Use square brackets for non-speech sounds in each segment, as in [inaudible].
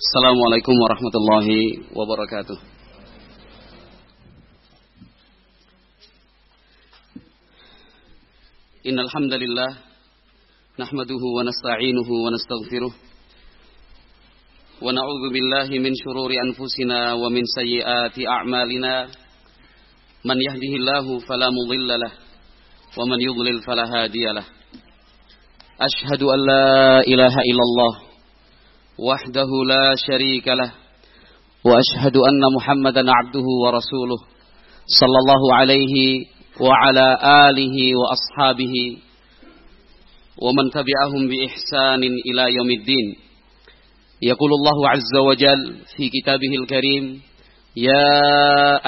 Assalamualaikum warahmatullahi wabarakatuh. Innal hamdalillah nahmaduhu wa nasta'inuhu wa nastaghfiruh. Wa na'udzu billahi min shururi anfusina wa min sayyiati a'malina. Man yahdihillahu fala mudilla lahu wa man yudlil fala hadiya lahu Ashhadu an la وحده لا شريك له وأشهد أن محمدا عبده ورسوله صلى الله عليه وعلى آله وأصحابه ومن تبعهم بإحسان إلى يوم الدين. يقول الله عز وجل في كتابه الكريم يا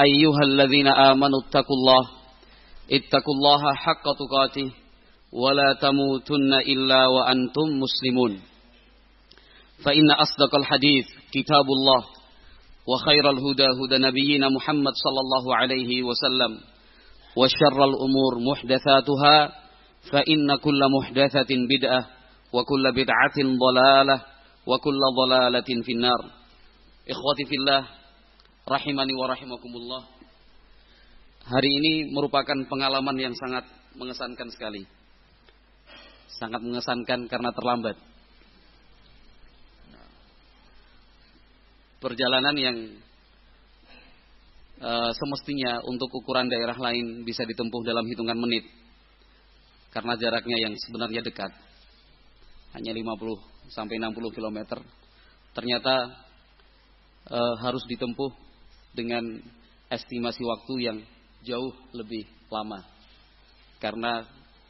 أيها الذين آمنوا اتقوا الله اتقوا الله حق تقاته ولا تموتن إلا وأنتم مسلمون. فإن أصدق الحديث كتاب الله وخير الهدى هدى نبينا محمد صلى الله عليه وسلم وشر الأمور محدثاتها فإن كل محدثة بدعة وكل بدعة ضلالة وكل ضلالة في النار إخوتي في الله rahimani wa rahimakumullah. Hari ini merupakan pengalaman yang sangat mengesankan sekali. Sangat mengesankan karena terlambat. Perjalanan yang uh, semestinya untuk ukuran daerah lain bisa ditempuh dalam hitungan menit. Karena jaraknya yang sebenarnya dekat. Hanya 50 sampai 60 km. Ternyata uh, harus ditempuh dengan estimasi waktu yang jauh lebih lama. Karena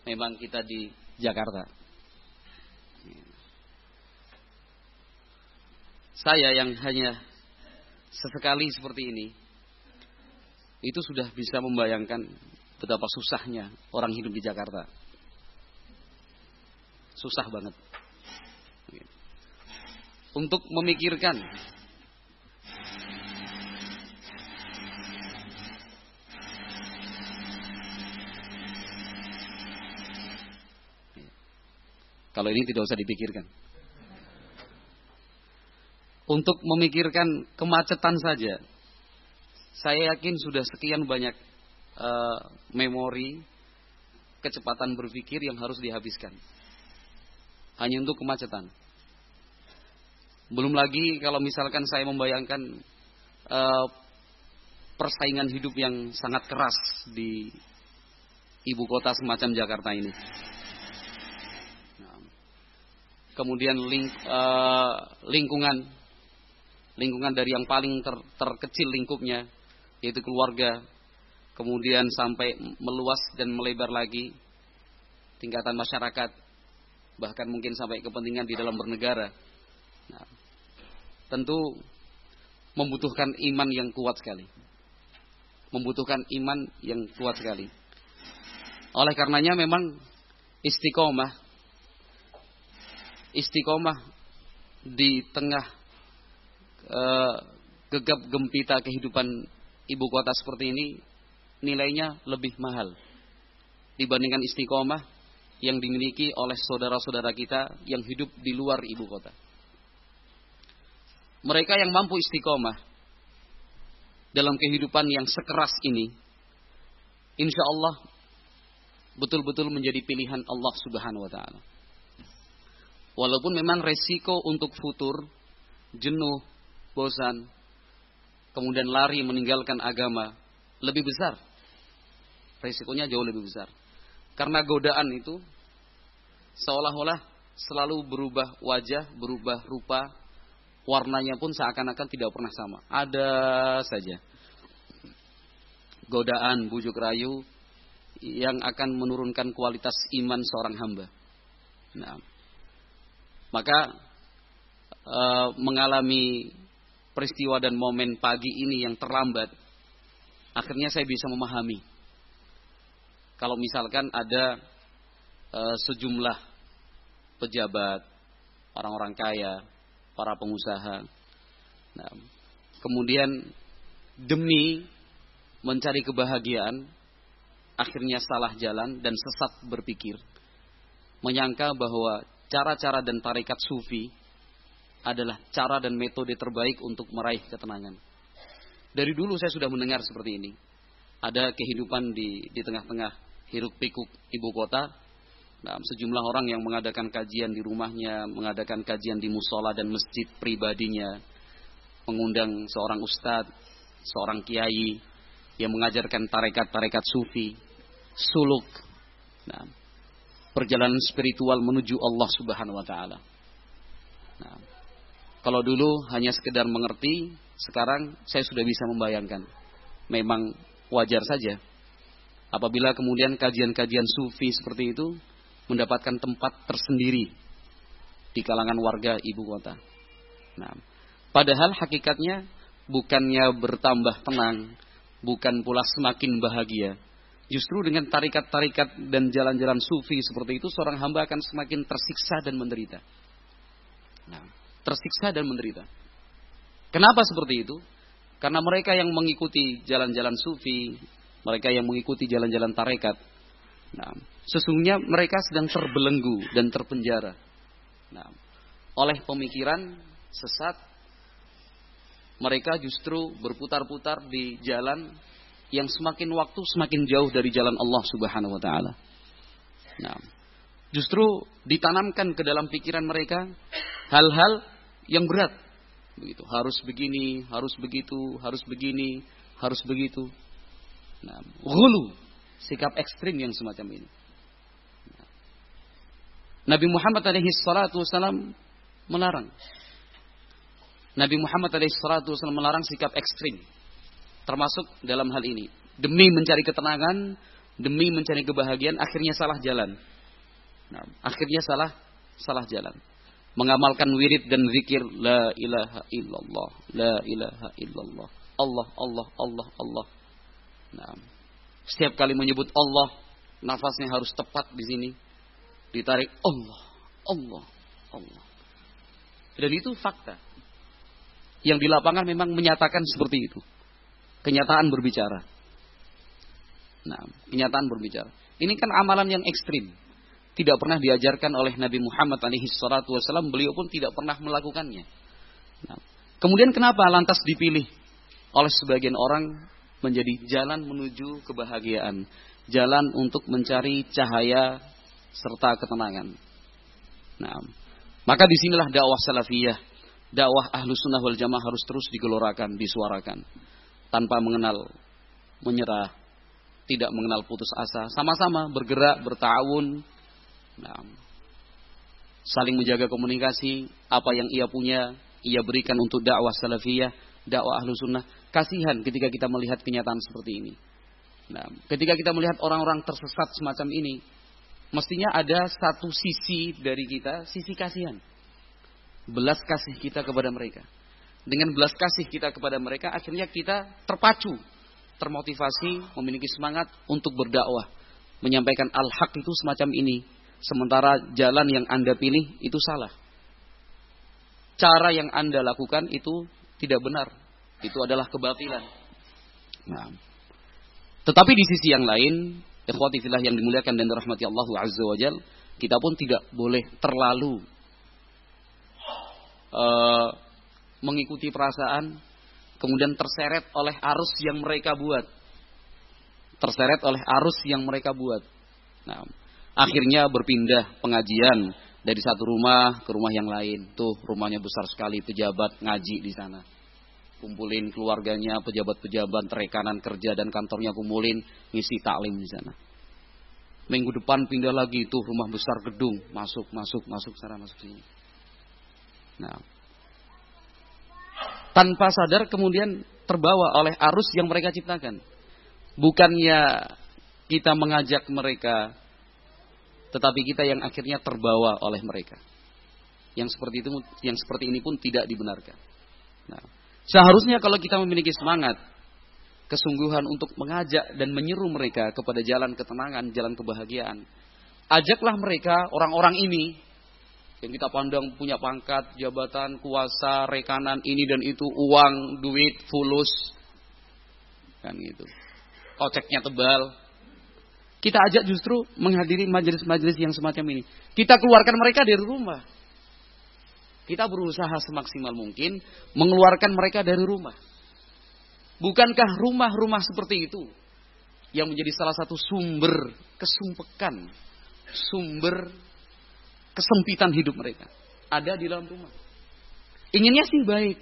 memang kita di Jakarta. Saya yang hanya sesekali seperti ini itu sudah bisa membayangkan betapa susahnya orang hidup di Jakarta. Susah banget. Untuk memikirkan Kalau ini tidak usah dipikirkan untuk memikirkan kemacetan saja. Saya yakin sudah sekian banyak uh, memori kecepatan berpikir yang harus dihabiskan. Hanya untuk kemacetan. Belum lagi kalau misalkan saya membayangkan uh, persaingan hidup yang sangat keras di ibu kota semacam Jakarta ini. Nah, kemudian ling, uh, lingkungan lingkungan dari yang paling ter, terkecil lingkupnya yaitu keluarga kemudian sampai meluas dan melebar lagi tingkatan masyarakat bahkan mungkin sampai kepentingan di dalam bernegara. Nah, tentu membutuhkan iman yang kuat sekali. Membutuhkan iman yang kuat sekali. Oleh karenanya memang istiqomah istiqomah di tengah uh, gegap gempita kehidupan ibu kota seperti ini nilainya lebih mahal dibandingkan istiqomah yang dimiliki oleh saudara-saudara kita yang hidup di luar ibu kota. Mereka yang mampu istiqomah dalam kehidupan yang sekeras ini, insya Allah betul-betul menjadi pilihan Allah Subhanahu wa Ta'ala. Walaupun memang resiko untuk futur, jenuh, bosan, kemudian lari meninggalkan agama, lebih besar. Risikonya jauh lebih besar. Karena godaan itu seolah-olah selalu berubah wajah, berubah rupa, warnanya pun seakan-akan tidak pernah sama. Ada saja godaan, bujuk rayu yang akan menurunkan kualitas iman seorang hamba. Nah, maka e, mengalami peristiwa dan momen pagi ini yang terlambat, akhirnya saya bisa memahami. Kalau misalkan ada e, sejumlah pejabat, orang-orang kaya, para pengusaha, nah, kemudian demi mencari kebahagiaan, akhirnya salah jalan dan sesat berpikir, menyangka bahwa cara-cara dan tarikat sufi adalah cara dan metode terbaik untuk meraih ketenangan. Dari dulu saya sudah mendengar seperti ini. Ada kehidupan di di tengah-tengah hiruk pikuk ibu kota. Nah, sejumlah orang yang mengadakan kajian di rumahnya, mengadakan kajian di musola dan masjid pribadinya, mengundang seorang ustadz, seorang kiai yang mengajarkan tarekat-tarekat sufi, suluk, nah, perjalanan spiritual menuju Allah Subhanahu Wa Taala. Nah, kalau dulu hanya sekedar mengerti, sekarang saya sudah bisa membayangkan. Memang wajar saja apabila kemudian kajian-kajian sufi seperti itu mendapatkan tempat tersendiri di kalangan warga ibu kota. Nah, Padahal hakikatnya bukannya bertambah tenang, bukan pula semakin bahagia. Justru dengan tarikat-tarikat dan jalan-jalan sufi seperti itu, seorang hamba akan semakin tersiksa dan menderita. Nah, tersiksa dan menderita. Kenapa seperti itu? Karena mereka yang mengikuti jalan-jalan sufi, mereka yang mengikuti jalan-jalan tarekat, nah, sesungguhnya mereka sedang terbelenggu dan terpenjara. Nah, oleh pemikiran sesat mereka justru berputar-putar di jalan yang semakin waktu semakin jauh dari jalan Allah Subhanahu wa taala. Nah, justru ditanamkan ke dalam pikiran mereka hal-hal yang berat. Begitu, harus begini, harus begitu, harus begini, harus begitu. Nah, ghulu, sikap ekstrim yang semacam ini. Nabi Muhammad alaihi salatu wasalam melarang Nabi Muhammad SAW melarang sikap ekstrim. Termasuk dalam hal ini. Demi mencari ketenangan, demi mencari kebahagiaan, akhirnya salah jalan. Nah, akhirnya salah salah jalan. Mengamalkan wirid dan zikir la ilaha illallah, la ilaha illallah. Allah, Allah, Allah, Allah. Nah, setiap kali menyebut Allah, nafasnya harus tepat di sini. Ditarik Allah, Allah, Allah. Dan itu fakta yang di lapangan memang menyatakan seperti itu. Kenyataan berbicara. Nah, kenyataan berbicara. Ini kan amalan yang ekstrim. Tidak pernah diajarkan oleh Nabi Muhammad alaihi salatu wasallam, beliau pun tidak pernah melakukannya. Nah, kemudian kenapa lantas dipilih oleh sebagian orang menjadi jalan menuju kebahagiaan, jalan untuk mencari cahaya serta ketenangan. Nah, maka di sinilah dakwah salafiyah dakwah ahlu sunnah wal jamaah harus terus digelorakan, disuarakan. Tanpa mengenal menyerah, tidak mengenal putus asa. Sama-sama bergerak, bertawun. Nah, saling menjaga komunikasi. Apa yang ia punya, ia berikan untuk dakwah salafiyah, dakwah ahlu sunnah. Kasihan ketika kita melihat kenyataan seperti ini. Nah, ketika kita melihat orang-orang tersesat semacam ini, mestinya ada satu sisi dari kita, sisi kasihan belas kasih kita kepada mereka. Dengan belas kasih kita kepada mereka, akhirnya kita terpacu, termotivasi, memiliki semangat untuk berdakwah, menyampaikan al-haq itu semacam ini. Sementara jalan yang Anda pilih itu salah. Cara yang Anda lakukan itu tidak benar. Itu adalah kebatilan. Nah. Tetapi di sisi yang lain, ikhwati yang dimuliakan dan dirahmati Allah Azza wa Jal, kita pun tidak boleh terlalu uh, mengikuti perasaan, kemudian terseret oleh arus yang mereka buat. Terseret oleh arus yang mereka buat. Nah, akhirnya berpindah pengajian dari satu rumah ke rumah yang lain. Tuh rumahnya besar sekali, pejabat ngaji di sana. Kumpulin keluarganya, pejabat-pejabat, rekanan kerja dan kantornya kumpulin, ngisi taklim di sana. Minggu depan pindah lagi tuh rumah besar gedung, masuk, masuk, masuk sana, masuk sini. Nah, tanpa sadar kemudian terbawa oleh arus yang mereka ciptakan. Bukannya kita mengajak mereka, tetapi kita yang akhirnya terbawa oleh mereka. Yang seperti itu, yang seperti ini pun tidak dibenarkan. Nah, seharusnya kalau kita memiliki semangat, kesungguhan untuk mengajak dan menyeru mereka kepada jalan ketenangan, jalan kebahagiaan, ajaklah mereka orang-orang ini yang kita pandang punya pangkat, jabatan, kuasa, rekanan ini dan itu, uang, duit, fulus, kan gitu. Koceknya tebal. Kita ajak justru menghadiri majelis-majelis yang semacam ini. Kita keluarkan mereka dari rumah. Kita berusaha semaksimal mungkin mengeluarkan mereka dari rumah. Bukankah rumah-rumah seperti itu yang menjadi salah satu sumber kesumpekan, sumber kesempitan hidup mereka ada di dalam rumah. Inginnya sih baik,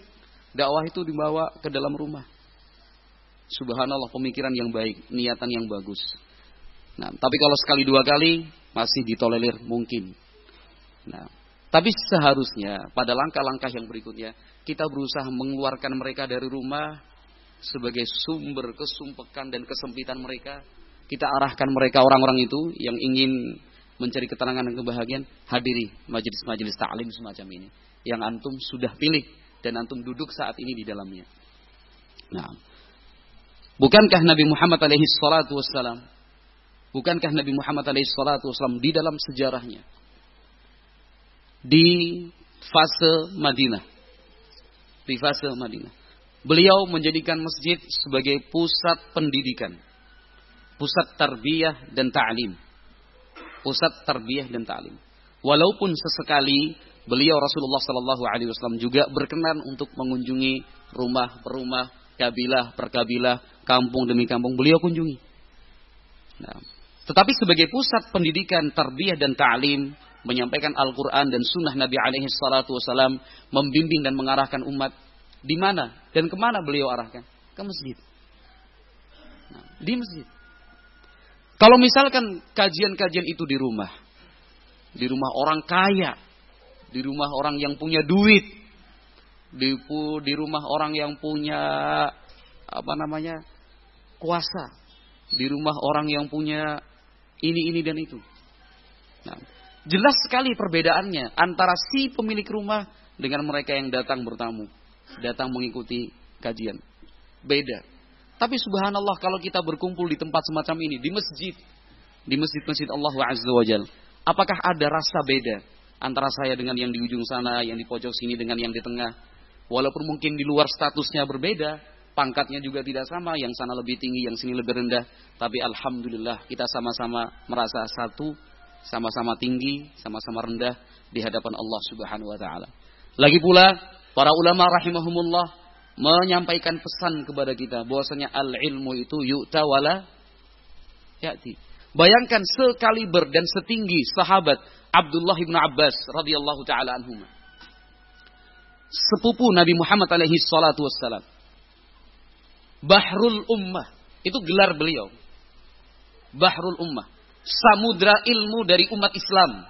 dakwah itu dibawa ke dalam rumah. Subhanallah pemikiran yang baik, niatan yang bagus. Nah, tapi kalau sekali dua kali masih ditolerir mungkin. Nah, tapi seharusnya pada langkah-langkah yang berikutnya kita berusaha mengeluarkan mereka dari rumah sebagai sumber kesumpekan dan kesempitan mereka. Kita arahkan mereka orang-orang itu yang ingin mencari ketenangan dan kebahagiaan, hadiri majelis-majelis taklim semacam ini yang antum sudah pilih dan antum duduk saat ini di dalamnya. Nah, bukankah Nabi Muhammad alaihi salatu wassalam bukankah Nabi Muhammad wassalam di dalam sejarahnya di fase Madinah. Di fase Madinah. Beliau menjadikan masjid sebagai pusat pendidikan. Pusat tarbiyah dan ta'lim. Pusat tarbiyah dan ta'lim. Walaupun sesekali beliau Rasulullah Sallallahu Alaihi Wasallam juga berkenan untuk mengunjungi rumah per rumah, kabilah per kabilah, kampung demi kampung beliau kunjungi. Nah, tetapi sebagai pusat pendidikan, tarbiyah dan ta'lim, menyampaikan Al-Quran dan Sunnah Nabi alaihi salatu wasalam, membimbing dan mengarahkan umat di mana dan ke mana beliau arahkan? Ke masjid. Nah, di masjid. Kalau misalkan kajian-kajian itu di rumah, di rumah orang kaya, di rumah orang yang punya duit, di, di rumah orang yang punya apa namanya kuasa, di rumah orang yang punya ini ini dan itu. Nah, Jelas sekali perbedaannya antara si pemilik rumah dengan mereka yang datang bertamu, datang mengikuti kajian. Beda. Tapi subhanallah kalau kita berkumpul di tempat semacam ini, di masjid, di masjid-masjid Allah Azza wa Jal, apakah ada rasa beda antara saya dengan yang di ujung sana, yang di pojok sini dengan yang di tengah? Walaupun mungkin di luar statusnya berbeda, pangkatnya juga tidak sama, yang sana lebih tinggi, yang sini lebih rendah, tapi alhamdulillah kita sama-sama merasa satu sama-sama tinggi, sama-sama rendah di hadapan Allah Subhanahu wa taala. Lagi pula para ulama rahimahumullah menyampaikan pesan kepada kita bahwasanya al-ilmu itu yu'ta wala ya'ti. Bayangkan sekaliber dan setinggi sahabat Abdullah bin Abbas radhiyallahu taala anhuma. Sepupu Nabi Muhammad alaihi salatu wassalam. Bahrul Ummah, itu gelar beliau. Bahrul Ummah samudra ilmu dari umat Islam.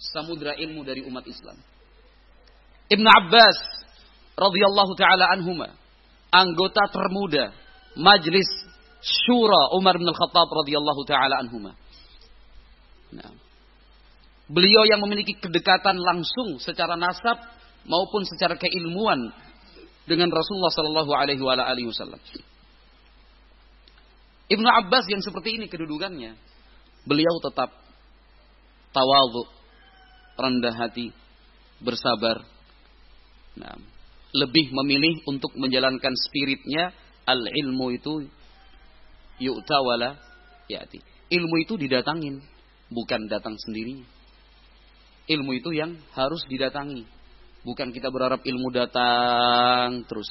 Samudra ilmu dari umat Islam. Ibn Abbas radhiyallahu taala anhuma, anggota termuda Majlis Syura Umar bin Al-Khattab radhiyallahu taala anhuma. Nah, beliau yang memiliki kedekatan langsung secara nasab maupun secara keilmuan dengan Rasulullah sallallahu alaihi wasallam. Ibnu Abbas yang seperti ini kedudukannya, beliau tetap tawadhu, rendah hati, bersabar. Nah, lebih memilih untuk menjalankan spiritnya al ilmu itu yu'ta wala ya'ti. Ilmu itu didatangin, bukan datang sendiri. Ilmu itu yang harus didatangi. Bukan kita berharap ilmu datang terus.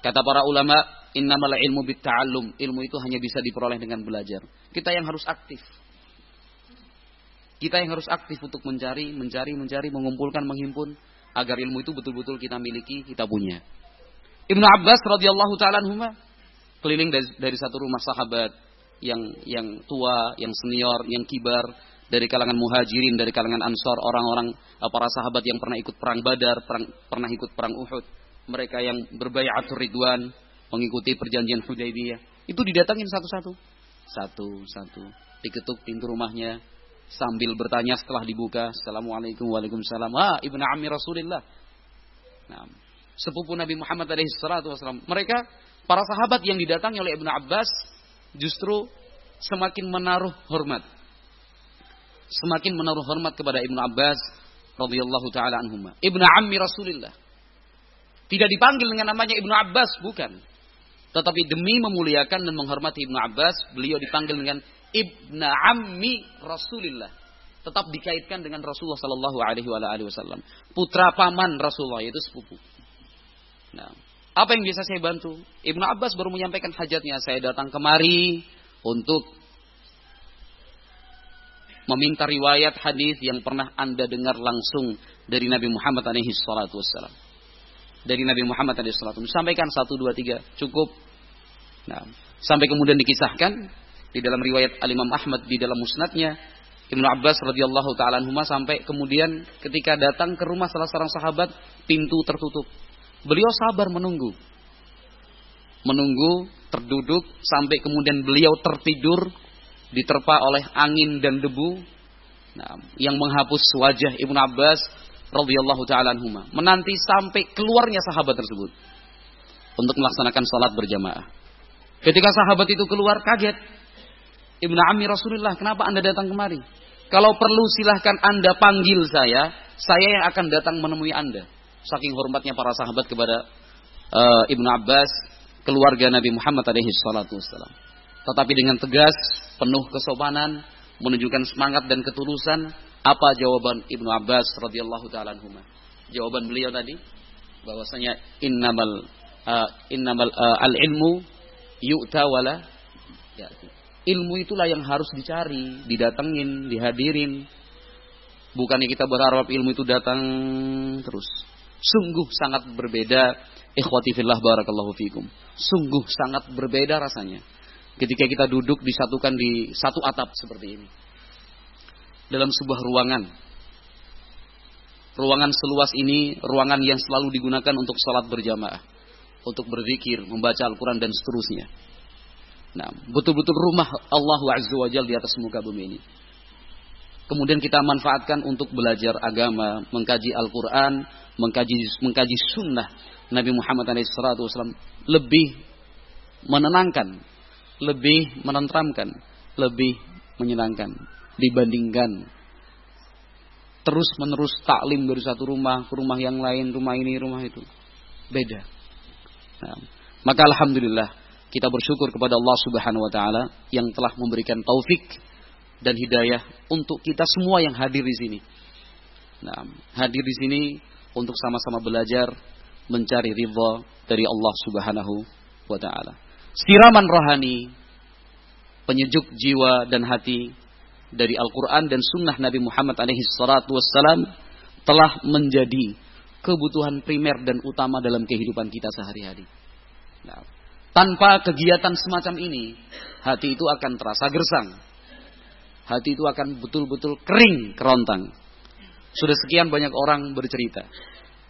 Kata para ulama, innamal ilmu bitta'allum. Ilmu itu hanya bisa diperoleh dengan belajar. Kita yang harus aktif. Kita yang harus aktif untuk mencari, mencari, mencari, mengumpulkan, menghimpun agar ilmu itu betul-betul kita miliki, kita punya. Ibnu Abbas radhiyallahu taala anhuma keliling dari, dari satu rumah sahabat yang yang tua, yang senior, yang kibar dari kalangan muhajirin, dari kalangan ansor, orang-orang eh, para sahabat yang pernah ikut perang Badar, perang, pernah ikut perang Uhud, mereka yang berbayatul ridwan, mengikuti perjanjian Hudaybiyah, itu didatangin satu-satu. Satu-satu. Diketuk pintu rumahnya, sambil bertanya setelah dibuka, Assalamualaikum Waalaikumsalam. Ah, ibnu Ammi Rasulillah. Nah, sepupu Nabi Muhammad alaihi salatu. Mereka para sahabat yang didatangi oleh Ibnu Abbas justru semakin menaruh hormat. Semakin menaruh hormat kepada Ibnu Abbas radhiyallahu taala anhuma. Ibnu Ammi Rasulillah. Tidak dipanggil dengan namanya Ibnu Abbas, bukan. Tetapi demi memuliakan dan menghormati Ibnu Abbas, beliau dipanggil dengan ibna ammi Rasulillah. tetap dikaitkan dengan Rasulullah Sallallahu Alaihi Wasallam. Putra paman Rasulullah itu sepupu. Nah, apa yang bisa saya bantu? Ibnu Abbas baru menyampaikan hajatnya. Saya datang kemari untuk meminta riwayat hadis yang pernah anda dengar langsung dari Nabi Muhammad alaihi salatu wassalam. Dari Nabi Muhammad alaihi salatu Sampaikan satu dua tiga cukup. Nah, sampai kemudian dikisahkan di dalam riwayat Al Imam Ahmad di dalam musnadnya Ibnu Abbas radhiyallahu taala anhuma sampai kemudian ketika datang ke rumah salah seorang sahabat pintu tertutup. Beliau sabar menunggu. Menunggu terduduk sampai kemudian beliau tertidur diterpa oleh angin dan debu nah, yang menghapus wajah Ibnu Abbas radhiyallahu taala anhuma menanti sampai keluarnya sahabat tersebut untuk melaksanakan salat berjamaah. Ketika sahabat itu keluar kaget. Ibnu Ammi Rasulullah, kenapa Anda datang kemari? Kalau perlu silahkan Anda panggil saya, saya yang akan datang menemui Anda. Saking hormatnya para sahabat kepada uh, Ibnu Abbas, keluarga Nabi Muhammad alaihi salatu wassalam tetapi dengan tegas, penuh kesopanan, menunjukkan semangat dan ketulusan. Apa jawaban Ibnu Abbas radhiyallahu taala Jawaban beliau tadi bahwasanya innamal uh, innamal uh, al ilmu yu'ta wala ya, ilmu itulah yang harus dicari, didatengin, dihadirin. Bukannya kita berharap ilmu itu datang terus. Sungguh sangat berbeda ikhwati fillah barakallahu fikum. Sungguh sangat berbeda rasanya ketika kita duduk disatukan di satu atap seperti ini. Dalam sebuah ruangan. Ruangan seluas ini ruangan yang selalu digunakan untuk sholat berjamaah. Untuk berzikir, membaca Al-Quran dan seterusnya. Nah, betul-betul rumah Allah Azza wa di atas muka bumi ini. Kemudian kita manfaatkan untuk belajar agama, mengkaji Al-Quran, mengkaji, mengkaji sunnah Nabi Muhammad SAW lebih menenangkan lebih menentramkan, lebih menyenangkan dibandingkan terus menerus taklim dari satu rumah ke rumah yang lain, rumah ini, rumah itu. Beda. Nah, maka alhamdulillah kita bersyukur kepada Allah Subhanahu wa taala yang telah memberikan taufik dan hidayah untuk kita semua yang hadir di sini. Nah, hadir di sini untuk sama-sama belajar mencari ridha dari Allah Subhanahu wa taala siraman rohani, penyejuk jiwa dan hati dari Al-Quran dan Sunnah Nabi Muhammad alaihi salatu wassalam telah menjadi kebutuhan primer dan utama dalam kehidupan kita sehari-hari. Nah, tanpa kegiatan semacam ini, hati itu akan terasa gersang. Hati itu akan betul-betul kering kerontang. Sudah sekian banyak orang bercerita.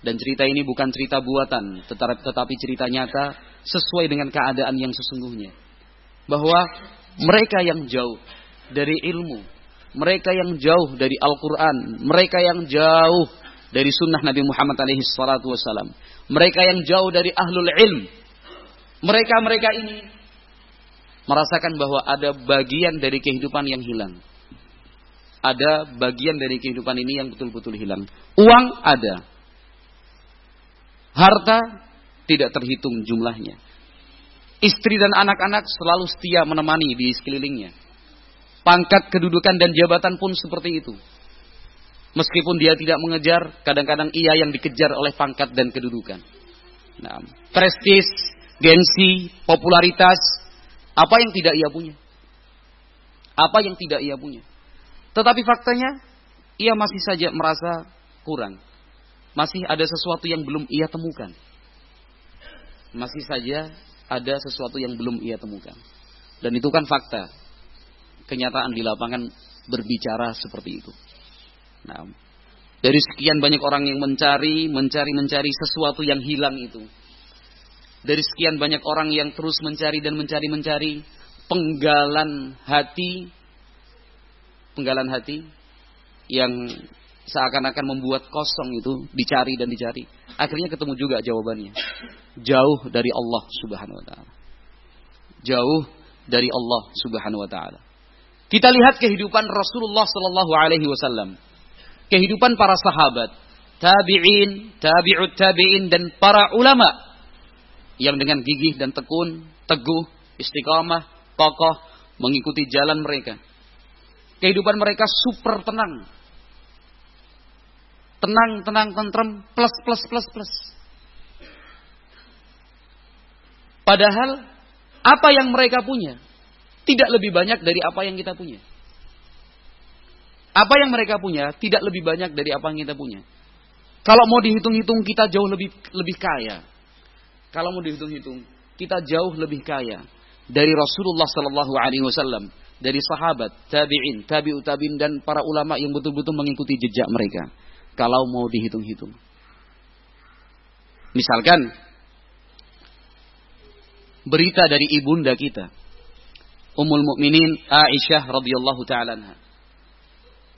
Dan cerita ini bukan cerita buatan, tetapi cerita nyata sesuai dengan keadaan yang sesungguhnya. Bahwa mereka yang jauh dari ilmu, mereka yang jauh dari Al-Quran, mereka yang jauh dari sunnah Nabi Muhammad wasallam, mereka yang jauh dari ahlul ilm, mereka-mereka ini merasakan bahwa ada bagian dari kehidupan yang hilang. Ada bagian dari kehidupan ini yang betul-betul hilang. Uang ada, Harta tidak terhitung jumlahnya. Istri dan anak-anak selalu setia menemani di sekelilingnya. Pangkat kedudukan dan jabatan pun seperti itu. Meskipun dia tidak mengejar, kadang-kadang ia yang dikejar oleh pangkat dan kedudukan. Nah, prestis, gengsi, popularitas, apa yang tidak ia punya? Apa yang tidak ia punya? Tetapi faktanya, ia masih saja merasa kurang masih ada sesuatu yang belum ia temukan. Masih saja ada sesuatu yang belum ia temukan. Dan itu kan fakta. Kenyataan di lapangan berbicara seperti itu. Nah, dari sekian banyak orang yang mencari, mencari, mencari sesuatu yang hilang itu. Dari sekian banyak orang yang terus mencari dan mencari, mencari penggalan hati, penggalan hati yang seakan-akan membuat kosong itu dicari dan dicari. Akhirnya ketemu juga jawabannya. Jauh dari Allah Subhanahu wa taala. Jauh dari Allah Subhanahu wa taala. Kita lihat kehidupan Rasulullah sallallahu alaihi wasallam. Kehidupan para sahabat, tabi'in, tabi'ut tabi'in dan para ulama yang dengan gigih dan tekun, teguh, istiqamah, kokoh mengikuti jalan mereka Kehidupan mereka super tenang. Tenang, tenang, tentrem, plus, plus, plus, plus. Padahal apa yang mereka punya tidak lebih banyak dari apa yang kita punya. Apa yang mereka punya tidak lebih banyak dari apa yang kita punya. Kalau mau dihitung-hitung kita jauh lebih lebih kaya. Kalau mau dihitung-hitung kita jauh lebih kaya dari Rasulullah Sallallahu Alaihi Wasallam, dari sahabat, tabiin, tabiut tabiin dan para ulama yang betul-betul mengikuti jejak mereka. Kalau mau dihitung-hitung, misalkan berita dari ibunda kita, Ummul Mukminin Aisyah radhiyallahu taala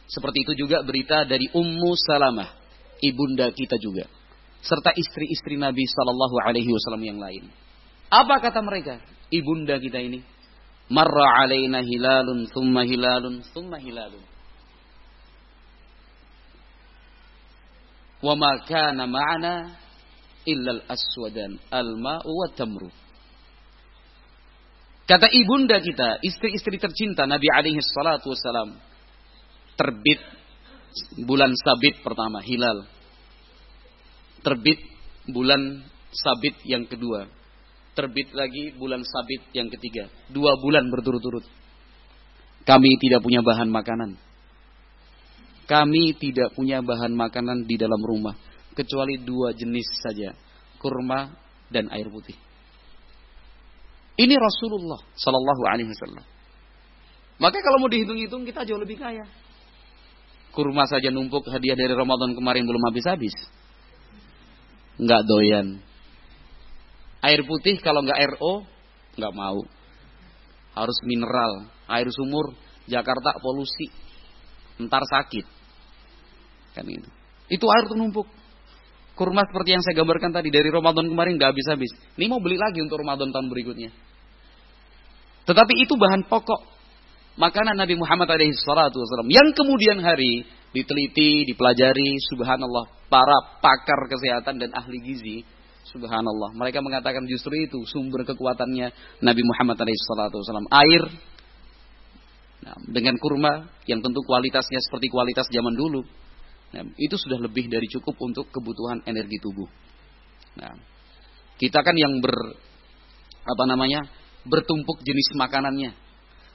Seperti itu juga berita dari Ummu Salamah, ibunda kita juga, serta istri-istri Nabi sallallahu alaihi wasallam yang lain. Apa kata mereka? Ibunda kita ini. Marra alaina hilalun, thumma hilalun, thumma hilalun. Wa ma kana ma'ana illa al-aswadan, al-ma'u wa tamru. Kata ibunda kita, istri-istri tercinta Nabi alaihi salatu wasalam. Terbit bulan sabit pertama, hilal. Terbit bulan sabit yang kedua terbit lagi bulan sabit yang ketiga. Dua bulan berturut-turut. Kami tidak punya bahan makanan. Kami tidak punya bahan makanan di dalam rumah. Kecuali dua jenis saja. Kurma dan air putih. Ini Rasulullah Sallallahu Alaihi Wasallam. Maka kalau mau dihitung-hitung kita jauh lebih kaya. Kurma saja numpuk hadiah dari Ramadan kemarin belum habis-habis. Enggak doyan. Air putih kalau nggak RO nggak mau. Harus mineral, air sumur, Jakarta polusi. Ntar sakit. Kan itu. Itu air numpuk. Kurma seperti yang saya gambarkan tadi dari Ramadan kemarin nggak habis-habis. Ini mau beli lagi untuk Ramadan tahun berikutnya. Tetapi itu bahan pokok makanan Nabi Muhammad SAW yang kemudian hari diteliti, dipelajari, subhanallah, para pakar kesehatan dan ahli gizi Subhanallah. Mereka mengatakan justru itu sumber kekuatannya Nabi Muhammad SAW. Air nah, dengan kurma yang tentu kualitasnya seperti kualitas zaman dulu. Nah, itu sudah lebih dari cukup untuk kebutuhan energi tubuh. Nah, kita kan yang ber apa namanya bertumpuk jenis makanannya,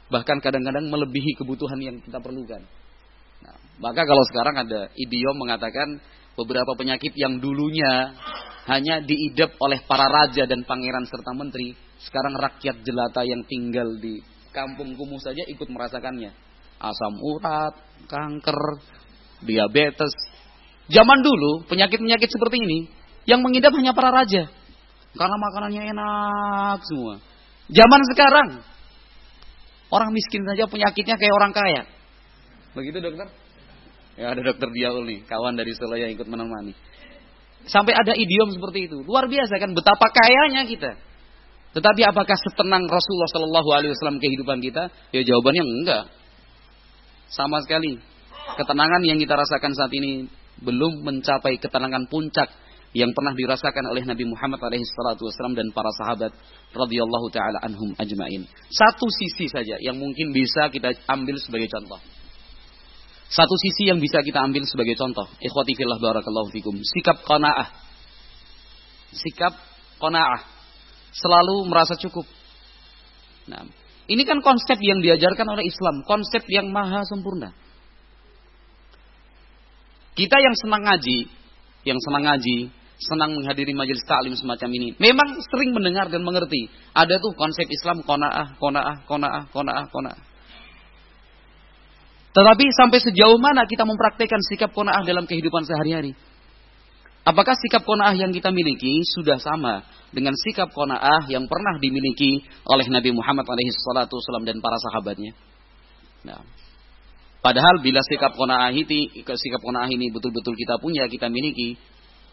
bahkan kadang-kadang melebihi kebutuhan yang kita perlukan. Nah, maka kalau sekarang ada idiom mengatakan beberapa penyakit yang dulunya hanya diidap oleh para raja dan pangeran serta menteri. Sekarang rakyat jelata yang tinggal di kampung kumuh saja ikut merasakannya. Asam urat, kanker, diabetes. Zaman dulu penyakit-penyakit seperti ini yang mengidap hanya para raja. Karena makanannya enak semua. Zaman sekarang orang miskin saja penyakitnya kayak orang kaya. Begitu dokter? Ya ada dokter Diaul nih, kawan dari Solo yang ikut menemani. Sampai ada idiom seperti itu. Luar biasa kan betapa kayanya kita. Tetapi apakah setenang Rasulullah Shallallahu Alaihi Wasallam kehidupan kita? Ya jawabannya enggak. Sama sekali. Ketenangan yang kita rasakan saat ini belum mencapai ketenangan puncak yang pernah dirasakan oleh Nabi Muhammad SAW dan para sahabat radhiyallahu taala anhum ajmain. Satu sisi saja yang mungkin bisa kita ambil sebagai contoh. Satu sisi yang bisa kita ambil sebagai contoh, ikhwati fillah barakallahu fikum, sikap qanaah. Sikap qanaah. Selalu merasa cukup. Nah, ini kan konsep yang diajarkan oleh Islam, konsep yang maha sempurna. Kita yang senang ngaji, yang senang ngaji, senang menghadiri majelis taklim semacam ini, memang sering mendengar dan mengerti. Ada tuh konsep Islam konaah, konaah, konaah, konaah, konaah. Tetapi sampai sejauh mana kita mempraktekkan sikap kona'ah dalam kehidupan sehari-hari? Apakah sikap kona'ah yang kita miliki sudah sama dengan sikap kona'ah yang pernah dimiliki oleh Nabi Muhammad SAW dan para sahabatnya? Nah, padahal bila sikap kona'ah ini, sikap ini betul-betul kita punya, kita miliki,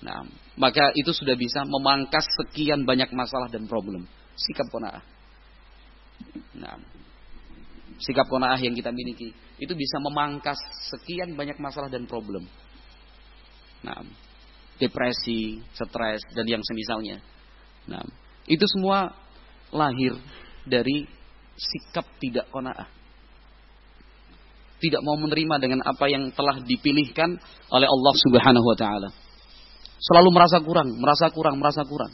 nah, maka itu sudah bisa memangkas sekian banyak masalah dan problem. Sikap kona'ah. Nah, sikap kona'ah yang kita miliki itu bisa memangkas sekian banyak masalah dan problem. Nah, depresi, stres dan yang semisalnya. Nah, itu semua lahir dari sikap tidak kona'ah. Tidak mau menerima dengan apa yang telah dipilihkan oleh Allah Subhanahu wa taala. Selalu merasa kurang, merasa kurang, merasa kurang.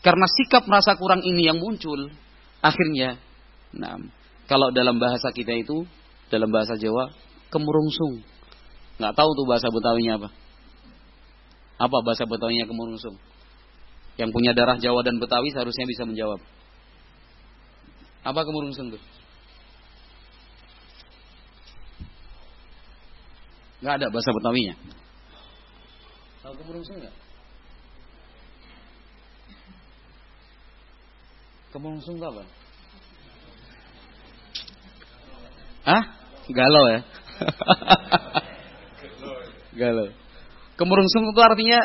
Karena sikap merasa kurang ini yang muncul, akhirnya nah, kalau dalam bahasa kita itu, dalam bahasa Jawa, kemurungsung. Nggak tahu tuh bahasa Betawinya apa. Apa bahasa Betawinya kemurungsung? Yang punya darah Jawa dan Betawi seharusnya bisa menjawab. Apa kemurungsung tuh? Nggak ada bahasa Betawinya. Tahu kemurungsung nggak? Kemurungsung itu apa? Hah? Galau ya? [laughs] Galau. Kemurungsung itu artinya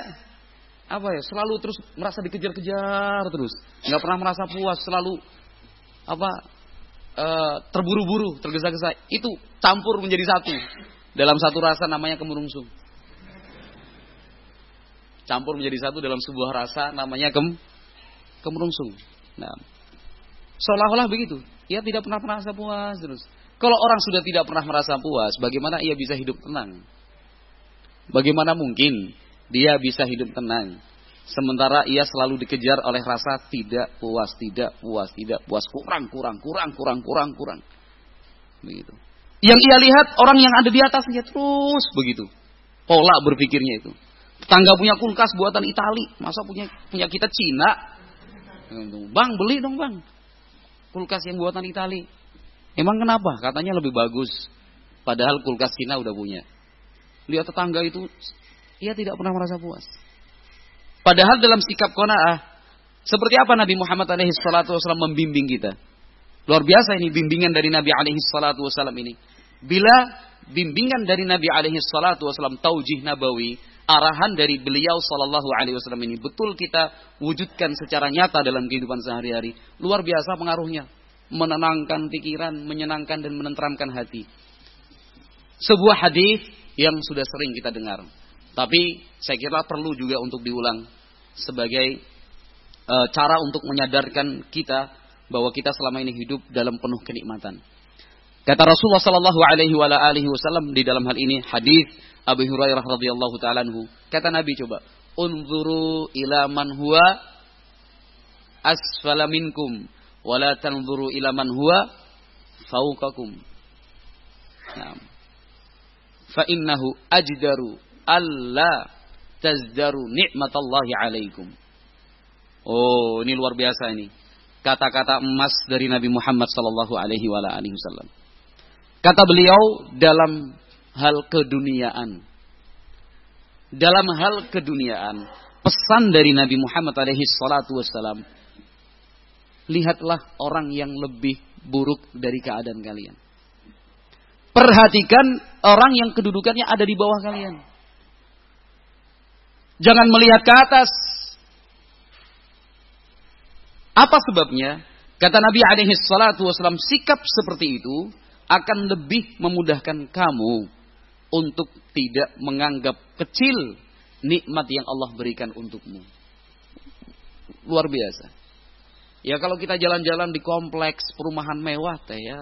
apa ya? Selalu terus merasa dikejar-kejar terus, nggak pernah merasa puas, selalu apa? E, terburu-buru, tergesa-gesa. Itu campur menjadi satu dalam satu rasa namanya kemurungsung. Campur menjadi satu dalam sebuah rasa namanya kem kemurungsung. Nah, seolah-olah begitu. Ia tidak pernah merasa puas terus. Kalau orang sudah tidak pernah merasa puas, bagaimana ia bisa hidup tenang? Bagaimana mungkin dia bisa hidup tenang? Sementara ia selalu dikejar oleh rasa tidak puas, tidak puas, tidak puas, kurang, kurang, kurang, kurang, kurang, kurang. Begitu. Yang ia lihat orang yang ada di atasnya terus begitu. Pola berpikirnya itu. Tetangga punya kulkas buatan Itali, masa punya punya kita Cina? Bang beli dong bang. Kulkas yang buatan Itali. Emang kenapa? Katanya lebih bagus. Padahal kulkas Cina udah punya. Lihat tetangga itu, ia tidak pernah merasa puas. Padahal dalam sikap kona'ah, seperti apa Nabi Muhammad SAW membimbing kita? Luar biasa ini bimbingan dari Nabi SAW ini. Bila bimbingan dari Nabi alaihi salatu wasallam taujih nabawi, arahan dari beliau sallallahu alaihi wasallam ini betul kita wujudkan secara nyata dalam kehidupan sehari-hari, luar biasa pengaruhnya. Menenangkan pikiran, menyenangkan dan menenteramkan hati. Sebuah hadis yang sudah sering kita dengar. Tapi saya kira perlu juga untuk diulang sebagai e, cara untuk menyadarkan kita bahwa kita selama ini hidup dalam penuh kenikmatan. Kata Rasulullah sallallahu alaihi wasallam di dalam hal ini hadis Abu Hurairah radhiyallahu taala anhu. Kata Nabi coba, "Unzuru ila man huwa asfala minkum wa la tanzuru ila man huwa fawqakum." Nah. Fa innahu ajdaru alla tazdaru ni'matallahi alaikum. Oh, ini luar biasa ini. Kata-kata emas dari Nabi Muhammad sallallahu alaihi wa alihi wasallam. Kata beliau dalam hal keduniaan. Dalam hal keduniaan, pesan dari Nabi Muhammad alaihi salatu wassalam, lihatlah orang yang lebih buruk dari keadaan kalian. Perhatikan orang yang kedudukannya ada di bawah kalian. Jangan melihat ke atas. Apa sebabnya? Kata Nabi alaihi salatu wassalam, sikap seperti itu akan lebih memudahkan kamu untuk tidak menganggap kecil nikmat yang Allah berikan untukmu. Luar biasa. Ya kalau kita jalan-jalan di kompleks perumahan mewah teh ya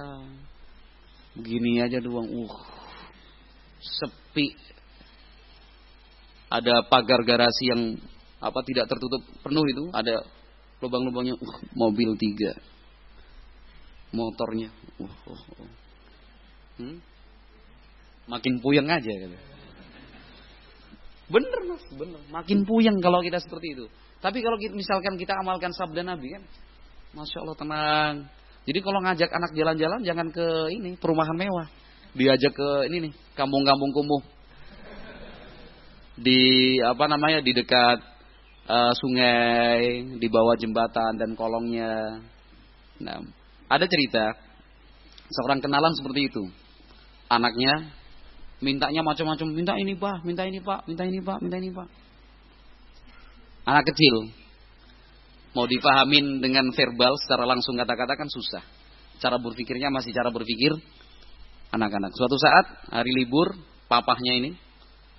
begini aja doang. Uh, sepi. Ada pagar garasi yang apa tidak tertutup penuh itu, ada lubang-lubangnya. Uh, mobil tiga, motornya. Uh, uh, uh. Hmm? Makin puyeng aja gitu. Bener mas, bener. Makin puyeng kalau kita seperti itu. Tapi kalau kita, misalkan kita amalkan sabda Nabi kan, masya Allah tenang. Jadi kalau ngajak anak jalan-jalan jangan ke ini perumahan mewah, diajak ke ini nih kampung-kampung kumuh di apa namanya di dekat uh, sungai, di bawah jembatan dan kolongnya. Nah, ada cerita seorang kenalan seperti itu anaknya mintanya macam-macam, minta ini pak, minta ini pak, minta ini pak, minta ini pak. Anak kecil mau dipahamin dengan verbal secara langsung kata-kata kan susah. Cara berpikirnya masih cara berpikir anak-anak. Suatu saat hari libur, papahnya ini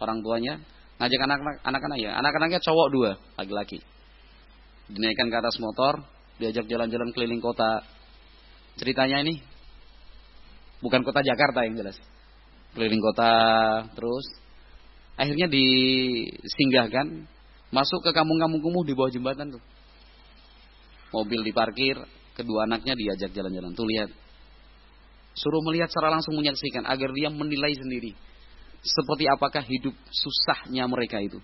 orang tuanya ngajak anak-anak anak-anak ya, anak-anaknya cowok dua, laki-laki. Dinaikkan ke atas motor, diajak jalan-jalan keliling kota. Ceritanya ini Bukan kota Jakarta yang jelas. keliling kota terus akhirnya disinggahkan masuk ke kampung-kampung kumuh di bawah jembatan tuh. Mobil diparkir kedua anaknya diajak jalan-jalan. Tuh lihat. Suruh melihat secara langsung menyaksikan agar dia menilai sendiri seperti apakah hidup susahnya mereka itu.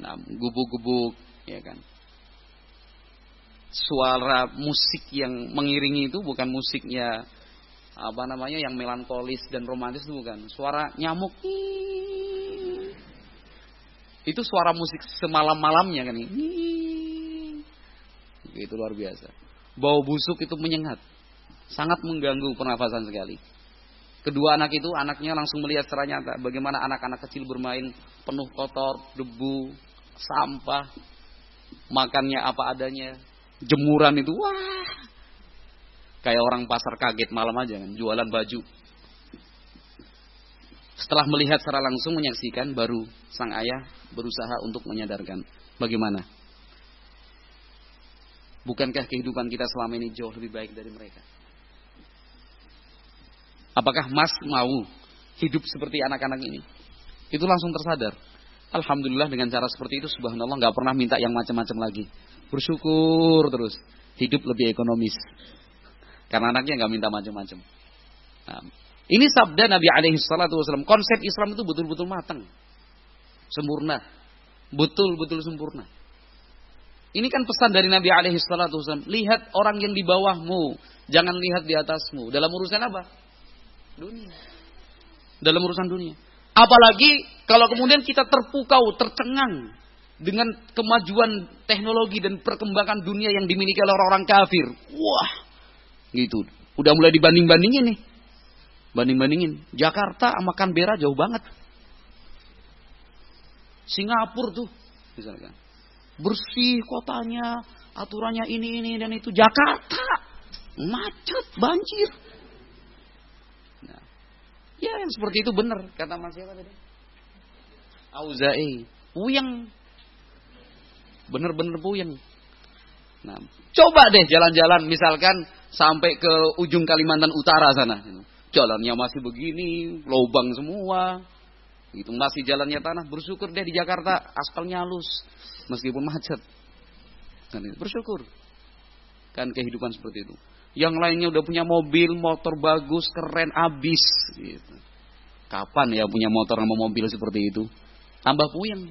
Nah gubuk-gubuk ya kan. Suara musik yang mengiringi itu bukan musiknya apa namanya yang melankolis dan romantis itu bukan. Suara nyamuk. Itu suara musik semalam-malamnya kan. Itu luar biasa. Bau busuk itu menyengat. Sangat mengganggu pernafasan sekali. Kedua anak itu anaknya langsung melihat secara nyata bagaimana anak-anak kecil bermain penuh kotor debu sampah makannya apa adanya jemuran itu wah kayak orang pasar kaget malam aja kan jualan baju. Setelah melihat secara langsung menyaksikan baru sang ayah berusaha untuk menyadarkan. Bagaimana? Bukankah kehidupan kita selama ini jauh lebih baik dari mereka? Apakah mas mau hidup seperti anak-anak ini? Itu langsung tersadar. Alhamdulillah dengan cara seperti itu subhanallah nggak pernah minta yang macam-macam lagi. Bersyukur terus, hidup lebih ekonomis. Karena anaknya nggak minta macam-macam. Nah, ini sabda Nabi alaihi salatu wasallam. Konsep Islam itu betul-betul matang. Sempurna. Betul-betul sempurna. Ini kan pesan dari Nabi alaihi salatu wasallam. Lihat orang yang di bawahmu, jangan lihat di atasmu. Dalam urusan apa? Dunia. Dalam urusan dunia. Apalagi kalau kemudian kita terpukau, tercengang dengan kemajuan teknologi dan perkembangan dunia yang dimiliki oleh orang-orang kafir. Wah, gitu. Udah mulai dibanding-bandingin nih. Banding-bandingin. Jakarta sama Canberra jauh banget. Singapura tuh, misalkan. Bersih kotanya, aturannya ini, ini, dan itu. Jakarta, macet, banjir. Nah, ya yang seperti itu benar, kata Mas siapa tadi? Auza'i. Uyang Bener-bener puyeng. Nah, coba deh jalan-jalan misalkan sampai ke ujung Kalimantan Utara sana. Jalannya masih begini, lubang semua. Itu masih jalannya tanah. Bersyukur deh di Jakarta aspalnya halus meskipun macet. Bersyukur. Kan kehidupan seperti itu. Yang lainnya udah punya mobil, motor bagus, keren, abis. Gitu. Kapan ya punya motor sama mobil seperti itu? Tambah puyeng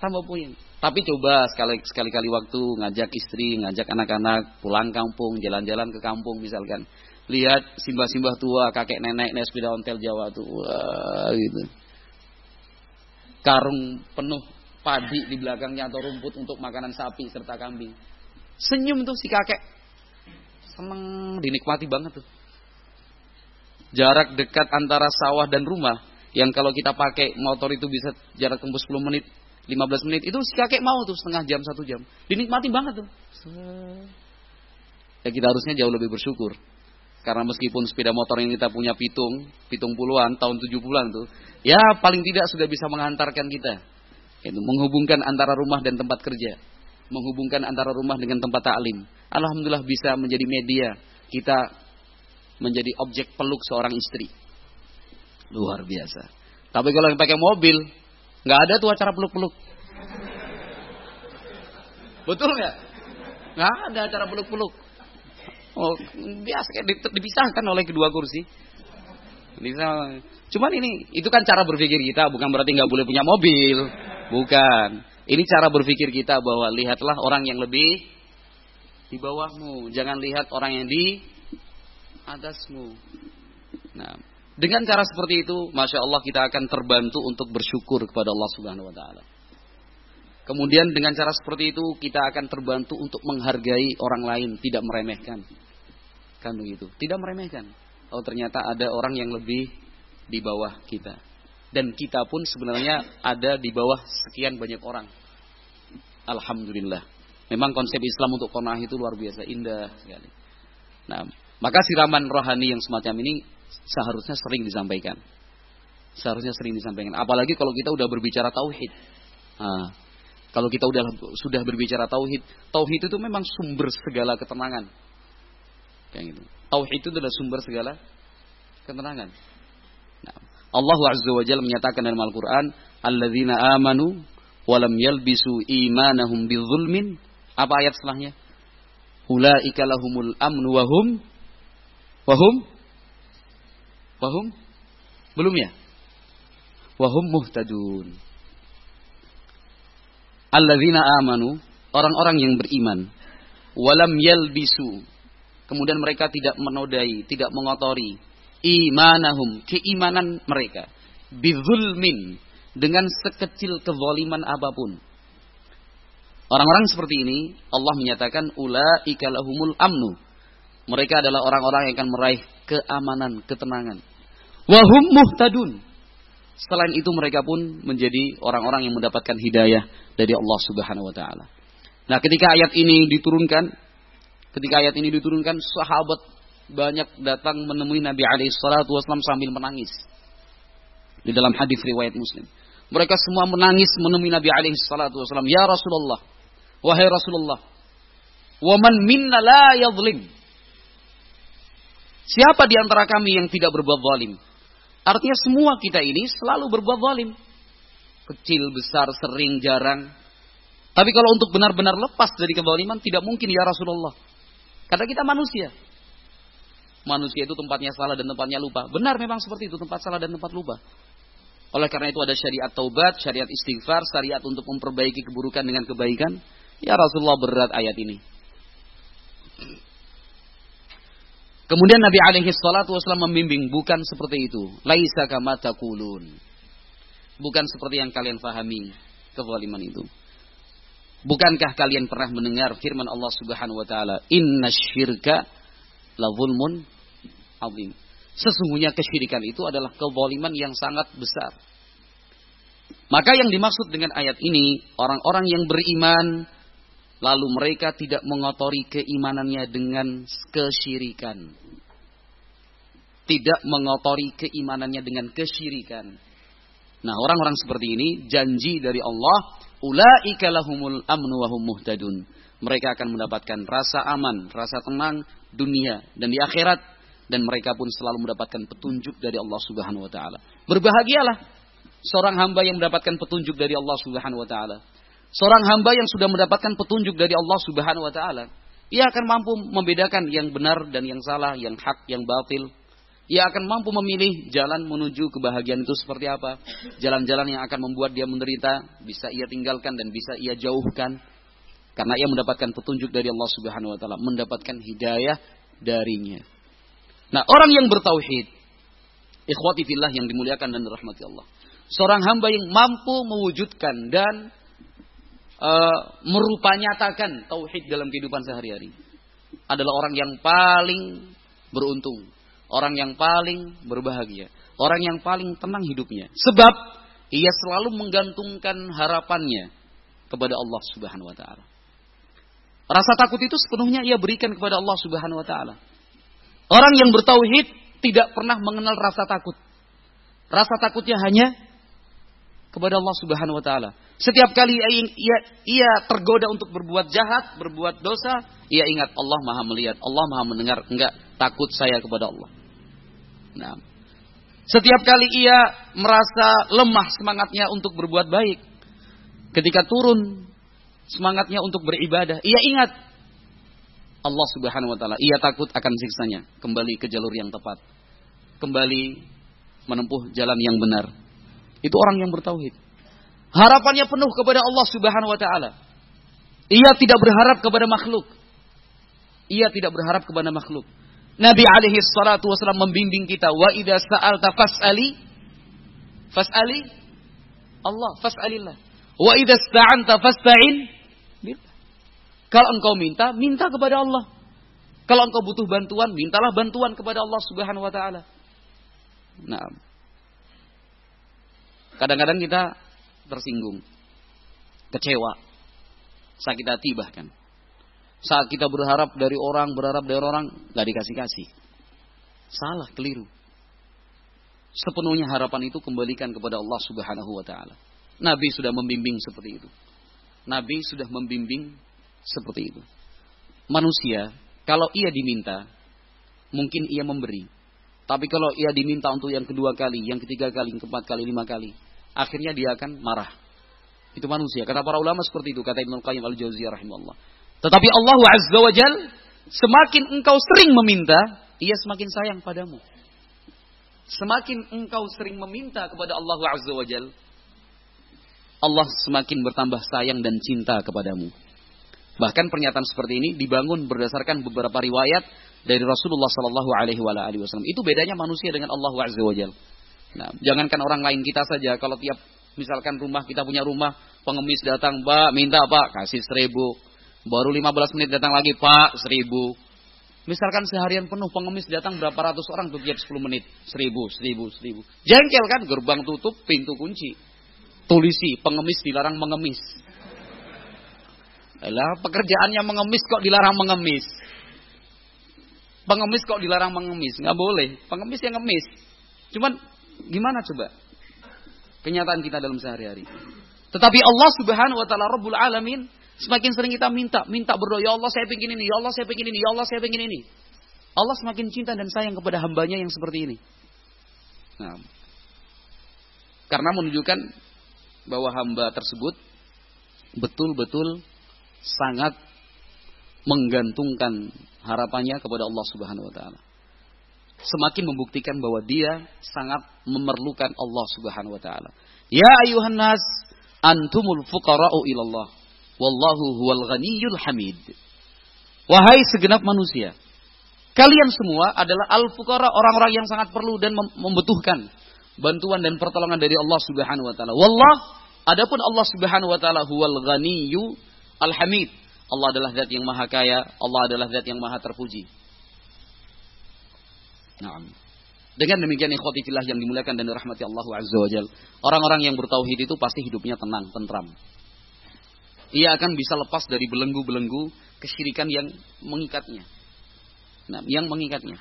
tambah puyeng. Tapi coba sekali sekali kali waktu ngajak istri, ngajak anak-anak pulang kampung, jalan-jalan ke kampung misalkan. Lihat simbah-simbah tua, kakek nenek naik sepeda ontel Jawa tuh, wah gitu. Karung penuh padi di belakangnya atau rumput untuk makanan sapi serta kambing. Senyum tuh si kakek. Seneng, dinikmati banget tuh. Jarak dekat antara sawah dan rumah yang kalau kita pakai motor itu bisa jarak tempuh 10 menit 15 menit. Itu si kakek mau tuh setengah jam satu jam. Dinikmati banget tuh. Ya kita harusnya jauh lebih bersyukur. Karena meskipun sepeda motor yang kita punya pitung pitung puluhan tahun tujuh bulan tuh ya paling tidak sudah bisa mengantarkan kita. Itu menghubungkan antara rumah dan tempat kerja. Menghubungkan antara rumah dengan tempat taklim alhamdulillah bisa menjadi media kita menjadi objek peluk seorang istri. Luar biasa. Tapi kalau yang pakai mobil Nggak ada tuh acara peluk-peluk. Betul nggak? Nggak ada acara peluk-peluk. Oh, biasa dipisahkan oleh kedua kursi. Bisa. Cuman ini itu kan cara berpikir kita, bukan berarti nggak boleh punya mobil, bukan. Ini cara berpikir kita bahwa lihatlah orang yang lebih di bawahmu, jangan lihat orang yang di atasmu. Nah, dengan cara seperti itu, masya Allah kita akan terbantu untuk bersyukur kepada Allah Subhanahu Wa Taala. Kemudian dengan cara seperti itu kita akan terbantu untuk menghargai orang lain, tidak meremehkan. Kan begitu, tidak meremehkan. Oh ternyata ada orang yang lebih di bawah kita. Dan kita pun sebenarnya ada di bawah sekian banyak orang. Alhamdulillah. Memang konsep Islam untuk konah itu luar biasa indah sekali. Nah, maka siraman rohani yang semacam ini seharusnya sering disampaikan. Seharusnya sering disampaikan. Apalagi kalau kita udah berbicara tauhid. Nah, kalau kita udah sudah berbicara tauhid, tauhid itu memang sumber segala ketenangan. Kayak gitu. Tauhid itu adalah sumber segala ketenangan. Allah Azza wa Jalla menyatakan dalam Al-Qur'an, "Alladzina amanu wa lam yalbisu imanahum bidzulmin." Apa ayat setelahnya? Ulaika lahumul amnu wa hum wa wa hum belum ya? Wa hum muhtadun. Alladzina amanu, orang-orang yang beriman, walam yalbisu. Kemudian mereka tidak menodai, tidak mengotori imanahum, keimanan mereka bizulmin dengan sekecil kezaliman apa pun. Orang-orang seperti ini Allah menyatakan ulaika lahumul amnu. Mereka adalah orang-orang yang akan meraih keamanan, ketenangan. Wahum muhtadun. Selain itu mereka pun menjadi orang-orang yang mendapatkan hidayah dari Allah Subhanahu wa taala. Nah, ketika ayat ini diturunkan, ketika ayat ini diturunkan, sahabat banyak datang menemui Nabi alaihi salatu wasallam sambil menangis. Di dalam hadis riwayat Muslim. Mereka semua menangis menemui Nabi alaihi salatu wasallam, "Ya Rasulullah, wahai Rasulullah, wa man minna la yadhlim?" Siapa di antara kami yang tidak berbuat zalim? Artinya semua kita ini selalu berbuat zalim. Kecil, besar, sering, jarang. Tapi kalau untuk benar-benar lepas dari kezaliman tidak mungkin ya Rasulullah. Kata kita manusia. Manusia itu tempatnya salah dan tempatnya lupa. Benar memang seperti itu, tempat salah dan tempat lupa. Oleh karena itu ada syariat taubat, syariat istighfar, syariat untuk memperbaiki keburukan dengan kebaikan. Ya Rasulullah berat ayat ini. Kemudian Nabi alaihi salatu wasallam membimbing bukan seperti itu. Laisa kama taqulun. Bukan seperti yang kalian fahami kezaliman itu. Bukankah kalian pernah mendengar firman Allah Subhanahu wa taala, "Inna syirka la zulmun azim." Sesungguhnya kesyirikan itu adalah kezaliman yang sangat besar. Maka yang dimaksud dengan ayat ini, orang-orang yang beriman lalu mereka tidak mengotori keimanannya dengan kesyirikan. Tidak mengotori keimanannya dengan kesyirikan. Nah, orang-orang seperti ini janji dari Allah Ulaika lahumul amnu wa hum muhtadun. Mereka akan mendapatkan rasa aman, rasa tenang dunia dan di akhirat dan mereka pun selalu mendapatkan petunjuk dari Allah Subhanahu wa taala. Berbahagialah seorang hamba yang mendapatkan petunjuk dari Allah Subhanahu wa taala. Seorang hamba yang sudah mendapatkan petunjuk dari Allah Subhanahu wa taala, ia akan mampu membedakan yang benar dan yang salah, yang hak, yang batil, ia akan mampu memilih jalan menuju kebahagiaan itu seperti apa. Jalan-jalan yang akan membuat dia menderita bisa ia tinggalkan dan bisa ia jauhkan karena ia mendapatkan petunjuk dari Allah Subhanahu wa taala, mendapatkan hidayah darinya. Nah, orang yang bertauhid, ikhwati fillah yang dimuliakan dan dirahmati Allah. Seorang hamba yang mampu mewujudkan dan uh, merupanyatakan tauhid dalam kehidupan sehari-hari adalah orang yang paling beruntung orang yang paling berbahagia, orang yang paling tenang hidupnya. Sebab ia selalu menggantungkan harapannya kepada Allah Subhanahu wa taala. Rasa takut itu sepenuhnya ia berikan kepada Allah Subhanahu wa taala. Orang yang bertauhid tidak pernah mengenal rasa takut. Rasa takutnya hanya kepada Allah Subhanahu wa taala. Setiap kali ia, ia, ia tergoda untuk berbuat jahat, berbuat dosa, ia ingat Allah Maha melihat, Allah Maha mendengar. Enggak, takut saya kepada Allah. Nah, setiap kali ia merasa lemah semangatnya untuk berbuat baik, ketika turun semangatnya untuk beribadah, ia ingat Allah Subhanahu wa taala. Ia takut akan siksanya, kembali ke jalur yang tepat. Kembali menempuh jalan yang benar. Itu orang yang bertauhid. Harapannya penuh kepada Allah Subhanahu wa taala. Ia tidak berharap kepada makhluk. Ia tidak berharap kepada makhluk. Nabi alaihi salatu wasallam membimbing kita wa idza sa'alta fas'ali fas'ali Allah fas'alillah. Wa idza sta'anta fasta'in kalau engkau minta minta kepada Allah. Kalau engkau butuh bantuan mintalah bantuan kepada Allah Subhanahu wa taala. Nah kadang-kadang kita tersinggung kecewa sakit hati bahkan saat kita berharap dari orang, berharap dari orang, gak dikasih-kasih. Salah, keliru. Sepenuhnya harapan itu kembalikan kepada Allah Subhanahu wa taala. Nabi sudah membimbing seperti itu. Nabi sudah membimbing seperti itu. Manusia, kalau ia diminta, mungkin ia memberi. Tapi kalau ia diminta untuk yang kedua kali, yang ketiga kali, yang keempat kali, lima kali, akhirnya dia akan marah. Itu manusia. Kata para ulama seperti itu, kata Ibnu Qayyim Al-Jauziyah rahimahullah. Tetapi Allah Azza wa Jal, semakin engkau sering meminta, ia semakin sayang padamu. Semakin engkau sering meminta kepada Allah Azza wa Jal, Allah semakin bertambah sayang dan cinta kepadamu. Bahkan pernyataan seperti ini dibangun berdasarkan beberapa riwayat dari Rasulullah Sallallahu Alaihi Wasallam. Itu bedanya manusia dengan Allah Azza wa Jal. Nah, jangankan orang lain kita saja. Kalau tiap misalkan rumah kita punya rumah, pengemis datang, Pak, minta Pak, kasih seribu. Baru 15 menit datang lagi, Pak, seribu. Misalkan seharian penuh pengemis datang berapa ratus orang tuh tiap 10 menit. Seribu, seribu, seribu. Jengkel kan, gerbang tutup, pintu kunci. Tulisi, pengemis dilarang mengemis. Lah pekerjaannya mengemis kok dilarang mengemis. Pengemis kok dilarang mengemis? Nggak boleh. Pengemis yang ngemis. Cuman gimana coba? Kenyataan kita dalam sehari-hari. Tetapi Allah Subhanahu wa taala Rabbul Alamin semakin sering kita minta, minta berdoa, ya Allah saya pengen ini, ya Allah saya pengen ini, ya Allah saya pengen ini. Allah semakin cinta dan sayang kepada hambanya yang seperti ini. Nah, karena menunjukkan bahwa hamba tersebut betul-betul sangat menggantungkan harapannya kepada Allah Subhanahu wa taala. Semakin membuktikan bahwa dia sangat memerlukan Allah Subhanahu wa taala. Ya ayuhan nas, antumul fuqara'u ilallah. Wallahu huwal ghaniyyul hamid. Wahai segenap manusia, kalian semua adalah al-fuqara, orang-orang yang sangat perlu dan membutuhkan bantuan dan pertolongan dari Allah Subhanahu wa taala. Wallah, adapun Allah Subhanahu wa taala huwal ghaniyyu al-hamid. Allah adalah zat yang maha kaya, Allah adalah zat yang maha terpuji. Nah, dengan demikian ikhwati fillah yang dimuliakan dan dirahmati Allah Azza wa Jal. Orang-orang yang bertauhid itu pasti hidupnya tenang, tentram. Ia akan bisa lepas dari belenggu-belenggu kesyirikan yang mengikatnya. Nah, yang mengikatnya.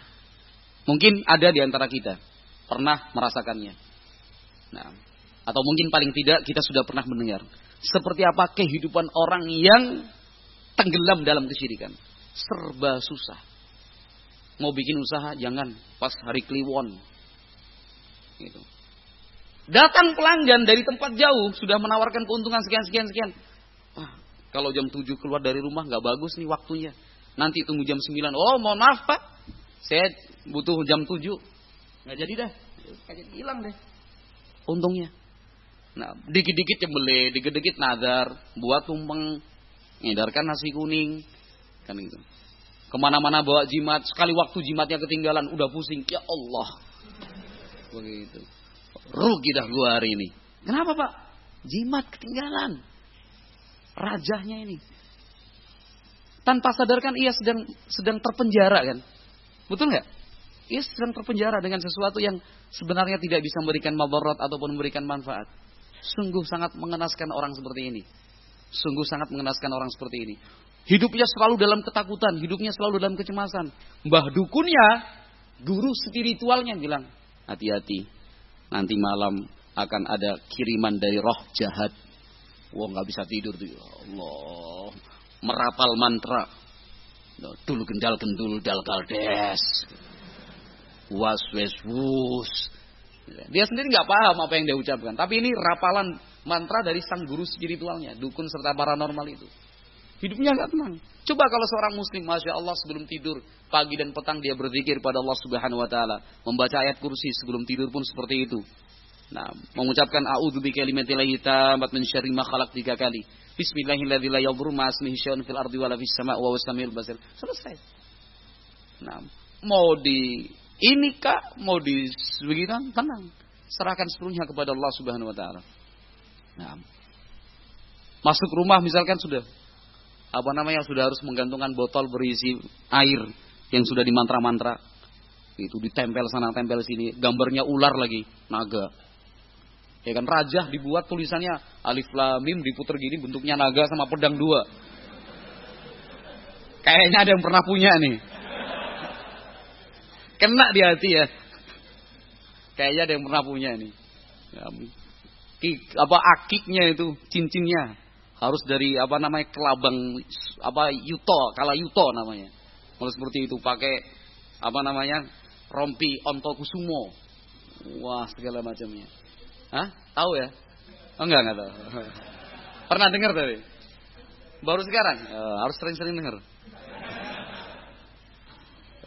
Mungkin ada di antara kita pernah merasakannya. Nah, atau mungkin paling tidak kita sudah pernah mendengar seperti apa kehidupan orang yang tenggelam dalam kesyirikan. Serba susah. Mau bikin usaha jangan pas hari kliwon. Gitu. Datang pelanggan dari tempat jauh sudah menawarkan keuntungan sekian sekian sekian. Kalau jam 7 keluar dari rumah nggak bagus nih waktunya. Nanti tunggu jam 9. Oh, mohon maaf, Pak. Saya butuh jam 7. Nggak jadi dah. Kayak hilang deh. Untungnya. Nah, dikit-dikit cembele, dikit-dikit nazar, buat tumpeng, ngedarkan nasi kuning, kan itu. Ke mana-mana bawa jimat, sekali waktu jimatnya ketinggalan, udah pusing, ya Allah. Begitu. Rugi dah gua hari ini. Kenapa pak? Jimat ketinggalan. Rajahnya ini. Tanpa sadarkan ia sedang sedang terpenjara kan. Betul nggak? Ia sedang terpenjara dengan sesuatu yang sebenarnya tidak bisa memberikan mabarat ataupun memberikan manfaat. Sungguh sangat mengenaskan orang seperti ini. Sungguh sangat mengenaskan orang seperti ini. Hidupnya selalu dalam ketakutan, hidupnya selalu dalam kecemasan. Mbah dukunnya, guru spiritualnya bilang, hati-hati, nanti malam akan ada kiriman dari roh jahat. Wah nggak bisa tidur tuh, ya Allah. Merapal mantra. Dulu gendal gendul dal kaldes. Was wes wus. Dia sendiri nggak paham apa yang dia ucapkan. Tapi ini rapalan mantra dari sang guru spiritualnya, dukun serta paranormal itu. Hidupnya nggak tenang. Coba kalau seorang muslim, masya Allah sebelum tidur pagi dan petang dia berzikir pada Allah Subhanahu Wa Taala, membaca ayat kursi sebelum tidur pun seperti itu. Nah, mengucapkan a'udzu bikalimatillahi tammat min syarri ma khalaq tiga kali. Bismillahirrahmanirrahim. La yadhurru ma ismihi syai'un fil ardi wala fis sama' wa huwas samiul basir. Selesai. Nah, mau di ini kak mau di begitu tenang. Serahkan sepenuhnya kepada Allah Subhanahu wa taala. Nah, masuk rumah misalkan sudah apa namanya sudah harus menggantungkan botol berisi air yang sudah dimantra-mantra. Itu ditempel sana tempel sini, gambarnya ular lagi, naga. Ya kan rajah dibuat tulisannya alif lam mim diputer gini bentuknya naga sama pedang dua. Kayaknya ada yang pernah punya nih. Kena di hati ya. Kayaknya ada yang pernah punya nih. Ya, apa akiknya itu cincinnya harus dari apa namanya kelabang apa yuto kala yuto namanya kalau seperti itu pakai apa namanya rompi ontokusumo. Wah, segala macamnya. Hah? Tahu ya? Oh, enggak, enggak tahu. [laughs] Pernah dengar tapi? Baru sekarang? Oh, harus sering-sering dengar.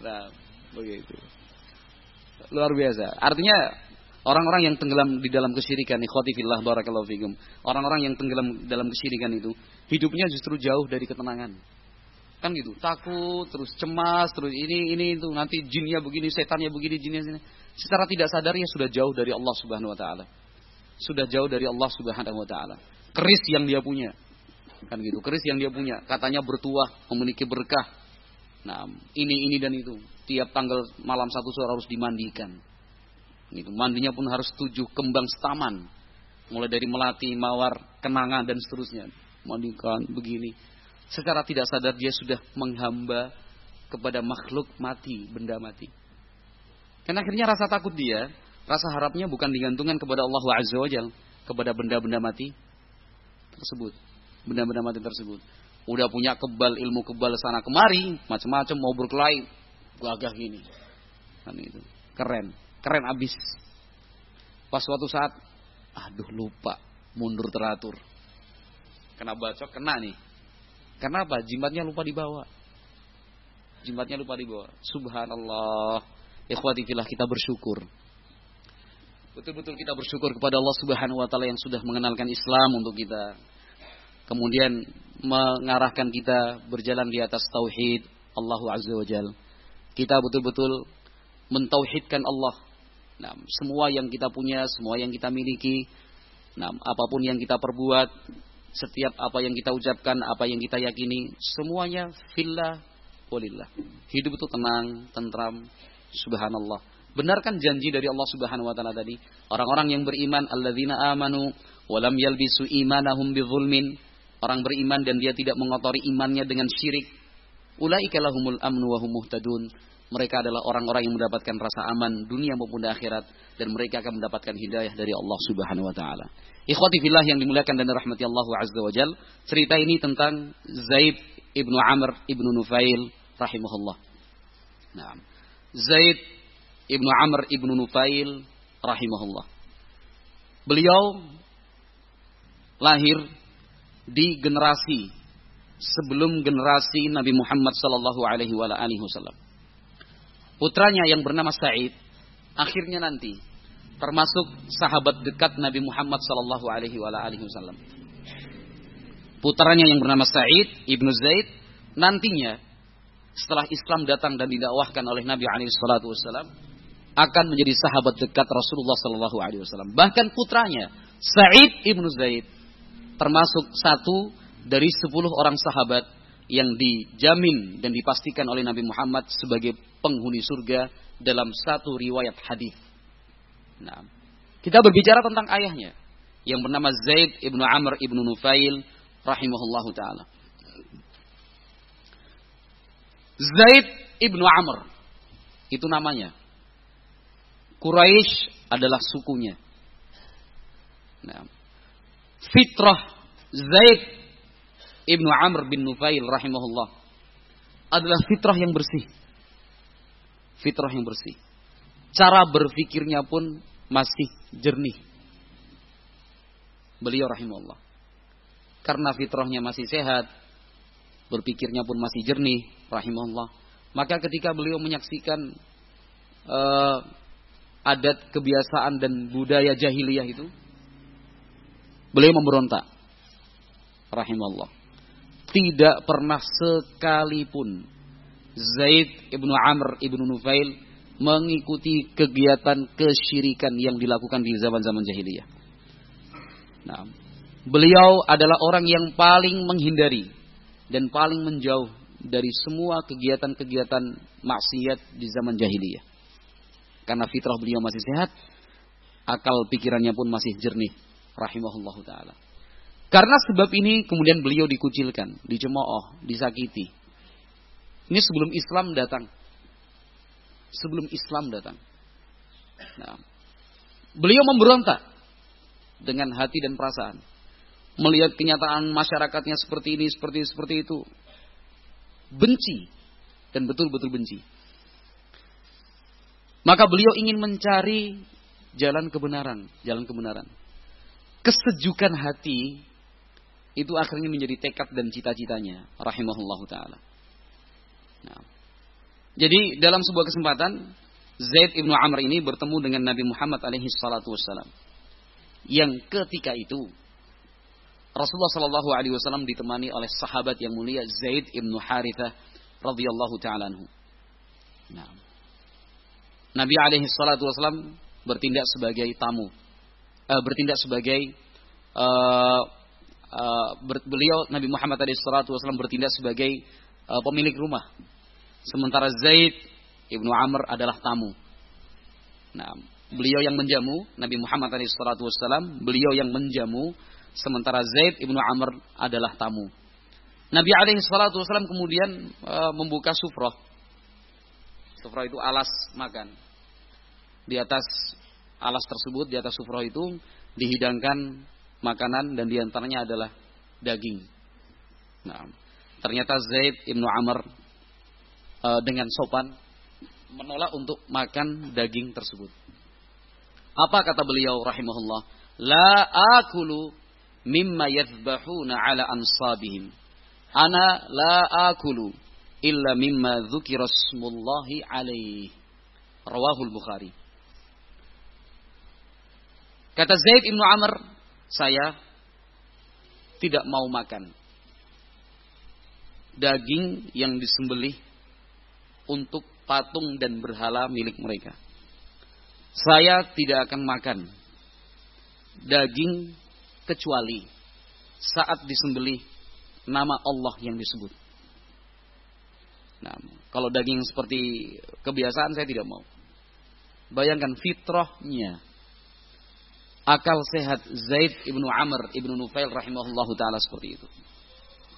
Nah, begitu. Luar biasa. Artinya orang-orang yang tenggelam di dalam kesyirikan, ikhwati fillah barakallahu fikum. Orang-orang yang tenggelam dalam kesyirikan itu, hidupnya justru jauh dari ketenangan. Kan gitu, takut, terus cemas, terus ini ini itu nanti jinnya begini, setannya begini, jinnya sini. Secara tidak sadar ya sudah jauh dari Allah Subhanahu wa taala. Sudah jauh dari Allah Subhanahu wa taala. Keris yang dia punya. Kan gitu, keris yang dia punya, katanya bertuah, memiliki berkah. Nah, ini ini dan itu. Tiap tanggal malam satu sore harus dimandikan. Gitu, mandinya pun harus tujuh kembang setaman. Mulai dari melati, mawar, kenanga dan seterusnya. Mandikan begini secara tidak sadar dia sudah menghamba kepada makhluk mati, benda mati. Karena akhirnya rasa takut dia, rasa harapnya bukan digantungkan kepada Allah Azza wa Jal, kepada benda-benda mati tersebut. Benda-benda mati tersebut. Udah punya kebal ilmu kebal sana kemari, macam-macam mau berkelahi, gagah gini. Kan itu. Keren, keren abis. Pas suatu saat, aduh lupa, mundur teratur. Kena bacok, kena nih karena apa? Jimatnya lupa dibawa. Jimatnya lupa dibawa. Subhanallah. Ikhwati kita bersyukur. Betul-betul kita bersyukur kepada Allah Subhanahu wa taala yang sudah mengenalkan Islam untuk kita. Kemudian mengarahkan kita berjalan di atas tauhid Allah Azza wa Jal. Kita betul-betul mentauhidkan Allah. Nah, semua yang kita punya, semua yang kita miliki, nah, apa pun yang kita perbuat, setiap apa yang kita ucapkan, apa yang kita yakini, semuanya fillah walillah. Hidup itu tenang, tentram, subhanallah. Benarkan janji dari Allah Subhanahu wa taala tadi, orang-orang yang beriman alladzina amanu wa lam yalbisu imanahum bidzulmin, orang beriman dan dia tidak mengotori imannya dengan syirik. Ulaika lahumul amnu wa hum muhtadun. Mereka adalah orang-orang yang mendapatkan rasa aman dunia maupun akhirat dan mereka akan mendapatkan hidayah dari Allah Subhanahu wa taala. Ikhwati fillah yang dimuliakan dan dirahmati Allah Azza wa Jal, cerita ini tentang Zaid ibnu Amr ibnu Nufail rahimahullah. Nah, Zaid ibnu Amr ibnu Nufail rahimahullah. Beliau lahir di generasi sebelum generasi Nabi Muhammad sallallahu alaihi wasallam putranya yang bernama Sa'id akhirnya nanti termasuk sahabat dekat Nabi Muhammad sallallahu alaihi wasallam. Putranya yang bernama Sa'id ibnu Zaid nantinya setelah Islam datang dan didakwahkan oleh Nabi alaihi wasallam akan menjadi sahabat dekat Rasulullah sallallahu alaihi wasallam. Bahkan putranya Sa'id ibnu Zaid termasuk satu dari sepuluh orang sahabat yang dijamin dan dipastikan oleh Nabi Muhammad sebagai penghuni surga dalam satu riwayat hadis. Nah, kita berbicara tentang ayahnya yang bernama Zaid ibnu Amr ibnu Nufail rahimahullahu taala. Zaid ibnu Amr itu namanya. Quraisy adalah sukunya. Nah, fitrah Zaid ibnu Amr bin Nufail rahimahullah adalah fitrah yang bersih fitrah yang bersih. Cara berfikirnya pun masih jernih. Beliau rahimahullah. Karena fitrahnya masih sehat, berpikirnya pun masih jernih, rahimahullah. Maka ketika beliau menyaksikan uh, adat, kebiasaan dan budaya jahiliyah itu, beliau memberontak. Rahimahullah. Tidak pernah sekalipun Zaid ibnu Amr ibnu Nufail mengikuti kegiatan kesyirikan yang dilakukan di zaman-zaman jahiliyah. Nah, beliau adalah orang yang paling menghindari dan paling menjauh dari semua kegiatan-kegiatan maksiat di zaman jahiliyah. Karena fitrah beliau masih sehat, akal pikirannya pun masih jernih, rahimahullah taala. Karena sebab ini kemudian beliau dikucilkan, dicemooh, disakiti, ini sebelum Islam datang. Sebelum Islam datang. Nah, beliau memberontak dengan hati dan perasaan. Melihat kenyataan masyarakatnya seperti ini, seperti seperti itu. Benci dan betul-betul benci. Maka beliau ingin mencari jalan kebenaran, jalan kebenaran. Kesejukan hati itu akhirnya menjadi tekad dan cita-citanya rahimahullahu taala. Nah. Jadi dalam sebuah kesempatan Zaid ibnu Amr ini bertemu dengan Nabi Muhammad alaihi salatu wassalam. Yang ketika itu Rasulullah Shallallahu Alaihi Wasallam ditemani oleh sahabat yang mulia Zaid ibnu Harithah radhiyallahu taala anhu. Nah. Nabi alaihi salatu wasallam bertindak sebagai tamu, uh, bertindak sebagai uh, uh, beliau Nabi Muhammad alaihi salatu wasallam bertindak sebagai uh, pemilik rumah. Sementara Zaid ibnu Amr adalah tamu. Nah, beliau yang menjamu Nabi Muhammad alaihi salatu wasallam, beliau yang menjamu sementara Zaid ibnu Amr adalah tamu. Nabi alaihi salatu wasallam kemudian e, membuka sufrah. Sufrah itu alas makan. Di atas alas tersebut, di atas sufrah itu dihidangkan makanan dan di antaranya adalah daging. Nah, ternyata Zaid ibnu Amr e, dengan sopan menolak untuk makan daging tersebut. Apa kata beliau rahimahullah? La akulu mimma yadhbahuna ala ansabihim. Ana la akulu illa mimma dzukira alaihi. Rawahul Bukhari. Kata Zaid ibnu Amr, saya tidak mau makan daging yang disembelih untuk patung dan berhala milik mereka. Saya tidak akan makan daging kecuali saat disembelih nama Allah yang disebut. Nah, kalau daging seperti kebiasaan saya tidak mau. Bayangkan fitrahnya. Akal sehat Zaid ibnu Amr ibnu Nufail rahimahullah taala seperti itu.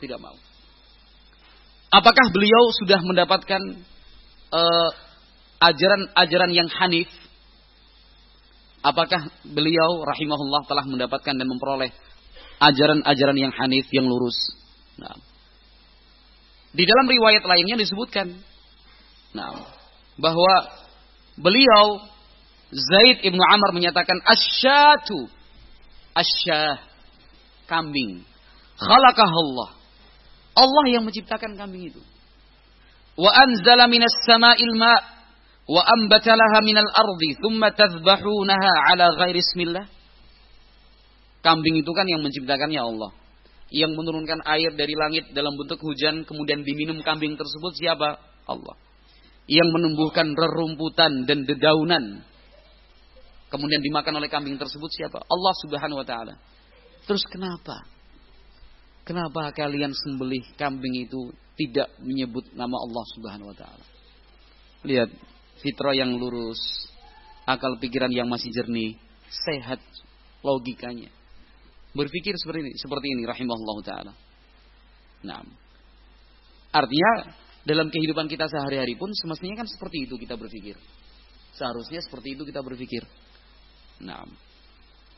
Tidak mau. Apakah beliau sudah mendapatkan eh, ajaran-ajaran uh, yang hanif Apakah beliau rahimahullah telah mendapatkan dan memperoleh ajaran-ajaran yang hanif, yang lurus? Nah. Di dalam riwayat lainnya disebutkan. Nah, bahwa beliau Zaid ibnu Amr menyatakan asyatu. Asyah. Kambing. Khalaqah Allah Allah yang menciptakan kambing itu. Wa anzala minas sama'il ma' wa ambatalaha minal ardi thumma tadhbahunaha ala ghairi ismillah. Kambing itu kan yang menciptakannya Allah yang menurunkan air dari langit dalam bentuk hujan kemudian diminum kambing tersebut siapa? Allah. Yang menumbuhkan rerumputan dan dedaunan kemudian dimakan oleh kambing tersebut siapa? Allah Subhanahu wa taala. Terus kenapa? Kenapa kalian sembelih kambing itu tidak menyebut nama Allah Subhanahu wa taala? Lihat fitrah yang lurus, akal pikiran yang masih jernih, sehat logikanya. Berpikir seperti ini, seperti ini rahimahullah taala. Nah, artinya dalam kehidupan kita sehari-hari pun semestinya kan seperti itu kita berpikir. Seharusnya seperti itu kita berpikir. Nah,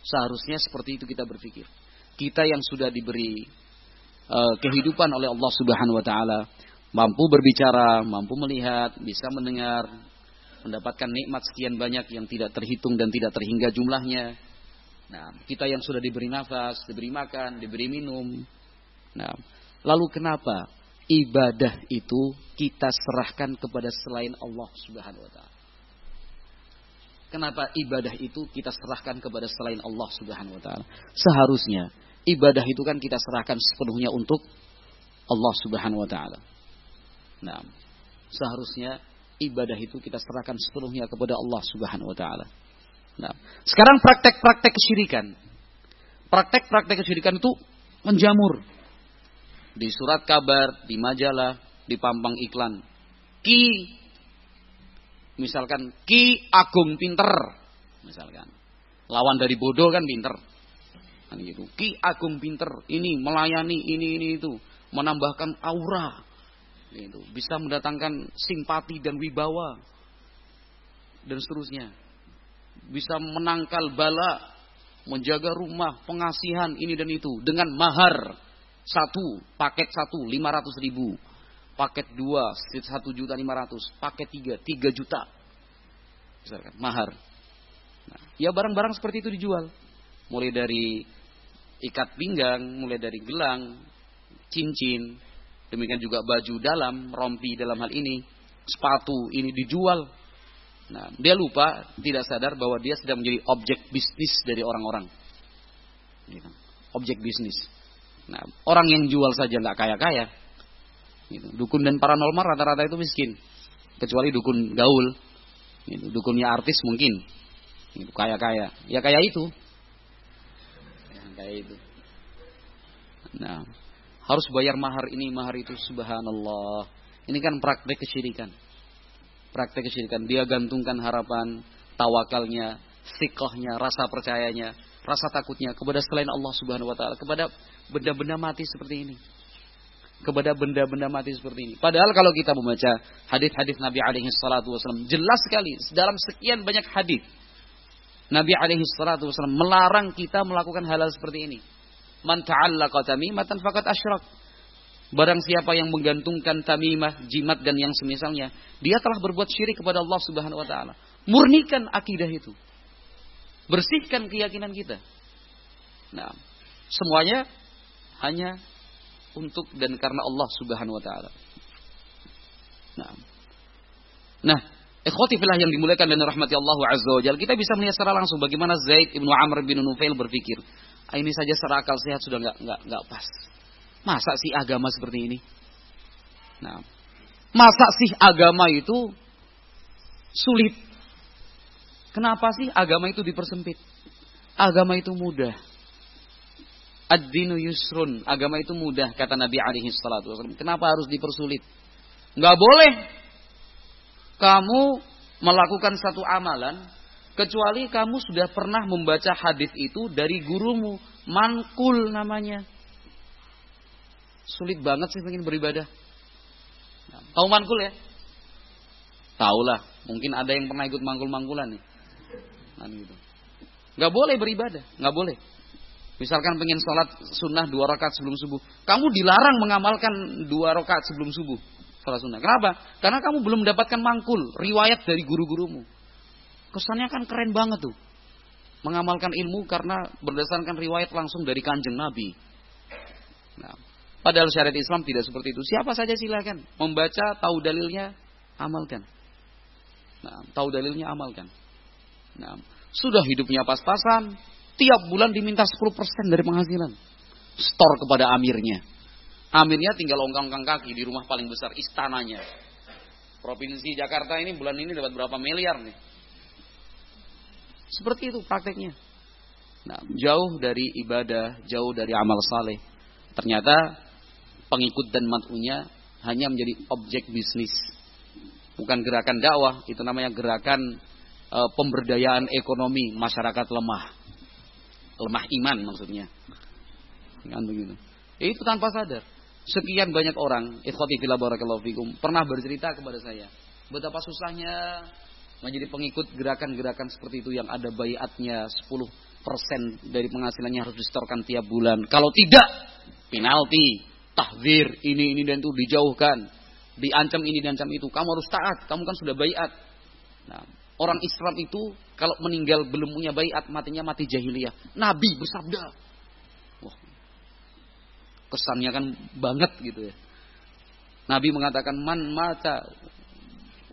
seharusnya seperti itu kita berpikir. Kita yang sudah diberi uh, kehidupan oleh Allah Subhanahu wa taala, mampu berbicara, mampu melihat, bisa mendengar, mendapatkan nikmat sekian banyak yang tidak terhitung dan tidak terhingga jumlahnya. Nah, kita yang sudah diberi nafas, diberi makan, diberi minum. Nah, lalu kenapa ibadah itu kita serahkan kepada selain Allah Subhanahu wa taala? Kenapa ibadah itu kita serahkan kepada selain Allah Subhanahu wa taala? Seharusnya ibadah itu kan kita serahkan sepenuhnya untuk Allah Subhanahu wa taala. Nah, seharusnya ibadah itu kita serahkan sepenuhnya kepada Allah Subhanahu wa taala. Nah, sekarang praktek-praktek kesyirikan. Praktek-praktek kesyirikan itu menjamur. Di surat kabar, di majalah, di pampang iklan. Ki misalkan Ki Agung Pinter misalkan. Lawan dari bodoh kan pinter. Kan gitu. Ki Agung Pinter ini melayani ini ini itu, menambahkan aura itu bisa mendatangkan simpati dan wibawa dan seterusnya. Bisa menangkal bala, menjaga rumah, pengasihan ini dan itu dengan mahar satu, paket satu, lima ratus ribu, paket dua, satu juta lima ratus, paket tiga, tiga juta. Misalkan mahar. Nah, ya barang-barang seperti itu dijual. Mulai dari ikat pinggang, mulai dari gelang, cincin, demikian juga baju dalam, rompi dalam hal ini, sepatu ini dijual. Nah, dia lupa, tidak sadar bahwa dia sedang menjadi objek bisnis dari orang-orang. Gitu. Objek bisnis. Nah, orang yang jual saja nggak kaya-kaya. Gitu. Dukun dan paranormal rata-rata itu miskin, kecuali dukun gaul. Gitu. Dukunnya artis mungkin, gitu. kaya-kaya. Ya kayak itu. Ya, kayak itu. Nah, harus bayar mahar ini, mahar itu, subhanallah. Ini kan praktek kesyirikan. Praktek kesyirikan. Dia gantungkan harapan, tawakalnya, sikohnya, rasa percayanya, rasa takutnya kepada selain Allah subhanahu wa ta'ala. Kepada benda-benda mati seperti ini. Kepada benda-benda mati seperti ini. Padahal kalau kita membaca hadis-hadis Nabi alaihi salatu wasallam, jelas sekali dalam sekian banyak hadis Nabi alaihi salatu wasallam melarang kita melakukan hal-hal seperti ini. Man ta'allaqa tamimatan faqad asyrak. Barang siapa yang menggantungkan tamimah, jimat dan yang semisalnya, dia telah berbuat syirik kepada Allah Subhanahu wa taala. Murnikan akidah itu. Bersihkan keyakinan kita. Nah, semuanya hanya untuk dan karena Allah Subhanahu wa taala. Nah. Nah, ikhwati fillah yang dimuliakan dan rahmati Allah azza wajalla, kita bisa melihat secara langsung bagaimana Zaid bin Amr bin Nufail berpikir. Ah, ini saja secara akal sehat sudah nggak nggak nggak pas. Masa sih agama seperti ini? Nah, masa sih agama itu sulit? Kenapa sih agama itu dipersempit? Agama itu mudah. Ad-dinu yusrun. Agama itu mudah kata Nabi alaihi salatu wasallam. Kenapa harus dipersulit? Enggak boleh kamu melakukan satu amalan Kecuali kamu sudah pernah membaca hadis itu dari gurumu. Mankul namanya. Sulit banget sih pengen beribadah. Tahu mankul ya? Tahu lah. Mungkin ada yang pernah ikut mangkul-mangkulan nih. Nah, gitu. Gak boleh beribadah. Gak boleh. Misalkan pengen sholat sunnah dua rakaat sebelum subuh. Kamu dilarang mengamalkan dua rakaat sebelum subuh. Sholat sunnah. Kenapa? Karena kamu belum mendapatkan mangkul. Riwayat dari guru-gurumu. Kesannya kan keren banget tuh. Mengamalkan ilmu karena berdasarkan riwayat langsung dari kanjeng Nabi. Nah, padahal syariat Islam tidak seperti itu. Siapa saja silakan membaca, tahu dalilnya, amalkan. Nah, tahu dalilnya amalkan. Nah, sudah hidupnya pas-pasan, tiap bulan diminta 10% dari penghasilan. Store kepada amirnya. Amirnya tinggal ongkang-ongkang kaki di rumah paling besar istananya. Provinsi Jakarta ini bulan ini dapat berapa miliar nih? Seperti itu prakteknya. Nah, jauh dari ibadah, jauh dari amal saleh. Ternyata pengikut dan matunya hanya menjadi objek bisnis. Bukan gerakan dakwah, itu namanya gerakan e, pemberdayaan ekonomi masyarakat lemah. Lemah iman maksudnya. Kan begitu. Itu tanpa sadar. Sekian banyak orang, barakallahu fikum, pernah bercerita kepada saya betapa susahnya menjadi pengikut gerakan-gerakan seperti itu yang ada bayatnya 10% dari penghasilannya harus distorkan tiap bulan. Kalau tidak, penalti, tahzir, ini ini dan itu dijauhkan, diancam ini diancam itu. Kamu harus taat, kamu kan sudah bayat. Nah, orang Islam itu kalau meninggal belum punya bayat, matinya mati jahiliyah. Nabi bersabda. Wah. Kesannya kan banget gitu ya. Nabi mengatakan man mata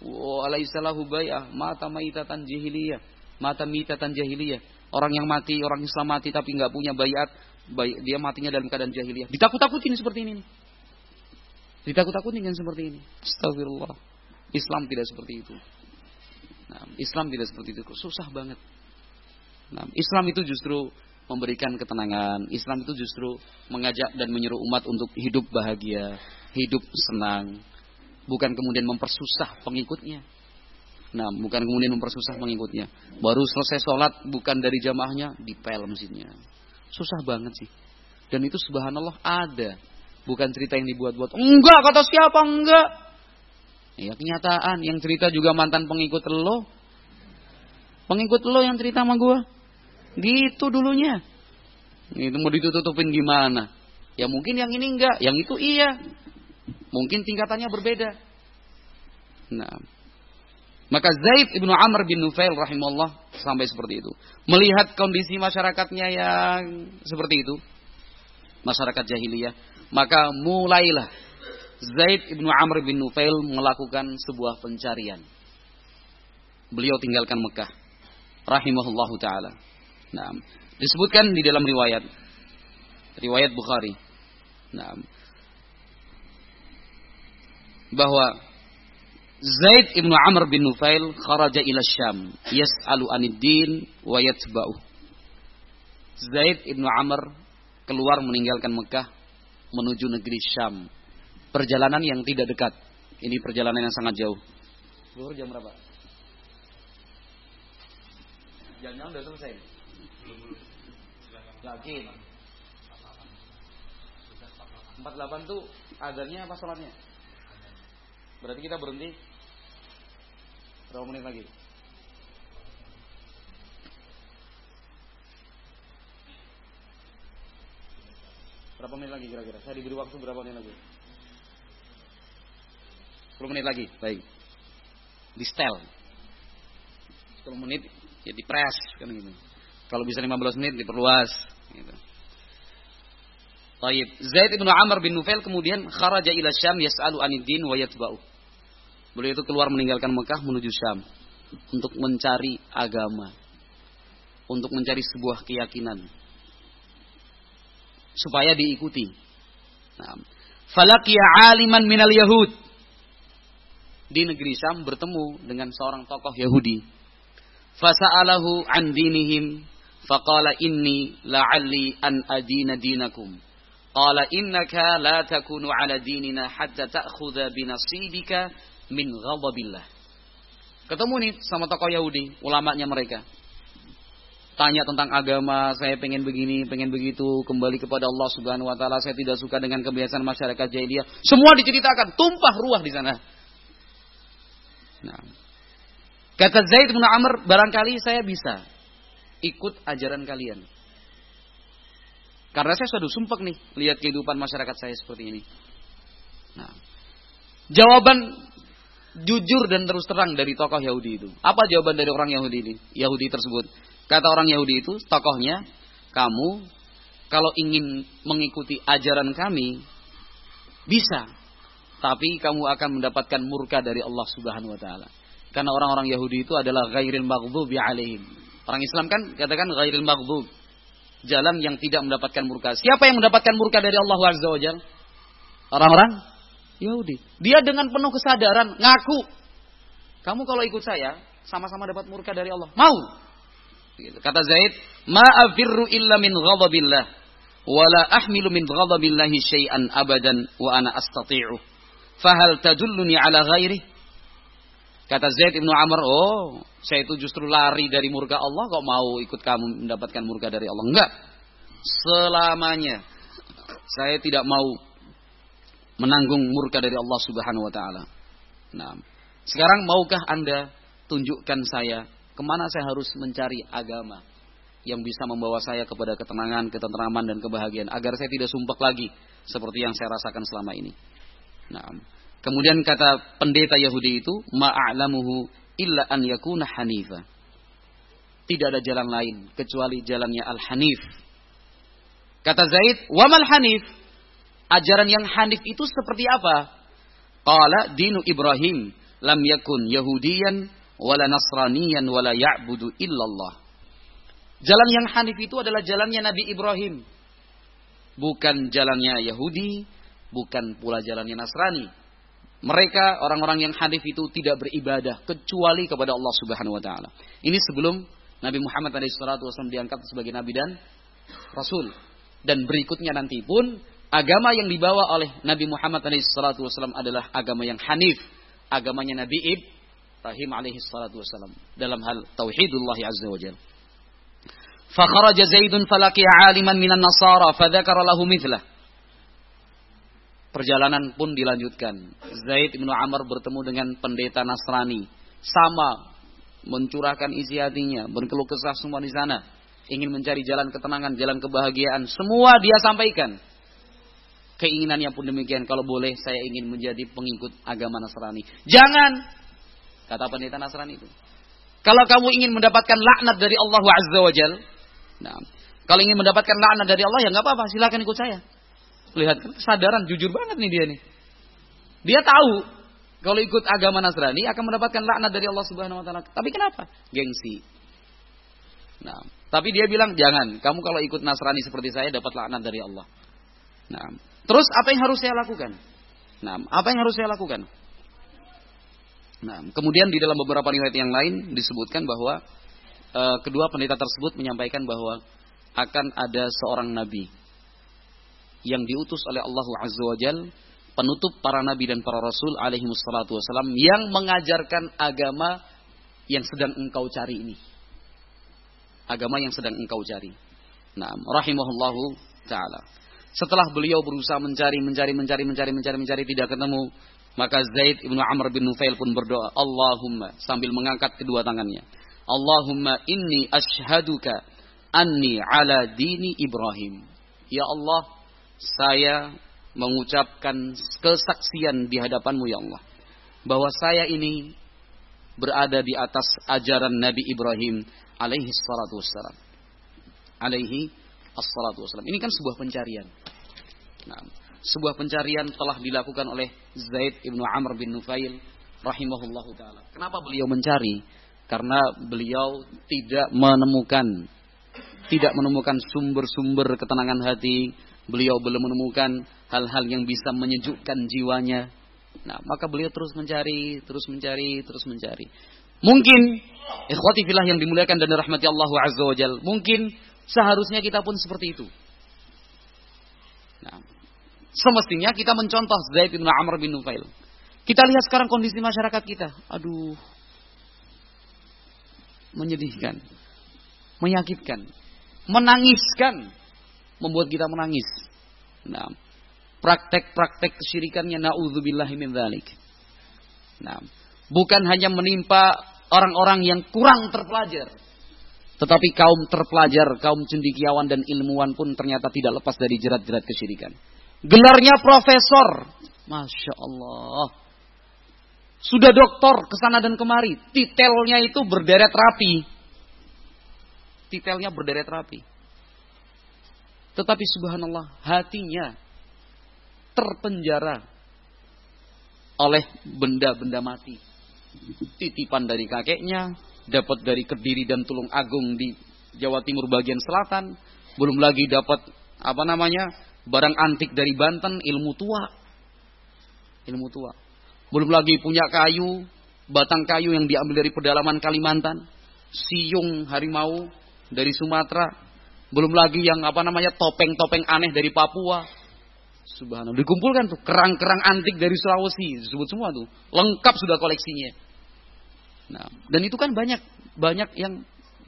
wa alaihissalahu bay'ah mata maitatan jahiliyah mata mitatan jahiliyah orang yang mati orang Islam mati tapi nggak punya bayat bay, dia matinya dalam keadaan jahiliyah. Ditakut-takutin seperti ini ditakut-takutin kan seperti ini. Astagfirullah. Islam tidak seperti itu. Nah, Islam tidak seperti itu. Susah banget. Nah, Islam itu justru memberikan ketenangan. Islam itu justru mengajak dan menyuruh umat untuk hidup bahagia hidup senang. Bukan kemudian mempersusah pengikutnya. Nah, bukan kemudian mempersusah pengikutnya. Baru selesai sholat, bukan dari jamaahnya, dipel masjidnya. Susah banget sih. Dan itu subhanallah ada. Bukan cerita yang dibuat-buat. Enggak, kata siapa? Enggak. Ya kenyataan. Yang cerita juga mantan pengikut lo. Pengikut lo yang cerita sama gue. Gitu dulunya. Itu mau ditutupin gimana? Ya mungkin yang ini enggak. Yang itu iya. Mungkin tingkatannya berbeda. Nah, Maka Zaid ibnu Amr bin Nufail rahimahullah sampai seperti itu. Melihat kondisi masyarakatnya yang seperti itu, masyarakat jahiliyah, maka mulailah Zaid ibnu Amr bin Nufail melakukan sebuah pencarian. Beliau tinggalkan Mekah, rahimahullahu taala. Nah, disebutkan di dalam riwayat, riwayat Bukhari. Nah, bahwa Zaid ibnu Amr bin Nufail kharaja ila Syam yas'alu anid din wa yatba'u. Zaid ibnu Amr keluar meninggalkan Mekah menuju negeri Syam. Perjalanan yang tidak dekat. Ini perjalanan yang sangat jauh. Zuhur jam berapa? Jangan-jangan udah selesai. Yakin. 48 tuh adarnya apa sholatnya? Berarti kita berhenti Berapa menit lagi? Berapa menit lagi kira-kira? Saya diberi waktu berapa menit lagi? 10 menit lagi, baik. Di setel. 10 menit ya di press kan gitu. Kalau bisa 15 menit diperluas gitu. Taib. Zaid bin Amr bin Nufail kemudian kharaja ila Syam yas'alu anid din wa yatba'u. Beliau itu keluar meninggalkan Mekah menuju Syam untuk mencari agama, untuk mencari sebuah keyakinan supaya diikuti. Nah, falakiya aliman minal Yahud di negeri Syam bertemu dengan seorang tokoh Yahudi. Fasa'alahu an dinihim faqala inni la'alli an adina dinakum. Qala innaka la takunu ala dinina hatta ta'khudha binasibika min ghadabillah. Ketemu nih sama tokoh Yahudi, ulamanya mereka. Tanya tentang agama, saya pengen begini, pengen begitu, kembali kepada Allah Subhanahu wa taala, saya tidak suka dengan kebiasaan masyarakat jahiliyah. Semua diceritakan, tumpah ruah di sana. Nah. Kata Zaid bin Amr, barangkali saya bisa ikut ajaran kalian. Karena saya sudah sumpah nih lihat kehidupan masyarakat saya seperti ini. Nah, jawaban jujur dan terus terang dari tokoh Yahudi itu. Apa jawaban dari orang Yahudi ini? Yahudi tersebut. Kata orang Yahudi itu, tokohnya, kamu kalau ingin mengikuti ajaran kami, bisa. Tapi kamu akan mendapatkan murka dari Allah Subhanahu wa taala. Karena orang-orang Yahudi itu adalah ghairil maghdubi alaihim. Orang Islam kan katakan ghairil maghdub. Jalan yang tidak mendapatkan murka. Siapa yang mendapatkan murka dari Allah Azza wa Orang-orang Yahudi. Dia dengan penuh kesadaran ngaku, kamu kalau ikut saya sama-sama dapat murka dari Allah. Mau? Gitu. Kata Zaid, ma'afirru illa min ghadabillah wala ahmilu min ghadabillahi syai'an abadan wa ana astati'u. Fahal tadulluni ala ghairi? Kata Zaid ibnu Amr, oh saya itu justru lari dari murka Allah kok mau ikut kamu mendapatkan murka dari Allah. Enggak. Selamanya saya tidak mau menanggung murka dari Allah Subhanahu wa taala. Nah, sekarang maukah Anda tunjukkan saya ke mana saya harus mencari agama yang bisa membawa saya kepada ketenangan, ketentraman dan kebahagiaan agar saya tidak sumpah lagi seperti yang saya rasakan selama ini. Nah, kemudian kata pendeta Yahudi itu, ma'alamuhu illa an yakuna hanifa. Tidak ada jalan lain kecuali jalannya al-hanif. Kata Zaid, wamal hanif? Ajaran yang hanif itu seperti apa? Qala dinu Ibrahim lam yakun Yahudiyan wala Nasraniyan wala ya'budu illallah. Jalan yang hanif itu adalah jalannya Nabi Ibrahim. Bukan jalannya Yahudi, bukan pula jalannya Nasrani. Mereka orang-orang yang hanif itu tidak beribadah kecuali kepada Allah Subhanahu wa taala. Ini sebelum Nabi Muhammad SAW diangkat sebagai nabi dan rasul. Dan berikutnya nanti pun agama yang dibawa oleh Nabi Muhammad SAW adalah agama yang hanif, agamanya Nabi Ibrahim SAW dalam hal tauhidullah azza wa jalla. فخرج زيد فلقي عالما من النصارى فذكر له مثله Perjalanan pun dilanjutkan. Zaid bin Amr bertemu dengan pendeta Nasrani. Sama mencurahkan isi hatinya, berkeluh kesah semua di sana. Ingin mencari jalan ketenangan, jalan kebahagiaan. Semua dia sampaikan. Keinginannya pun demikian. Kalau boleh saya ingin menjadi pengikut agama Nasrani. Jangan. Kata pendeta Nasrani itu. Kalau kamu ingin mendapatkan laknat dari Allah Azza wa Jal, nah, kalau ingin mendapatkan laknat dari Allah ya nggak apa-apa, silakan ikut saya. Lihat kesadaran jujur banget nih dia nih. Dia tahu kalau ikut agama Nasrani akan mendapatkan laknat dari Allah Subhanahu wa taala. Tapi kenapa? Gengsi. Nah, tapi dia bilang jangan, kamu kalau ikut Nasrani seperti saya dapat laknat dari Allah. Nah, terus apa yang harus saya lakukan? Nah, apa yang harus saya lakukan? Nah, kemudian di dalam beberapa riwayat yang lain disebutkan bahwa uh, kedua pendeta tersebut menyampaikan bahwa akan ada seorang nabi yang diutus oleh Allah Azza wa Jal, penutup para nabi dan para rasul alaihi wassalatu wassalam yang mengajarkan agama yang sedang engkau cari ini. Agama yang sedang engkau cari. Nah, rahimahullahu taala. Setelah beliau berusaha mencari, mencari, mencari, mencari, mencari, mencari, tidak ketemu, maka Zaid ibnu Amr bin Nufail pun berdoa, Allahumma sambil mengangkat kedua tangannya. Allahumma inni ashhaduka anni ala dini Ibrahim. Ya Allah, saya mengucapkan kesaksian di hadapanmu ya Allah. Bahwa saya ini berada di atas ajaran Nabi Ibrahim alaihi salatu wassalam. Alaihi assalatu wassalam. Ini kan sebuah pencarian. Nah, sebuah pencarian telah dilakukan oleh Zaid ibnu Amr bin Nufail rahimahullahu taala. Kenapa beliau mencari? Karena beliau tidak menemukan tidak menemukan sumber-sumber ketenangan hati, beliau belum menemukan hal-hal yang bisa menyejukkan jiwanya. Nah, maka beliau terus mencari, terus mencari, terus mencari. Mungkin ikhwati fillah yang dimuliakan dan dirahmati Allah Azza wa mungkin seharusnya kita pun seperti itu. Nah, Semestinya kita mencontoh Zaid bin Amr bin Nufail. Kita lihat sekarang kondisi masyarakat kita. Aduh. Menyedihkan. Menyakitkan. Menangiskan. Membuat kita menangis. Nah, praktek-praktek kesyirikannya na'udzubillahi min. Nah, bukan hanya menimpa orang-orang yang kurang terpelajar. Tetapi kaum terpelajar, kaum cendikiawan dan ilmuwan pun ternyata tidak lepas dari jerat-jerat kesyirikan. Gelarnya profesor. Masya Allah. Sudah doktor ke sana dan kemari. Titelnya itu berderet rapi. Titelnya berderet rapi. Tetapi subhanallah hatinya terpenjara oleh benda-benda mati. Titipan dari kakeknya, dapat dari Kediri dan Tulung Agung di Jawa Timur bagian selatan, belum lagi dapat apa namanya barang antik dari Banten, ilmu tua. Ilmu tua. Belum lagi punya kayu, batang kayu yang diambil dari pedalaman Kalimantan, siung harimau dari Sumatera, belum lagi yang apa namanya topeng-topeng aneh dari Papua. Subhanallah, dikumpulkan tuh kerang-kerang antik dari Sulawesi, disebut semua tuh, lengkap sudah koleksinya. Nah, dan itu kan banyak banyak yang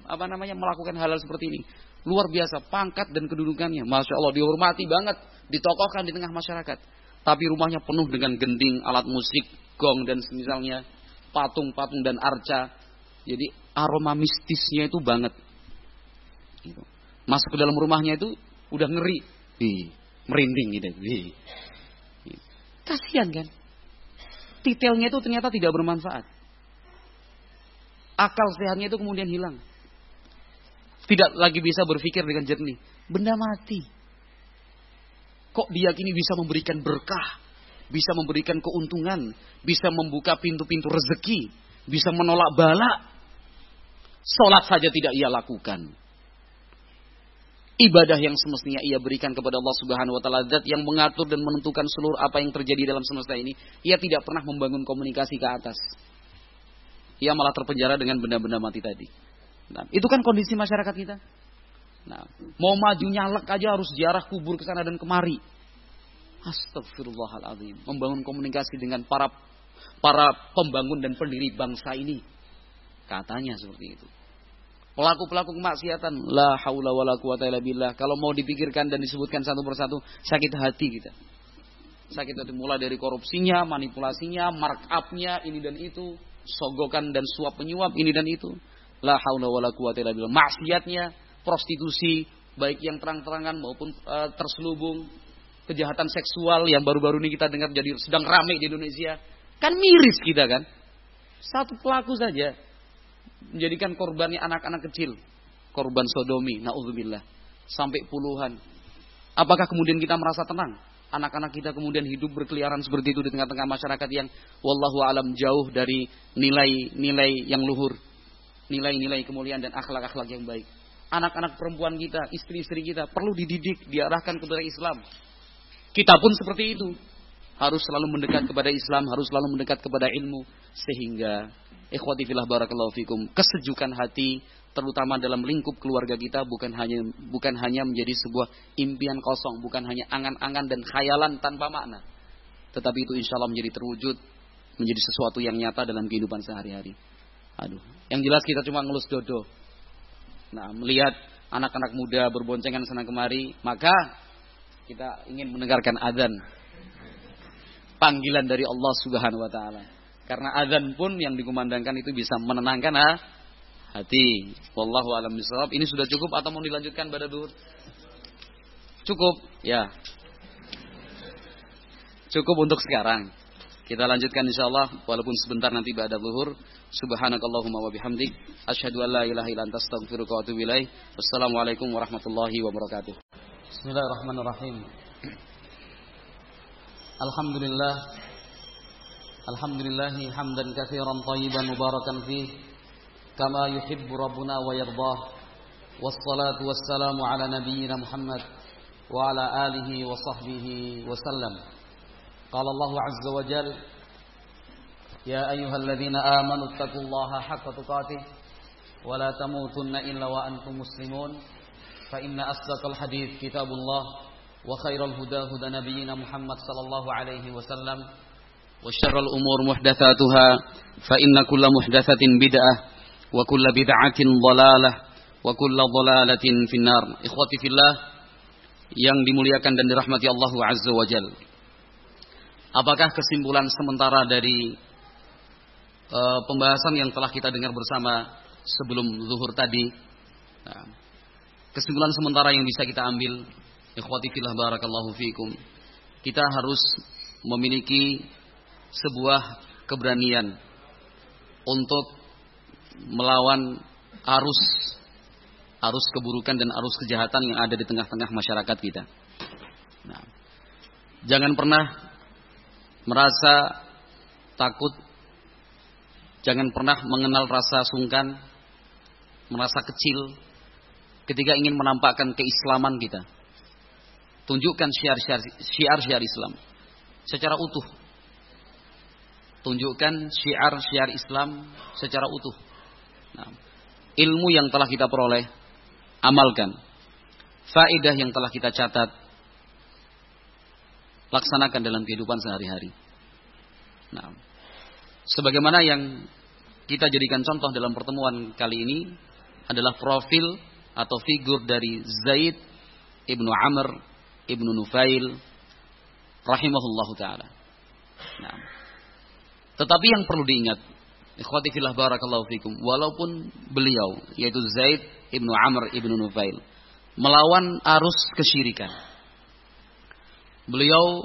apa namanya melakukan hal-hal seperti ini. Luar biasa pangkat dan kedudukannya. Masya Allah dihormati banget. Ditokohkan di tengah masyarakat. Tapi rumahnya penuh dengan gending, alat musik, gong dan semisalnya. Patung-patung dan arca. Jadi aroma mistisnya itu banget. Gitu. Masuk ke dalam rumahnya itu udah ngeri. Di, merinding gitu. Di. Kasihan kan? Titelnya itu ternyata tidak bermanfaat. Akal sehatnya itu kemudian hilang. Tidak lagi bisa berpikir dengan jernih. Benda mati. Kok diyakini bisa memberikan berkah, bisa memberikan keuntungan, bisa membuka pintu-pintu rezeki, bisa menolak bala. Sholat saja tidak ia lakukan. Ibadah yang semestinya ia berikan kepada Allah Subhanahu wa taala zat yang mengatur dan menentukan seluruh apa yang terjadi dalam semesta ini, ia tidak pernah membangun komunikasi ke atas. Ia malah terpenjara dengan benda-benda mati tadi. Nah, itu kan kondisi masyarakat kita. Nah, mau maju nyalek aja harus ziarah kubur ke sana dan kemari. Astagfirullahaladzim. Membangun komunikasi dengan para para pembangun dan pendiri bangsa ini. Katanya seperti itu. Pelaku-pelaku kemaksiatan. La haula wa la quwata illa billah. Kalau mau dipikirkan dan disebutkan satu persatu. Sakit hati kita. Sakit hati mulai dari korupsinya, manipulasinya, markupnya, ini dan itu. Sogokan dan suap penyuap, ini dan itu. La haula wala quwata illa billah. Maksiatnya, prostitusi, baik yang terang-terangan maupun uh, terselubung, kejahatan seksual yang baru-baru ini kita dengar jadi sedang ramai di Indonesia. Kan miris kita kan. Satu pelaku saja menjadikan korbannya anak-anak kecil, korban sodomi, naudzubillah, sampai puluhan. Apakah kemudian kita merasa tenang? Anak-anak kita kemudian hidup berkeliaran seperti itu di tengah-tengah masyarakat yang wallahu alam jauh dari nilai-nilai yang luhur, nilai-nilai kemuliaan dan akhlak-akhlak yang baik. Anak-anak perempuan kita, istri-istri kita perlu dididik, diarahkan kepada Islam. Kita pun seperti itu harus selalu mendekat kepada Islam, harus selalu mendekat kepada ilmu sehingga ikhwati fillah barakallahu fikum kesejukan hati terutama dalam lingkup keluarga kita bukan hanya bukan hanya menjadi sebuah impian kosong, bukan hanya angan-angan dan khayalan tanpa makna. Tetapi itu insya Allah menjadi terwujud, menjadi sesuatu yang nyata dalam kehidupan sehari-hari. Aduh, yang jelas kita cuma ngelus dodo. Nah, melihat anak-anak muda berboncengan sana kemari, maka kita ingin mendengarkan adzan panggilan dari Allah Subhanahu wa taala. Karena azan pun yang dikumandangkan itu bisa menenangkan ha? hati. Wallahu alam bisawab. Ini sudah cukup atau mau dilanjutkan pada duhur? Cukup, ya. Cukup untuk sekarang. Kita lanjutkan insyaallah walaupun sebentar nanti pada duhur. Subhanakallahumma wa bihamdik asyhadu an la ilaha illa anta astaghfiruka wa atubu ilaik. Wassalamualaikum warahmatullahi wabarakatuh. Bismillahirrahmanirrahim. Alhamdulillah Alhamdulillahi hamdan katsiran tayyiban mubarakan fihi كما يحب ربنا ويرضاه. والصلاة والسلام على نبينا محمد وعلى آله وصحبه وسلم. قال الله عز وجل يا أيها الذين آمنوا اتقوا الله حق تقاته ولا تموتن إلا وأنتم مسلمون. فإن أصدق الحديث كتاب الله وخير الهدى هدى نبينا محمد صلى الله عليه وسلم. وشر الأمور محدثاتها فإن كل محدثة بدعة وكل بدعة ضلالة وكل ضلالة في النار إخوتي في الله yang dimuliakan dan dirahmati Allah Azza wa Jal. Apakah kesimpulan sementara dari uh, pembahasan yang telah kita dengar bersama sebelum zuhur tadi? Nah, kesimpulan sementara yang bisa kita ambil Ikhwati fillah barakallahu fikum. Kita harus memiliki sebuah keberanian untuk melawan arus arus keburukan dan arus kejahatan yang ada di tengah-tengah masyarakat kita. Nah, jangan pernah merasa takut, jangan pernah mengenal rasa sungkan, merasa kecil ketika ingin menampakkan keislaman kita. Tunjukkan syiar-syiar Islam secara utuh. Tunjukkan syiar-syiar Islam secara utuh. Nah, ilmu yang telah kita peroleh, amalkan. Faedah yang telah kita catat, laksanakan dalam kehidupan sehari-hari. Nah, sebagaimana yang kita jadikan contoh dalam pertemuan kali ini adalah profil atau figur dari Zaid ibnu Amr Ibnu Nufail rahimahullahu taala. Nah. Tetapi yang perlu diingat, ikhwati fillah barakallahu fikum, walaupun beliau yaitu Zaid Ibnu Amr Ibnu Nufail melawan arus kesyirikan. Beliau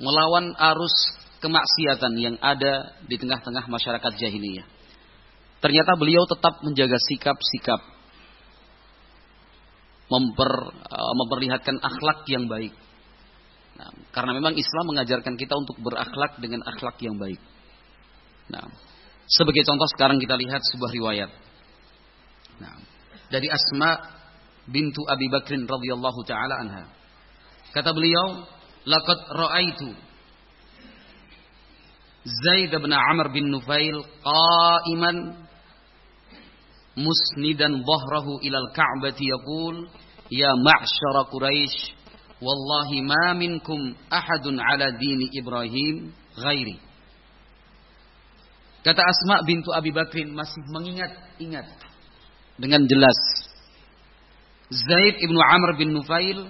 melawan arus kemaksiatan yang ada di tengah-tengah masyarakat jahiliyah. Ternyata beliau tetap menjaga sikap-sikap memper, uh, memperlihatkan akhlak yang baik. Nah, karena memang Islam mengajarkan kita untuk berakhlak dengan akhlak yang baik. Nah, sebagai contoh sekarang kita lihat sebuah riwayat. Nah, dari Asma bintu Abi Bakrin radhiyallahu taala anha. Kata beliau, "Laqad ra'aitu Zaid bin Amr bin Nufail qa'iman musnidan dhahrahu ilal ka'bati yaqul ya ma'syara quraisy wallahi ma minkum ahadun ala dini Ibrahim ghairi Kata Asma bintu Abi Bakrin masih mengingat-ingat dengan jelas Zaid ibnu Amr bin Nufail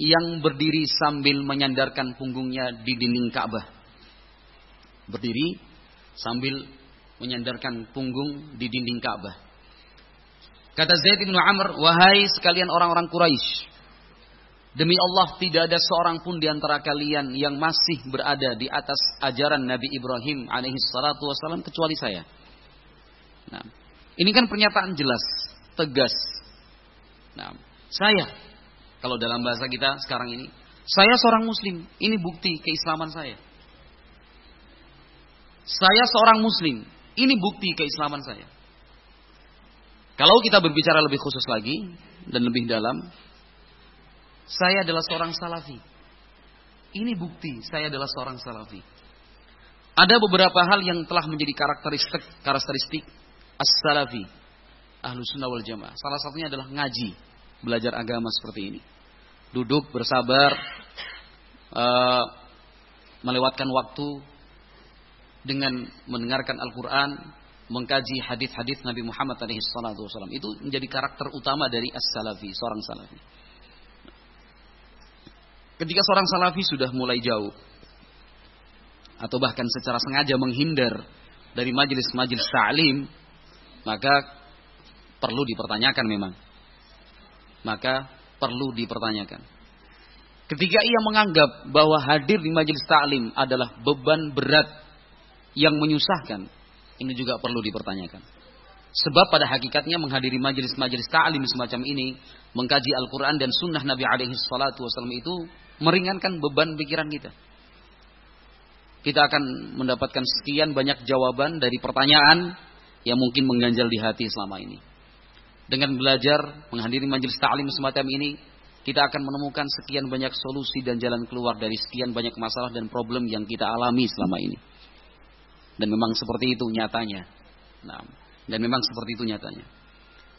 yang berdiri sambil menyandarkan punggungnya di dinding Ka'bah. Berdiri sambil menyandarkan punggung di dinding Ka'bah. Kata Zaid bin Amr, wahai sekalian orang-orang Quraisy, Demi Allah tidak ada seorang pun di antara kalian yang masih berada di atas ajaran Nabi Ibrahim alaihi salatu wasallam kecuali saya. Nah, ini kan pernyataan jelas, tegas. Nah, saya kalau dalam bahasa kita sekarang ini, saya seorang muslim, ini bukti keislaman saya. Saya seorang muslim, ini bukti keislaman saya. Kalau kita berbicara lebih khusus lagi dan lebih dalam, saya adalah seorang salafi. Ini bukti saya adalah seorang salafi. Ada beberapa hal yang telah menjadi karakteristik karakteristik as-salafi. Ahlus sunnah wal jamaah. Salah satunya adalah ngaji. Belajar agama seperti ini. Duduk bersabar. Uh, melewatkan waktu. Dengan mendengarkan Al-Quran. Mengkaji hadis-hadis Nabi Muhammad SAW. Itu menjadi karakter utama dari as-salafi. Seorang salafi. Ketika seorang salafi sudah mulai jauh atau bahkan secara sengaja menghindar dari majelis-majelis ta'lim, maka perlu dipertanyakan memang. Maka perlu dipertanyakan. Ketika ia menganggap bahwa hadir di majelis ta'lim adalah beban berat yang menyusahkan, ini juga perlu dipertanyakan. Sebab pada hakikatnya menghadiri majelis-majelis ta'lim semacam ini, mengkaji Al-Quran dan sunnah Nabi alaihi salatu wasallam itu meringankan beban pikiran kita. Kita akan mendapatkan sekian banyak jawaban dari pertanyaan yang mungkin mengganjal di hati selama ini. Dengan belajar menghadiri majelis ta'lim semacam ini, kita akan menemukan sekian banyak solusi dan jalan keluar dari sekian banyak masalah dan problem yang kita alami selama ini. Dan memang seperti itu nyatanya. Nah, dan memang seperti itu nyatanya.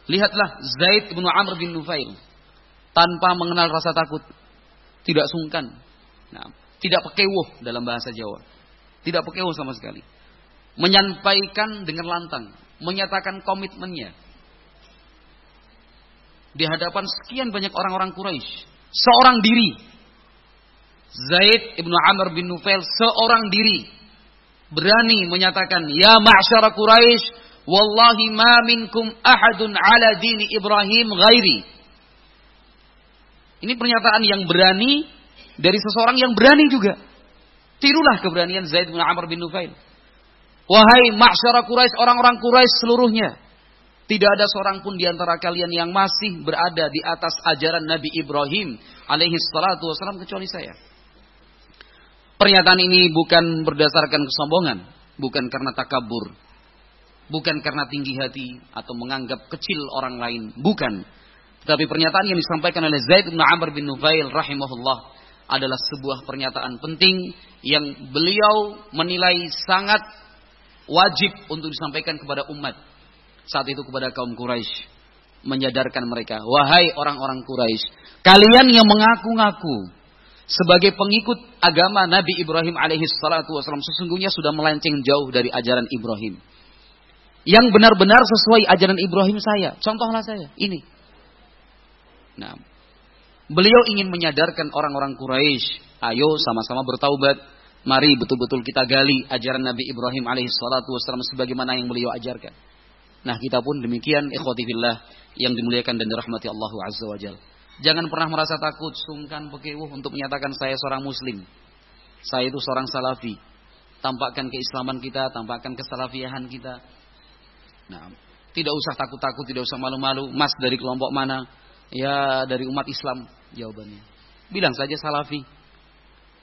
Lihatlah Zaid bin Amr bin Nufail tanpa mengenal rasa takut tidak sungkan. Nah, tidak pekewuh dalam bahasa Jawa. Tidak pekewuh sama sekali. Menyampaikan dengan lantang, menyatakan komitmennya. Di hadapan sekian banyak orang-orang Quraisy, seorang diri. Zaid ibnu Amr bin Nufail seorang diri berani menyatakan, "Ya ma'syara Quraisy, wallahi ma minkum ahadun ala dini Ibrahim ghairi." Ini pernyataan yang berani dari seseorang yang berani juga. Tirulah keberanian Zaid bin Amr bin Nufail. Wahai masyarakat Quraisy, orang-orang Quraisy seluruhnya. Tidak ada seorang pun di antara kalian yang masih berada di atas ajaran Nabi Ibrahim alaihi salatu wasallam kecuali saya. Pernyataan ini bukan berdasarkan kesombongan, bukan karena takabur, bukan karena tinggi hati atau menganggap kecil orang lain, bukan. Tapi pernyataan yang disampaikan oleh Zaid bin Amr bin Nufail rahimahullah adalah sebuah pernyataan penting yang beliau menilai sangat wajib untuk disampaikan kepada umat. Saat itu kepada kaum Quraisy menyadarkan mereka, wahai orang-orang Quraisy, kalian yang mengaku-ngaku sebagai pengikut agama Nabi Ibrahim alaihi salatu wasallam sesungguhnya sudah melenceng jauh dari ajaran Ibrahim. Yang benar-benar sesuai ajaran Ibrahim saya. Contohlah saya, ini. Nah, beliau ingin menyadarkan orang-orang Quraisy, ayo sama-sama bertaubat. Mari betul-betul kita gali ajaran Nabi Ibrahim alaihi salatu wasallam sebagaimana yang beliau ajarkan. Nah, kita pun demikian ikhwati fillah yang dimuliakan dan dirahmati Allah azza wajalla. Jangan pernah merasa takut, sungkan, pekewuh untuk menyatakan saya seorang muslim. Saya itu seorang salafi. Tampakkan keislaman kita, tampakkan kesalafiahan kita. Nah, tidak usah takut-takut, tidak usah malu-malu. Mas dari kelompok mana? Ya dari umat Islam jawabannya. Bilang saja salafi.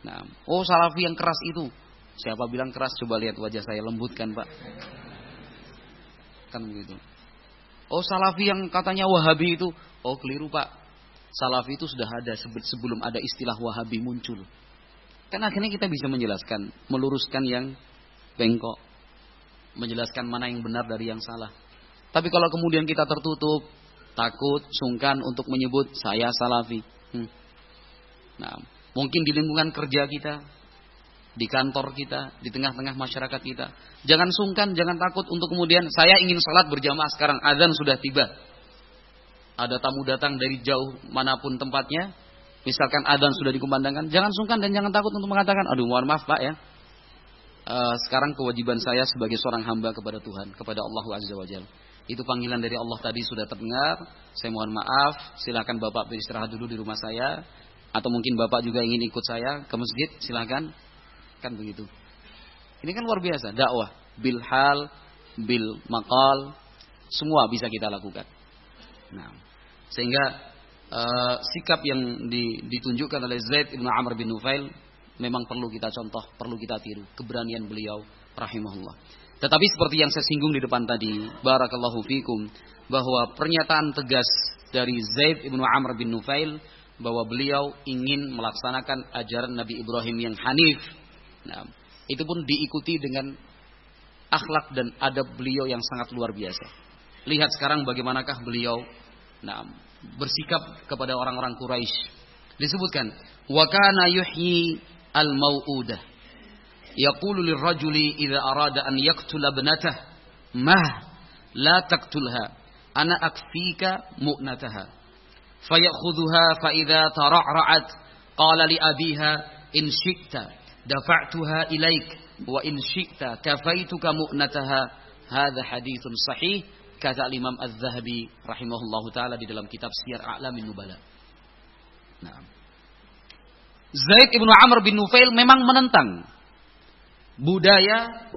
Nah, oh salafi yang keras itu. Siapa bilang keras? Coba lihat wajah saya lembutkan pak. Kan begitu. Oh salafi yang katanya wahabi itu. Oh keliru pak. Salafi itu sudah ada sebelum ada istilah wahabi muncul. Kan akhirnya kita bisa menjelaskan. Meluruskan yang bengkok. Menjelaskan mana yang benar dari yang salah. Tapi kalau kemudian kita tertutup takut, sungkan untuk menyebut saya salafi. Hmm. Nah, mungkin di lingkungan kerja kita, di kantor kita, di tengah-tengah masyarakat kita. Jangan sungkan, jangan takut untuk kemudian saya ingin salat berjamaah sekarang, azan sudah tiba. Ada tamu datang dari jauh mana pun tempatnya, misalkan azan sudah dikumandangkan, jangan sungkan dan jangan takut untuk mengatakan, aduh mohon maaf pak ya, uh, sekarang kewajiban saya sebagai seorang hamba kepada Tuhan, kepada Allah Azza wa Jalla. Itu panggilan dari Allah tadi sudah terdengar. Saya mohon maaf. Silakan Bapak beristirahat dulu di rumah saya. Atau mungkin Bapak juga ingin ikut saya ke masjid, silakan. Kan begitu. Ini kan luar biasa, dakwah bil hal, bil maqal, semua bisa kita lakukan. Nah, sehingga uh, sikap yang ditunjukkan oleh Zaid bin Amr bin Nufail memang perlu kita contoh, perlu kita tiru keberanian beliau rahimahullah. Tetapi seperti yang saya singgung di depan tadi, barakallahu fikum, bahwa pernyataan tegas dari Zaid bin Amr bin Nufail bahwa beliau ingin melaksanakan ajaran Nabi Ibrahim yang hanif. Nah, itu pun diikuti dengan akhlak dan adab beliau yang sangat luar biasa. Lihat sekarang bagaimanakah beliau nah, bersikap kepada orang-orang Quraisy. Disebutkan, "Wa kana yuhyi al-mau'udah." Yaqulu lirrajuli idza arada an yaqtula ibnatah, "Mah, la taqtulha. Ana akfika mu'nataha." Fayakhudhuha fa idza tara'ra'at qala li abiha in syi'ta dafa'tuha ilaik wa in syi'ta kafaituka mu'nataha hadha hadithun sahih kata Imam Az-Zahabi rahimahullahu taala di dalam kitab Syiar A'lamin Nubala. Nah. Zaid ibnu Amr bin Nufail memang menentang budaya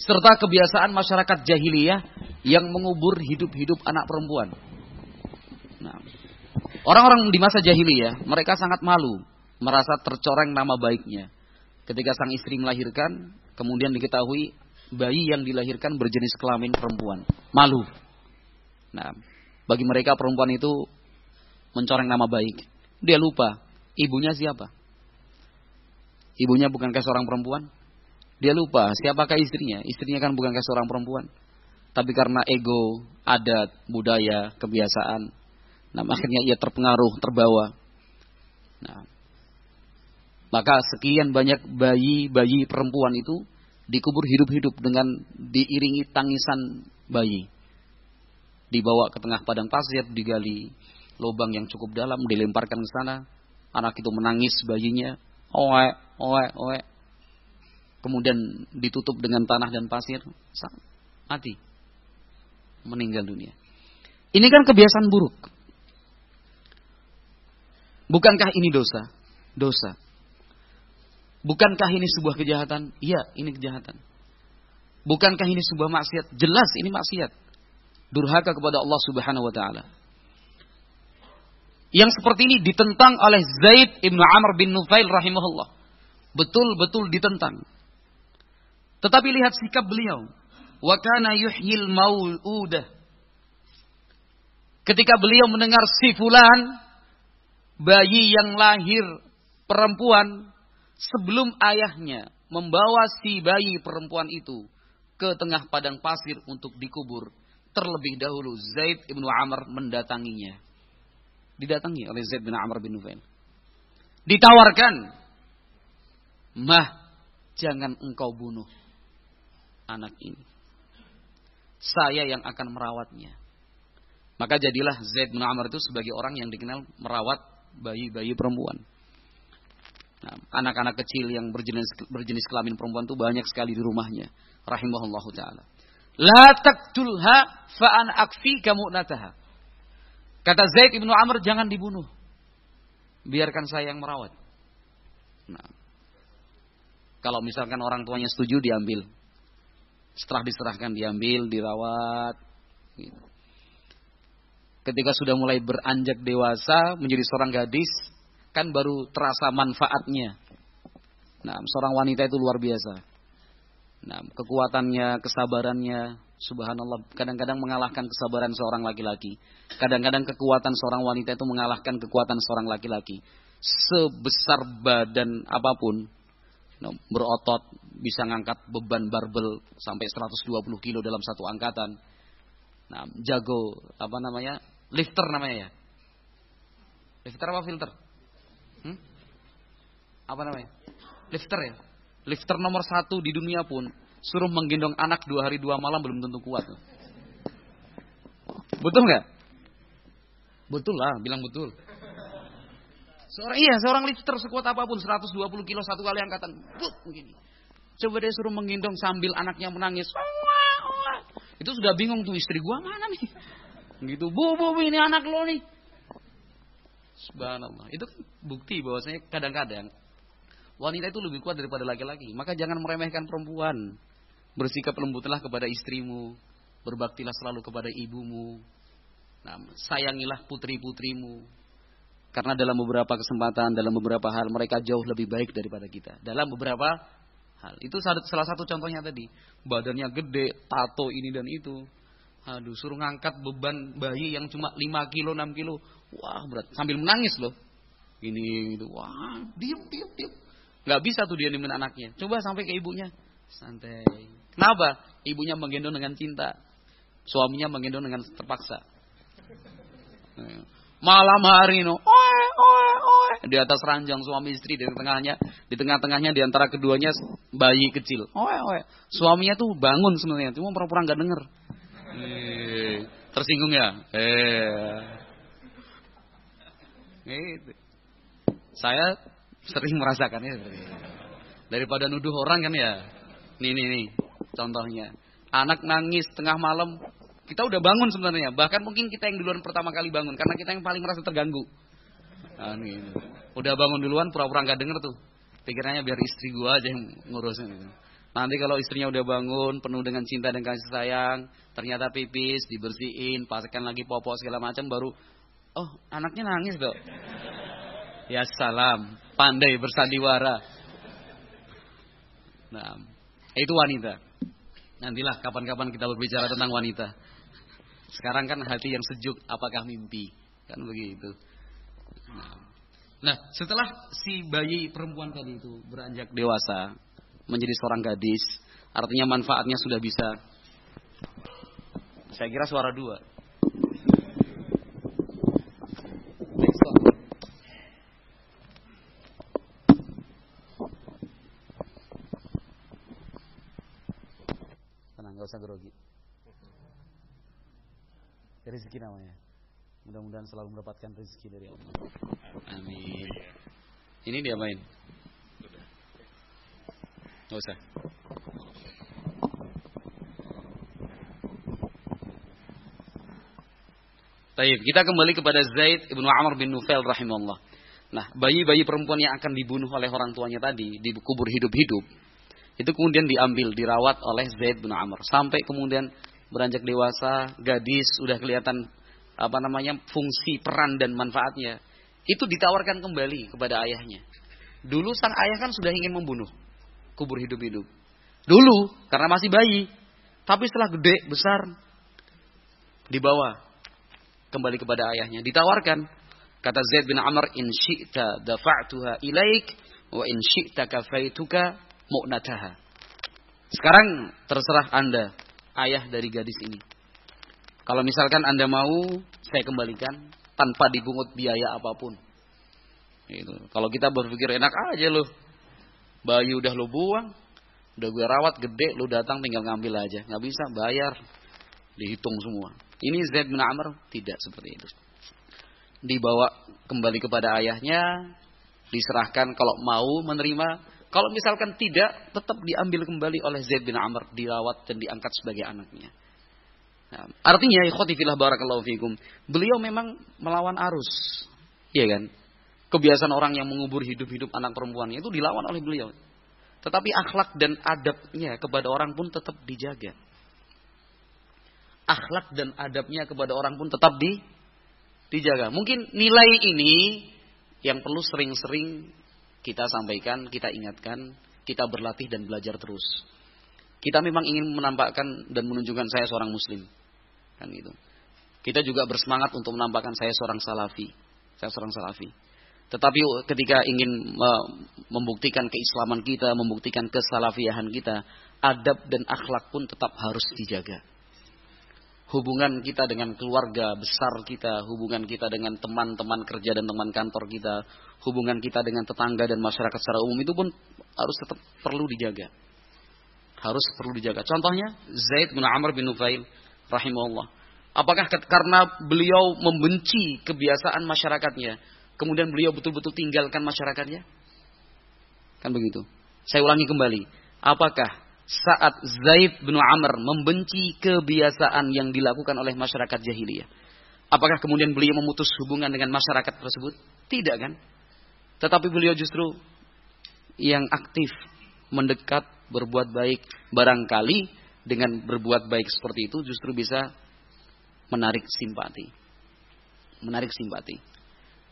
serta kebiasaan masyarakat jahiliyah yang mengubur hidup-hidup anak perempuan. Nah, orang-orang di masa jahiliyah mereka sangat malu merasa tercoreng nama baiknya ketika sang istri melahirkan, kemudian diketahui bayi yang dilahirkan berjenis kelamin perempuan. Malu. Nah, bagi mereka perempuan itu mencoreng nama baik. Dia lupa ibunya siapa. Ibunya bukankah seorang perempuan? Dia lupa siapakah istrinya. Istrinya kan bukankah seorang perempuan. Tapi karena ego, adat, budaya, kebiasaan, nah akhirnya ia terpengaruh, terbawa. Nah, maka sekian banyak bayi-bayi perempuan itu dikubur hidup-hidup dengan diiringi tangisan bayi. Dibawa ke tengah padang pasir, digali lubang yang cukup dalam, dilemparkan ke sana. Anak itu menangis bayinya, oe, oe, oe. Kemudian ditutup dengan tanah dan pasir, mati. Meninggal dunia. Ini kan kebiasaan buruk. Bukankah ini dosa? Dosa. Bukankah ini sebuah kejahatan? Iya, ini kejahatan. Bukankah ini sebuah maksiat? Jelas ini maksiat. Durhaka kepada Allah Subhanahu wa taala. Yang seperti ini ditentang oleh Zaid ibn Amr bin Nufail rahimahullah. Betul-betul ditentang. Tetapi lihat sikap beliau. Wa kana yuhyil mau'udah. Ketika beliau mendengar si fulan bayi yang lahir perempuan sebelum ayahnya membawa si bayi perempuan itu ke tengah padang pasir untuk dikubur, terlebih dahulu Zaid ibnu Amr mendatanginya. Didatangi oleh Zaid bin Amr bin Nufail. Ditawarkan, mah jangan engkau bunuh anak ini. Saya yang akan merawatnya. Maka jadilah Zaid bin Amr itu sebagai orang yang dikenal merawat bayi-bayi perempuan. Nah, anak-anak kecil yang berjenis berjenis kelamin perempuan itu banyak sekali di rumahnya. Rahimahullahu taala. La taqtulha fa an kamu nataha. Kata Zaid ibnu Amr jangan dibunuh. Biarkan saya yang merawat. Nah, kalau misalkan orang tuanya setuju diambil. Setelah diserahkan diambil, dirawat. Ketika sudah mulai beranjak dewasa menjadi seorang gadis, kan baru terasa manfaatnya. Nah, seorang wanita itu luar biasa. Nah, kekuatannya, kesabarannya, subhanallah, kadang-kadang mengalahkan kesabaran seorang laki-laki. Kadang-kadang kekuatan seorang wanita itu mengalahkan kekuatan seorang laki-laki. Sebesar badan apa pun, berotot, bisa ngangkat beban barbel sampai 120 kilo dalam satu angkatan. Nah, jago, apa namanya? Lifter namanya ya. Lifter apa filter? Hmm? Apa namanya? Lifter ya. Lifter nomor satu di dunia pun suruh menggendong anak dua hari dua malam belum tentu kuat. Betul nggak? Betul lah, bilang betul. Seorang iya, seorang lifter sekuat apa pun 120 kilo satu kali angkatan. Buk, begini. Coba dia suruh menggendong sambil anaknya menangis. Itu sudah bingung tuh istri gua mana nih? Gitu, bu, bu, ini anak lo nih. Subhanallah. Itu kan bukti bahwasanya kadang-kadang wanita itu lebih kuat daripada laki-laki. Maka jangan meremehkan perempuan. Bersikap lembutlah kepada istrimu, berbaktilah selalu kepada ibumu. Nah, sayangilah putri-putrimu. Karena dalam beberapa kesempatan, dalam beberapa hal mereka jauh lebih baik daripada kita. Dalam beberapa hal. Itu salah satu contohnya tadi. Badannya gede, tato ini dan itu. Aduh, suruh ngangkat beban bayi yang cuma 5 kilo, 6 kilo. Wah, berat. Sambil menangis loh. Ini, itu. Wah, diem, diem, diem. Gak bisa tuh dia nemenin anaknya. Coba sampai ke ibunya. Santai. Kenapa? Ibunya menggendong dengan cinta. Suaminya menggendong dengan terpaksa. Malam hari no, oe, oe, oe. di atas ranjang suami istri di tengahnya, di tengah-tengahnya di antara keduanya bayi kecil. Oe, oe. Suaminya tuh bangun sebenarnya, cuma pura-pura nggak denger. Tersinggung ya? Eh. Gitu. Saya sering merasakannya itu. Daripada nuduh orang kan ya. Nih nih nih contohnya. Anak nangis tengah malam, kita udah bangun sebenarnya. Bahkan mungkin kita yang duluan pertama kali bangun karena kita yang paling merasa terganggu. Nah, nih, udah bangun duluan pura-pura nggak denger tuh. Pikirannya biar istri gua aja yang ngurusin gitu. Nanti kalau istrinya udah bangun penuh dengan cinta dan kasih sayang, ternyata pipis, dibersihin, paskan lagi popok segala macam baru oh, anaknya nangis dong. Ya salam, pandai bersandiwara. Nah, itu wanita. Nantilah kapan-kapan kita berbicara tentang wanita. Sekarang kan hati yang sejuk, apakah mimpi? Kan begitu. Nah, nah setelah si bayi perempuan tadi itu beranjak dewasa, menjadi seorang gadis, artinya manfaatnya sudah bisa. Saya kira suara dua. usah grogi. Rezeki namanya. Mudah-mudahan selalu mendapatkan rezeki dari Allah. Amin. Ini dia main. Gak usah. Taib. Kita kembali kepada Zaid ibnu Amr bin Nufail rahimahullah. Nah, bayi-bayi perempuan yang akan dibunuh oleh orang tuanya tadi, dikubur hidup-hidup, itu kemudian diambil, dirawat oleh Zaid bin Amr. Sampai kemudian beranjak dewasa, gadis, sudah kelihatan apa namanya fungsi, peran dan manfaatnya. Itu ditawarkan kembali kepada ayahnya. Dulu sang ayah kan sudah ingin membunuh, kubur hidup-hidup. Dulu karena masih bayi, tapi setelah gede besar dibawa kembali kepada ayahnya. Ditawarkan kata Zaid bin Amr in syi'ta dafa'tuha ilaik wa in syi'ta kafaituka mu'nataha. Sekarang terserah Anda, ayah dari gadis ini. Kalau misalkan Anda mau, saya kembalikan tanpa dipungut biaya apa pun. Itu. Kalau kita berpikir enak aja loh. Bayi udah lo buang, udah gue rawat gede, lo datang tinggal ngambil aja. Nggak bisa bayar, dihitung semua. Ini Zaid bin Amr tidak seperti itu. Dibawa kembali kepada ayahnya, diserahkan kalau mau menerima kalau misalkan tidak, tetap diambil kembali oleh Zaid bin Amr, dirawat dan diangkat sebagai anaknya. Nah, artinya, ikhwatifillah barakallahu fikum. Beliau memang melawan arus. Iya kan? Kebiasaan orang yang mengubur hidup-hidup anak perempuannya itu dilawan oleh beliau. Tetapi akhlak dan adabnya kepada orang pun tetap dijaga. Akhlak dan adabnya kepada orang pun tetap di, dijaga. Mungkin nilai ini yang perlu sering-sering kita sampaikan, kita ingatkan, kita berlatih dan belajar terus. Kita memang ingin menampakkan dan menunjukkan saya seorang muslim. Kan gitu. Kita juga bersemangat untuk menampakkan saya seorang salafi. Saya seorang salafi. Tetapi ketika ingin membuktikan keislaman kita, membuktikan kesalafiahan kita, adab dan akhlak pun tetap harus dijaga hubungan kita dengan keluarga besar kita, hubungan kita dengan teman-teman kerja dan teman kantor kita, hubungan kita dengan tetangga dan masyarakat secara umum itu pun harus tetap perlu dijaga. Harus perlu dijaga. Contohnya Zaid bin Amr bin Nufail rahimahullah. Apakah karena beliau membenci kebiasaan masyarakatnya, kemudian beliau betul-betul tinggalkan masyarakatnya? Kan begitu. Saya ulangi kembali. Apakah saat Zaid bin Amr membenci kebiasaan yang dilakukan oleh masyarakat jahiliyah. Apakah kemudian beliau memutus hubungan dengan masyarakat tersebut? Tidak kan? Tetapi beliau justru yang aktif, mendekat, berbuat baik. Barangkali dengan berbuat baik seperti itu justru bisa menarik simpati. Menarik simpati.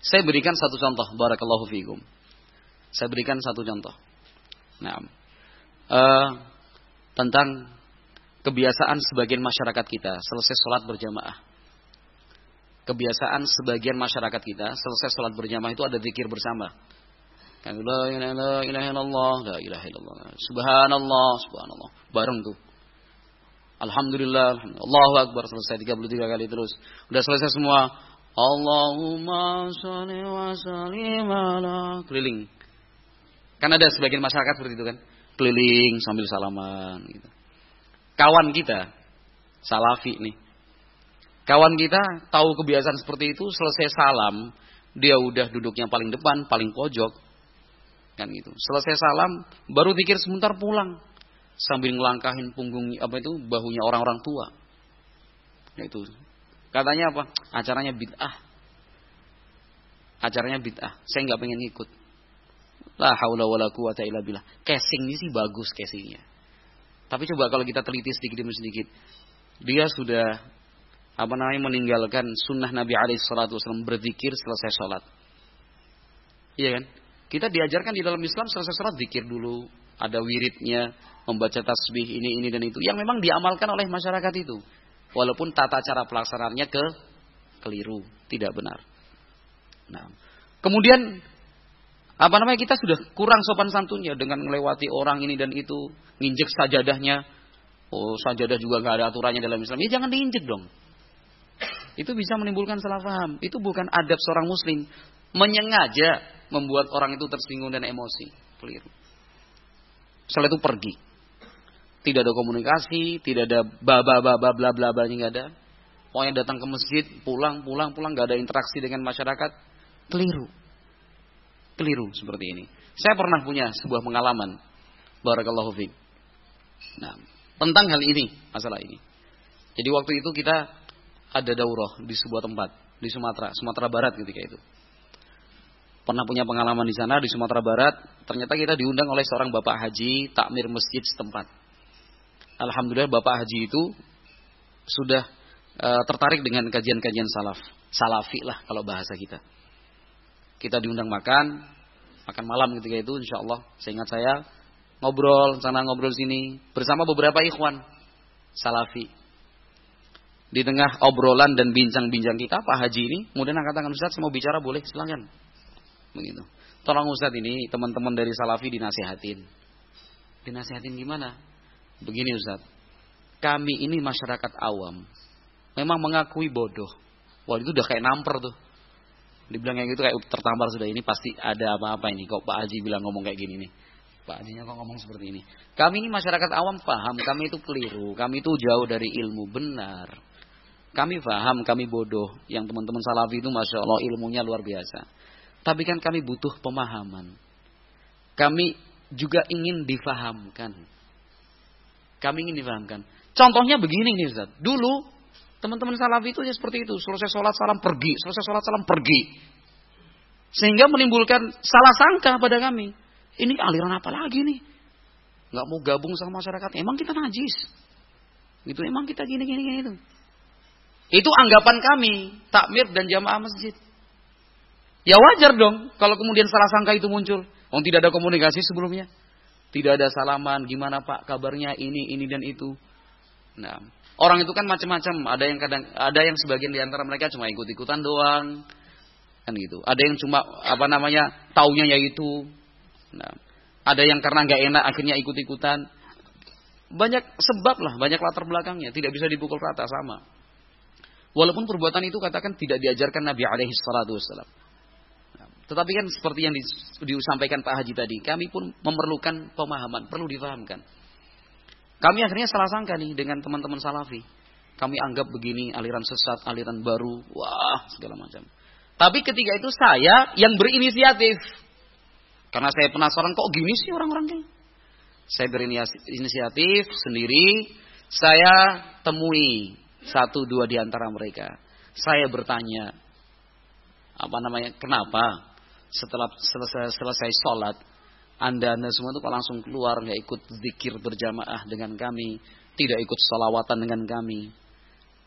Saya berikan satu contoh, barakallahu fiikum. Saya berikan satu contoh. Nah, uh, tentang kebiasaan sebagian masyarakat kita selesai sholat berjamaah. Kebiasaan sebagian masyarakat kita selesai sholat berjamaah itu ada zikir bersama. Kan la ilaha illallah, la ilaha illallah. Subhanallah, subhanallah. Bareng tuh. Alhamdulillah, alhamdulillah. Allahu Akbar selesai 33 kali terus. Udah selesai semua. Allahumma sholli wa sallim ala keliling. Kan ada sebagian masyarakat seperti itu kan. Keliling sambil salaman gitu. Kawan kita salafi nih. Kawan kita tahu kebiasaan seperti itu selesai salam, dia udah duduknya paling depan, paling pojok, kan gitu. Selesai salam, baru pikir sebentar pulang sambil ngelangkahin punggung apa itu bahunya orang-orang tua. Nah, itu katanya apa? Acaranya bid'ah. Acaranya bid'ah. Saya nggak pengen ikut. La haula wala quwata illa billah. Casing ini sih bagus casingnya. Tapi coba kalau kita teliti sedikit demi sedikit. Dia sudah apa namanya meninggalkan sunnah Nabi alaihi wasallam berzikir selesai sholat. Iya kan? Kita diajarkan di dalam Islam selesai sholat zikir dulu, ada wiridnya, membaca tasbih ini ini dan itu yang memang diamalkan oleh masyarakat itu. Walaupun tata cara pelaksanaannya ke keliru, tidak benar. Nah, kemudian apa namanya kita sudah kurang sopan santunnya dengan melewati orang ini dan itu, nginjek sajadahnya. Oh, sajadah juga nggak ada aturannya dalam Islam. Ya jangan diinjek dong. Itu bisa menimbulkan salah paham. Itu bukan adab seorang muslim. Menyengaja membuat orang itu tersinggung dan emosi. Keliru. Setelah itu pergi. Tidak ada komunikasi, tidak ada baba baba bla bla bla nggak ada. Pokoknya datang ke masjid, pulang, pulang, pulang, nggak ada interaksi dengan masyarakat. Keliru. Keliru seperti ini. Saya pernah punya sebuah pengalaman. Barakallahu fiqh. Nah, tentang hal ini, masalah ini. Jadi waktu itu kita ada daurah di sebuah tempat di Sumatera, Sumatera Barat ketika itu pernah punya pengalaman di sana di Sumatera Barat. Ternyata kita diundang oleh seorang bapak haji takmir masjid setempat. Alhamdulillah bapak haji itu sudah e, tertarik dengan kajian-kajian salaf, salafi lah kalau bahasa kita. Kita diundang makan, makan malam ketika itu, insya Allah, saya ingat saya ngobrol sana ngobrol sini bersama beberapa ikhwan salafi. Di tengah obrolan dan bincang-bincang kita, Pak Haji ini kemudian angkat tangan Ustaz, saya mau bicara boleh, silakan. Begitu. Tolong Ustadz ini teman-teman dari Salafi dinasihatin. Dinasihatin gimana? Begini Ustadz. Kami ini masyarakat awam. Memang mengakui bodoh. Wah itu udah kayak namper tuh. Dibilang kayak gitu kayak tertampar sudah ini pasti ada apa-apa ini. Kok Pak Haji bilang ngomong kayak gini nih. Pak Hajinya kok ngomong seperti ini. Kami ini masyarakat awam paham. Kami itu keliru. Kami itu jauh dari ilmu. Benar. Kami paham. Kami bodoh. Yang teman-teman salafi itu Masya Allah ilmunya luar biasa. Tapi kan kami butuh pemahaman. Kami juga ingin difahamkan. Kami ingin difahamkan. Contohnya begini nih Ustaz. Dulu teman-teman salafi itu ya seperti itu. Selesai sholat salam pergi. Selesai sholat salam pergi. Sehingga menimbulkan salah sangka pada kami. Ini aliran apa lagi nih? Gak mau gabung sama masyarakat. Emang kita najis. Gitu. Emang kita gini gini gini itu. Itu anggapan kami. Takmir dan jamaah masjid. Ya wajar dong kalau kemudian salah sangka itu muncul. Oh tidak ada komunikasi sebelumnya. Tidak ada salaman, gimana Pak kabarnya ini, ini dan itu. Nah, orang itu kan macam-macam. Ada yang kadang, ada yang sebagian di antara mereka cuma ikut-ikutan doang, kan gitu. Ada yang cuma apa namanya taunya yaitu. Nah, ada yang karena nggak enak akhirnya ikut-ikutan. Banyak sebab lah, banyak latar belakangnya. Tidak bisa dipukul rata sama. Walaupun perbuatan itu katakan tidak diajarkan Nabi alaihi salatu wassalam. Tetapi kan seperti yang disampaikan Pak Haji tadi, kami pun memerlukan pemahaman, perlu difahamkan. Kami akhirnya salah sangka nih dengan teman-teman salafi. Kami anggap begini aliran sesat, aliran baru, wah segala macam. Tapi ketika itu saya yang berinisiatif. Karena saya penasaran kok gini sih orang-orang ini. Saya berinisiatif sendiri, saya temui satu dua di antara mereka. Saya bertanya, apa namanya, kenapa setelah selesai selesai sholat, anda anda semua itu langsung keluar nggak ikut zikir berjamaah dengan kami, tidak ikut salawatan dengan kami.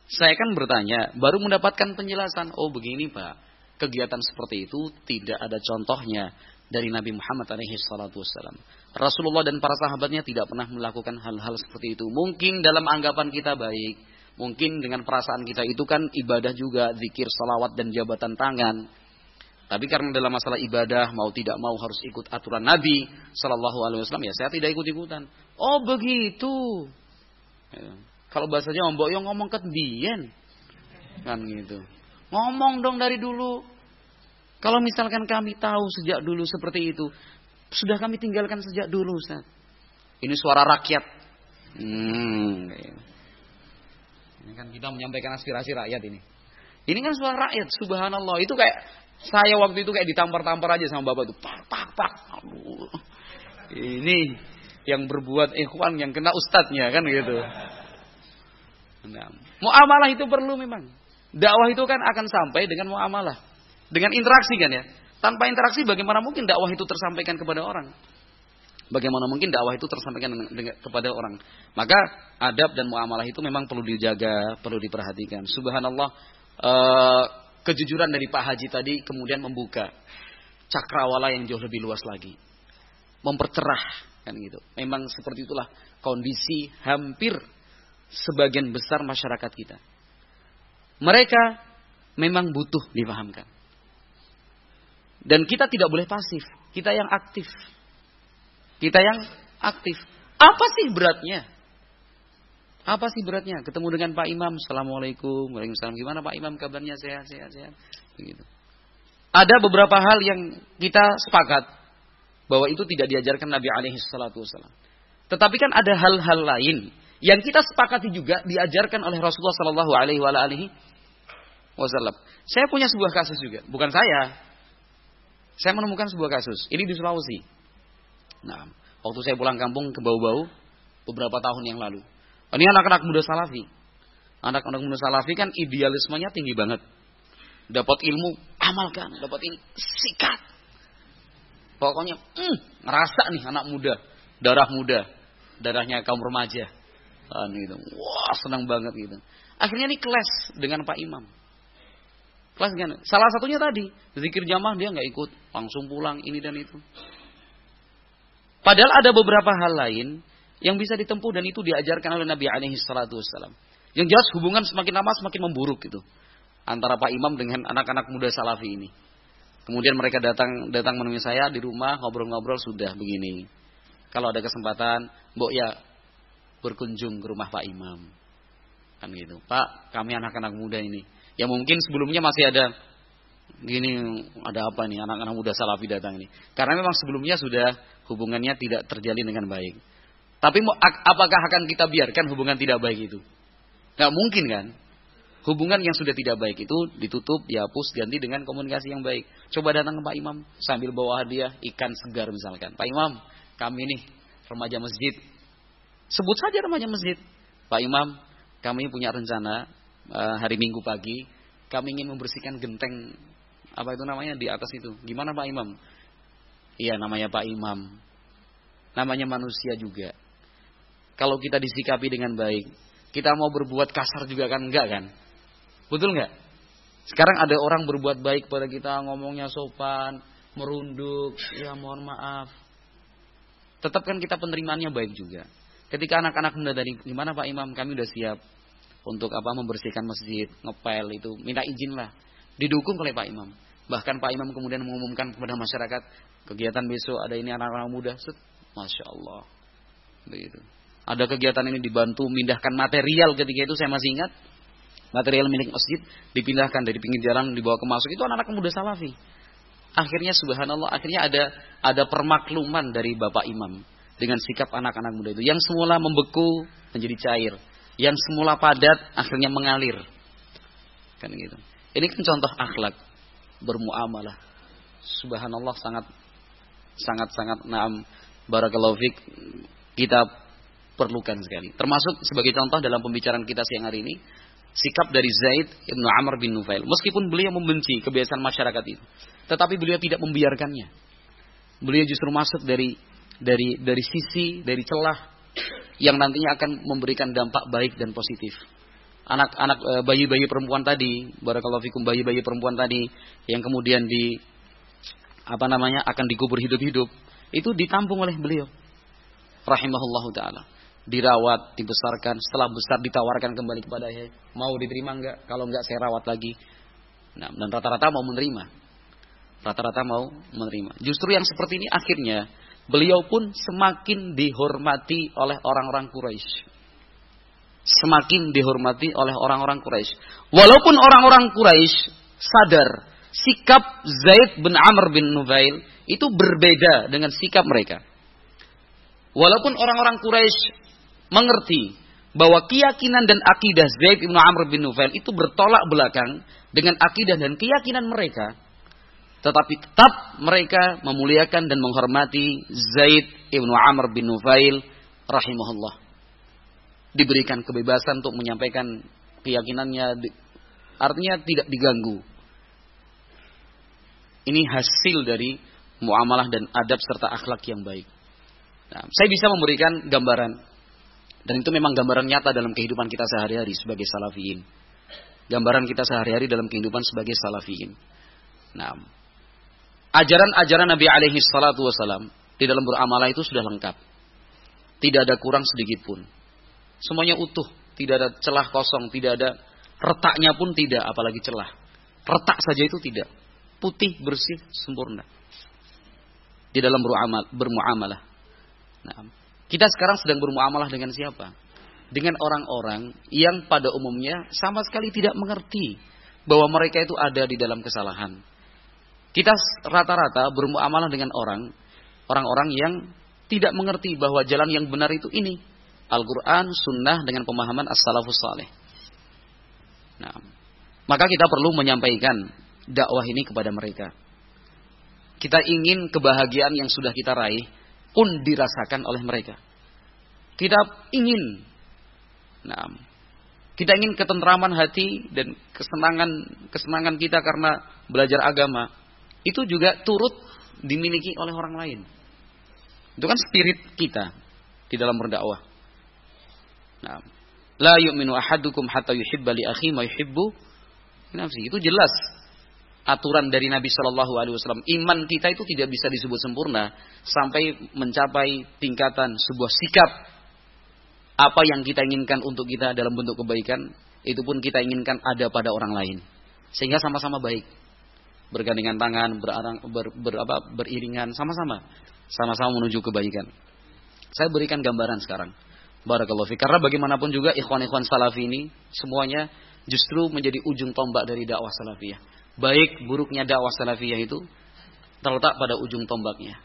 Saya kan bertanya, baru mendapatkan penjelasan. Oh begini pak, kegiatan seperti itu tidak ada contohnya dari Nabi Muhammad alaihi salatu. Rasulullah dan para sahabatnya tidak pernah melakukan hal-hal seperti itu. Mungkin dalam anggapan kita baik, mungkin dengan perasaan kita itu kan ibadah juga, zikir, salawat dan jabatan tangan. Tapi karena dalam masalah ibadah mau tidak mau harus ikut aturan Nabi Shallallahu Alaihi Wasallam ya saya tidak ikut ikutan. Oh begitu. Ya. Kalau bahasanya Om Boyong ngomong ke Bien kan gitu. Ngomong dong dari dulu. Kalau misalkan kami tahu sejak dulu seperti itu, sudah kami tinggalkan sejak dulu, Ustaz. Ini suara rakyat. Hmm. Ini kan kita menyampaikan aspirasi rakyat ini. Ini kan suara rakyat, subhanallah. Itu kayak saya waktu itu kayak ditampar-tampar aja sama bapak itu. Pak, pak, pak. Ini yang berbuat ikhwan yang kena ustadznya kan gitu. Nah, muamalah itu perlu memang. Dakwah itu kan akan sampai dengan muamalah. Dengan interaksi kan ya. Tanpa interaksi bagaimana mungkin dakwah itu tersampaikan kepada orang? Bagaimana mungkin dakwah itu tersampaikan dengan, dengan, kepada orang? Maka adab dan muamalah itu memang perlu dijaga, perlu diperhatikan. Subhanallah, uh, kejujuran dari Pak Haji tadi kemudian membuka cakrawala yang jauh lebih luas lagi, mempercerah kan gitu. Memang seperti itulah kondisi hampir sebagian besar masyarakat kita. Mereka memang butuh dipahamkan. Dan kita tidak boleh pasif. Kita yang aktif. Kita yang aktif. Apa sih beratnya? Apa sih beratnya? Ketemu dengan Pak Imam, Assalamualaikum, Waalaikumsalam. Gimana Pak Imam kabarnya? Sehat, sehat, sehat. Begitu. Ada beberapa hal yang kita sepakat bahwa itu tidak diajarkan Nabi alaihi salatu. Tetapi kan ada hal-hal lain yang kita sepakati juga diajarkan oleh Rasulullah sallallahu alaihi wasallam. Saya punya sebuah kasus juga, bukan saya, saya menemukan sebuah kasus. Ini di Sulawesi. Nah, waktu saya pulang kampung ke Bau-Bau beberapa tahun yang lalu. Ini anak-anak muda salafi. Anak-anak muda salafi kan idealismenya tinggi banget. Dapat ilmu, amalkan. Dapat ini, sikat. Pokoknya, mm, ngerasa nih anak muda. Darah muda. Darahnya kaum remaja. Kan gitu. Wah, senang banget gitu. Akhirnya ini kelas dengan Pak Imam. Kelas gimana? Salah satunya tadi, zikir jamaah dia nggak ikut, langsung pulang ini dan itu. Padahal ada beberapa hal lain yang bisa ditempuh dan itu diajarkan oleh Nabi alaihi salatu wasallam. Yang jelas hubungan semakin lama semakin memburuk gitu antara Pak Imam dengan anak-anak muda salafi ini. Kemudian mereka datang datang menemui saya di rumah ngobrol-ngobrol sudah begini. Kalau ada kesempatan, Mbok ya berkunjung ke rumah Pak Imam. Kan gitu. Pak, kami anak-anak muda ini Ya mungkin sebelumnya masih ada gini ada apa nih anak-anak muda salafi datang ini. Karena memang sebelumnya sudah hubungannya tidak terjalin dengan baik. Tapi apakah akan kita biarkan hubungan tidak baik itu? Gak mungkin kan? Hubungan yang sudah tidak baik itu ditutup, dihapus, ganti dengan komunikasi yang baik. Coba datang ke Pak Imam sambil bawa hadiah ikan segar misalkan. Pak Imam, kami nih remaja masjid. Sebut saja remaja masjid. Pak Imam, kami punya rencana uh, hari Minggu pagi kami ingin membersihkan genteng apa itu namanya di atas itu. Gimana Pak Imam? Iya namanya Pak Imam. Namanya manusia juga. Kalau kita disikapi dengan baik, kita mau berbuat kasar juga kan enggak kan? Betul enggak? Sekarang ada orang berbuat baik pada kita, ngomongnya sopan, merunduk, ya mohon maaf. Tetap kan kita penerimaannya baik juga. Ketika anak-anak muda dari gimana Pak Imam, kami udah siap untuk apa membersihkan masjid, ngepel itu, minta izin lah. Didukung oleh Pak Imam. Bahkan Pak Imam kemudian mengumumkan kepada masyarakat kegiatan besok ada ini anak-anak muda, set, masya Allah, begitu. Ada kegiatan ini dibantu memindahkan material ketika itu saya masih ingat material milik masjid dipindahkan dari pinggir jalan dibawa ke masuk itu anak-anak muda salafi. Akhirnya subhanallah akhirnya ada ada permakluman dari Bapak Imam dengan sikap anak-anak muda itu yang semula membeku menjadi cair yang semula padat akhirnya mengalir. Kan gitu. Ini kan contoh akhlak bermuamalah. Subhanallah sangat sangat sangat naam barakallahu fik kita perlukan sekali. Termasuk sebagai contoh dalam pembicaraan kita siang hari ini sikap dari Zaid ibnu Amr bin Nufail. Meskipun beliau membenci kebiasaan masyarakat itu, tetapi beliau tidak membiarkannya. Beliau justru masuk dari dari dari sisi dari celah yang nantinya akan memberikan dampak baik dan positif. Anak-anak e, bayi-bayi perempuan tadi, barakallahu fikum bayi-bayi perempuan tadi yang kemudian di apa namanya akan dikubur hidup-hidup, itu ditampung oleh beliau. Rahimahullahu taala dirawat, dibesarkan, setelah besar ditawarkan kembali kepada saya, mau diterima enggak? Kalau enggak saya rawat lagi. Nah, dan rata-rata mau menerima. Rata-rata mau menerima. Justru yang seperti ini akhirnya beliau pun semakin dihormati oleh orang-orang Quraisy. Semakin dihormati oleh orang-orang Quraisy. Walaupun orang-orang Quraisy sadar sikap Zaid bin Amr bin Nufail itu berbeda dengan sikap mereka. Walaupun orang-orang Quraisy mengerti bahwa keyakinan dan akidah Zaid bin Amr bin Nufail itu bertolak belakang dengan akidah dan keyakinan mereka, tetapi tetap mereka memuliakan dan menghormati Zaid bin Amr bin Nufail rahimahullah. Diberikan kebebasan untuk menyampaikan keyakinannya, artinya tidak diganggu. Ini hasil dari muamalah dan adab serta akhlak yang baik. Nah, saya bisa memberikan gambaran dan itu memang gambaran nyata dalam kehidupan kita sehari-hari sebagai salafiyin. Gambaran kita sehari-hari dalam kehidupan sebagai salafiyin. Nah, ajaran-ajaran Nabi alaihi salatu wasalam di dalam beramalah itu sudah lengkap. Tidak ada kurang sedikit pun. Semuanya utuh, tidak ada celah kosong, tidak ada retaknya pun tidak, apalagi celah. Retak saja itu tidak. Putih, bersih, sempurna. Di dalam bermuamalah. Nah, kita sekarang sedang bermuamalah dengan siapa? Dengan orang-orang yang pada umumnya sama sekali tidak mengerti bahwa mereka itu ada di dalam kesalahan. Kita rata-rata bermuamalah dengan orang orang-orang yang tidak mengerti bahwa jalan yang benar itu ini. Al-Quran, Sunnah dengan pemahaman As-Salafus Saleh. Nah, maka kita perlu menyampaikan dakwah ini kepada mereka. Kita ingin kebahagiaan yang sudah kita raih pun dirasakan oleh mereka. Kita ingin nah, kita ingin ketentraman hati dan kesenangan kesenangan kita karena belajar agama itu juga turut dimiliki oleh orang lain. Itu kan spirit kita di dalam berdakwah. Nah, la yu'minu ahadukum hatta yuhibba li akhi ma yuhibbu nafsi. Itu jelas aturan dari Nabi Shallallahu Alaihi Wasallam. Iman kita itu tidak bisa disebut sempurna sampai mencapai tingkatan sebuah sikap. Apa yang kita inginkan untuk kita dalam bentuk kebaikan itu pun kita inginkan ada pada orang lain. Sehingga sama-sama baik. Bergandengan tangan berarang, ber, ber, apa, beriringan sama-sama. Sama-sama menuju kebaikan. Saya berikan gambaran sekarang. Barakallahu fi. Karena bagaimanapun juga ikhwan-ikhwan salafi ini semuanya justru menjadi ujung tombak dari dakwah salafiyah baik buruknya dakwah salafiyah itu terletak pada ujung tombaknya.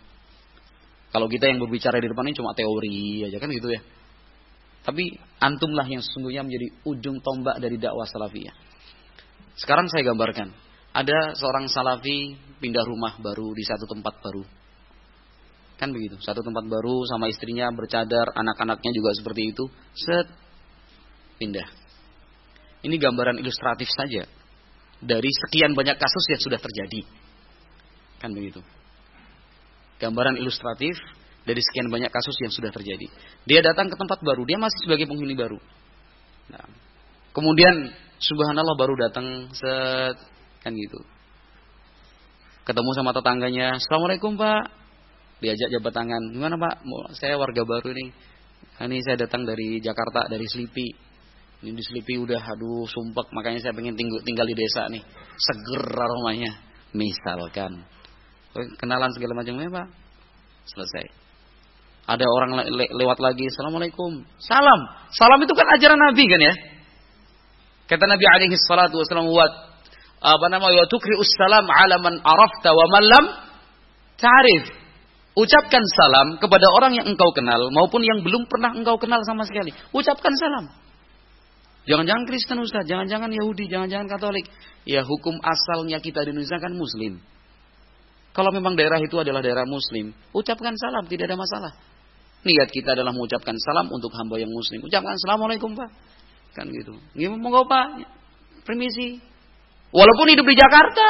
Kalau kita yang berbicara di depan ini cuma teori aja kan gitu ya. Tapi antumlah yang sesungguhnya menjadi ujung tombak dari dakwah salafiyah. Sekarang saya gambarkan, ada seorang salafi pindah rumah baru di satu tempat baru. Kan begitu, satu tempat baru sama istrinya bercadar, anak-anaknya juga seperti itu. Set pindah. Ini gambaran ilustratif saja dari sekian banyak kasus yang sudah terjadi. Kan begitu. Gambaran ilustratif dari sekian banyak kasus yang sudah terjadi. Dia datang ke tempat baru, dia masih sebagai penghuni baru. Nah, kemudian subhanallah baru datang set kan gitu. Ketemu sama tetangganya, "Assalamualaikum, Pak." Diajak jabat tangan. "Gimana, Pak? Saya warga baru nih. Ini saya datang dari Jakarta, dari Selipi." Ini di Selipi udah aduh sumpek makanya saya pengen tinggal, tinggal di desa nih. Seger aromanya. Misalkan. Kenalan segala macamnya Pak. Selesai. Ada orang le lewat lagi. Assalamualaikum. Salam. Salam itu kan ajaran Nabi kan ya. Kata Nabi alaihi salatu wasallam. Wa, apa namanya? Wa tukri'us salam ala man arafta wa man lam ta'rif. Ucapkan salam kepada orang yang engkau kenal maupun yang belum pernah engkau kenal sama sekali. Ucapkan salam. Jangan-jangan Kristen Ustaz, jangan-jangan Yahudi, jangan-jangan Katolik. Ya hukum asalnya kita di Indonesia kan Muslim. Kalau memang daerah itu adalah daerah Muslim, ucapkan salam, tidak ada masalah. Niat kita adalah mengucapkan salam untuk hamba yang Muslim. Ucapkan Assalamualaikum Pak. Kan gitu. Gimana mau Pak? Permisi. Walaupun hidup di Jakarta.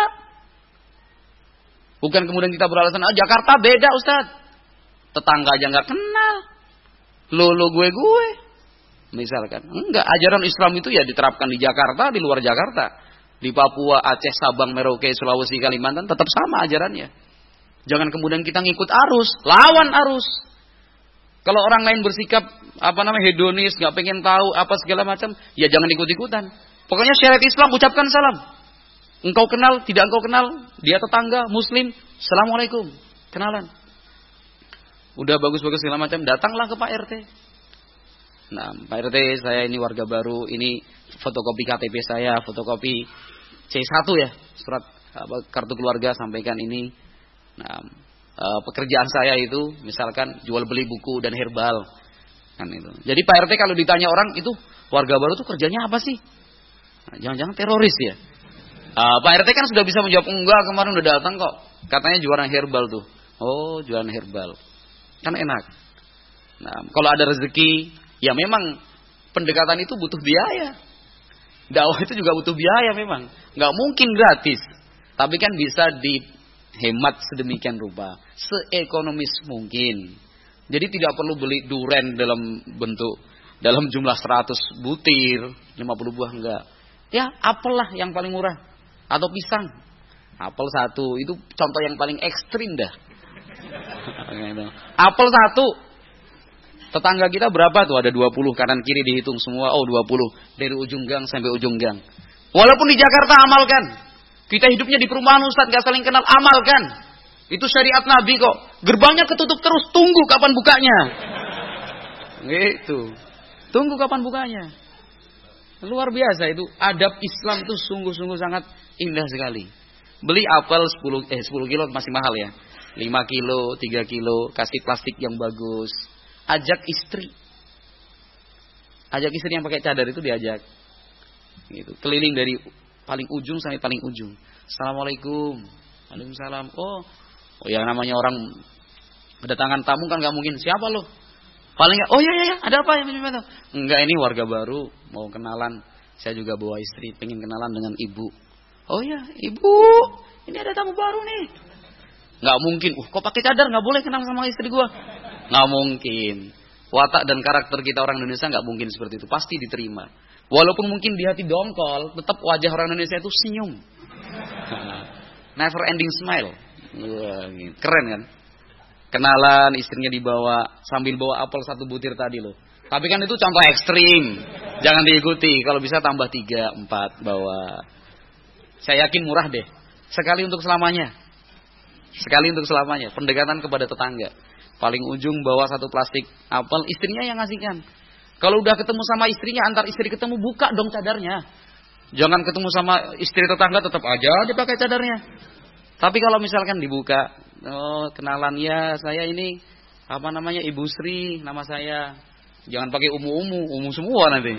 Bukan kemudian kita beralasan, ah Jakarta beda Ustaz. Tetangga aja nggak kenal. Lo lo gue gue. Misalkan. Enggak, ajaran Islam itu ya diterapkan di Jakarta, di luar Jakarta. Di Papua, Aceh, Sabang, Merauke, Sulawesi, Kalimantan tetap sama ajarannya. Jangan kemudian kita ngikut arus, lawan arus. Kalau orang lain bersikap apa namanya hedonis, nggak pengen tahu apa segala macam, ya jangan ikut-ikutan. Pokoknya syariat Islam ucapkan salam. Engkau kenal, tidak engkau kenal, dia tetangga, muslim, assalamualaikum, kenalan. Udah bagus-bagus segala macam, datanglah ke Pak RT. Nah, Pak RT, saya ini warga baru, ini fotokopi KTP saya, fotokopi C1 ya, surat apa, kartu keluarga sampaikan ini. Nah, e, pekerjaan saya itu misalkan jual beli buku dan herbal. Kan itu. Jadi Pak RT kalau ditanya orang itu warga baru tuh kerjanya apa sih? Nah, jangan-jangan nah, teroris ya? Uh, Pak RT kan sudah bisa menjawab enggak kemarin udah datang kok. Katanya jualan herbal tuh. Oh, jualan herbal. Kan enak. Nah, kalau ada rezeki, ya memang pendekatan itu butuh biaya. Dakwah itu juga butuh biaya memang. Nggak mungkin gratis. Tapi kan bisa dihemat sedemikian rupa. Seekonomis mungkin. Jadi tidak perlu beli duren dalam bentuk dalam jumlah 100 butir, 50 buah enggak. Ya, apel lah yang paling murah atau pisang. Apel satu itu contoh yang paling ekstrim dah. [laughs] Apel satu. Tetangga kita berapa tuh? Ada 20 kanan kiri dihitung semua. Oh 20. Dari ujung gang sampai ujung gang. Walaupun di Jakarta amalkan. Kita hidupnya di perumahan Ustaz gak saling kenal amalkan. Itu syariat Nabi kok. Gerbangnya ketutup terus. Tunggu kapan bukanya. Gitu. Tunggu kapan bukanya. Luar biasa itu. Adab Islam itu sungguh-sungguh sangat Indah sekali. Beli apel 10 eh 10 kilo masih mahal ya. 5 kilo, 3 kilo, kasih plastik yang bagus. Ajak istri. Ajak istri yang pakai cadar itu diajak. Gitu. Keliling dari paling ujung sampai paling ujung. Assalamualaikum. Waalaikumsalam. Oh, oh yang namanya orang kedatangan tamu kan nggak mungkin siapa lo? Paling oh ya ya ya, ada apa gimana? Enggak ini warga baru, mau kenalan. Saya juga bawa istri, pengen kenalan dengan ibu. Oh ya, ibu, ini ada tamu baru nih. Nggak mungkin. Uh, kok pakai cadar nggak boleh kenal sama istri gua? Nggak mungkin. Watak dan karakter kita orang Indonesia nggak mungkin seperti itu. Pasti diterima. Walaupun mungkin di hati dongkol, tetap wajah orang Indonesia itu senyum. [laughs] Never ending smile. Wah, gitu. keren kan? Kenalan, istrinya dibawa sambil bawa apel satu butir tadi loh. Tapi kan itu contoh ekstrim. Jangan diikuti. Kalau bisa tambah tiga, empat bawa. Saya yakin murah deh. Sekali untuk selamanya. Sekali untuk selamanya. Pendekatan kepada tetangga. Paling ujung bawa satu plastik apel, istrinya yang ngasihkan. Kalau udah ketemu sama istrinya, antar istri ketemu, buka dong cadarnya. Jangan ketemu sama istri tetangga, tetap aja dipakai cadarnya. Tapi kalau misalkan dibuka, oh kenalan ya, saya ini apa namanya Ibu Sri, nama saya. Jangan pakai umu-umu, umu semua nanti.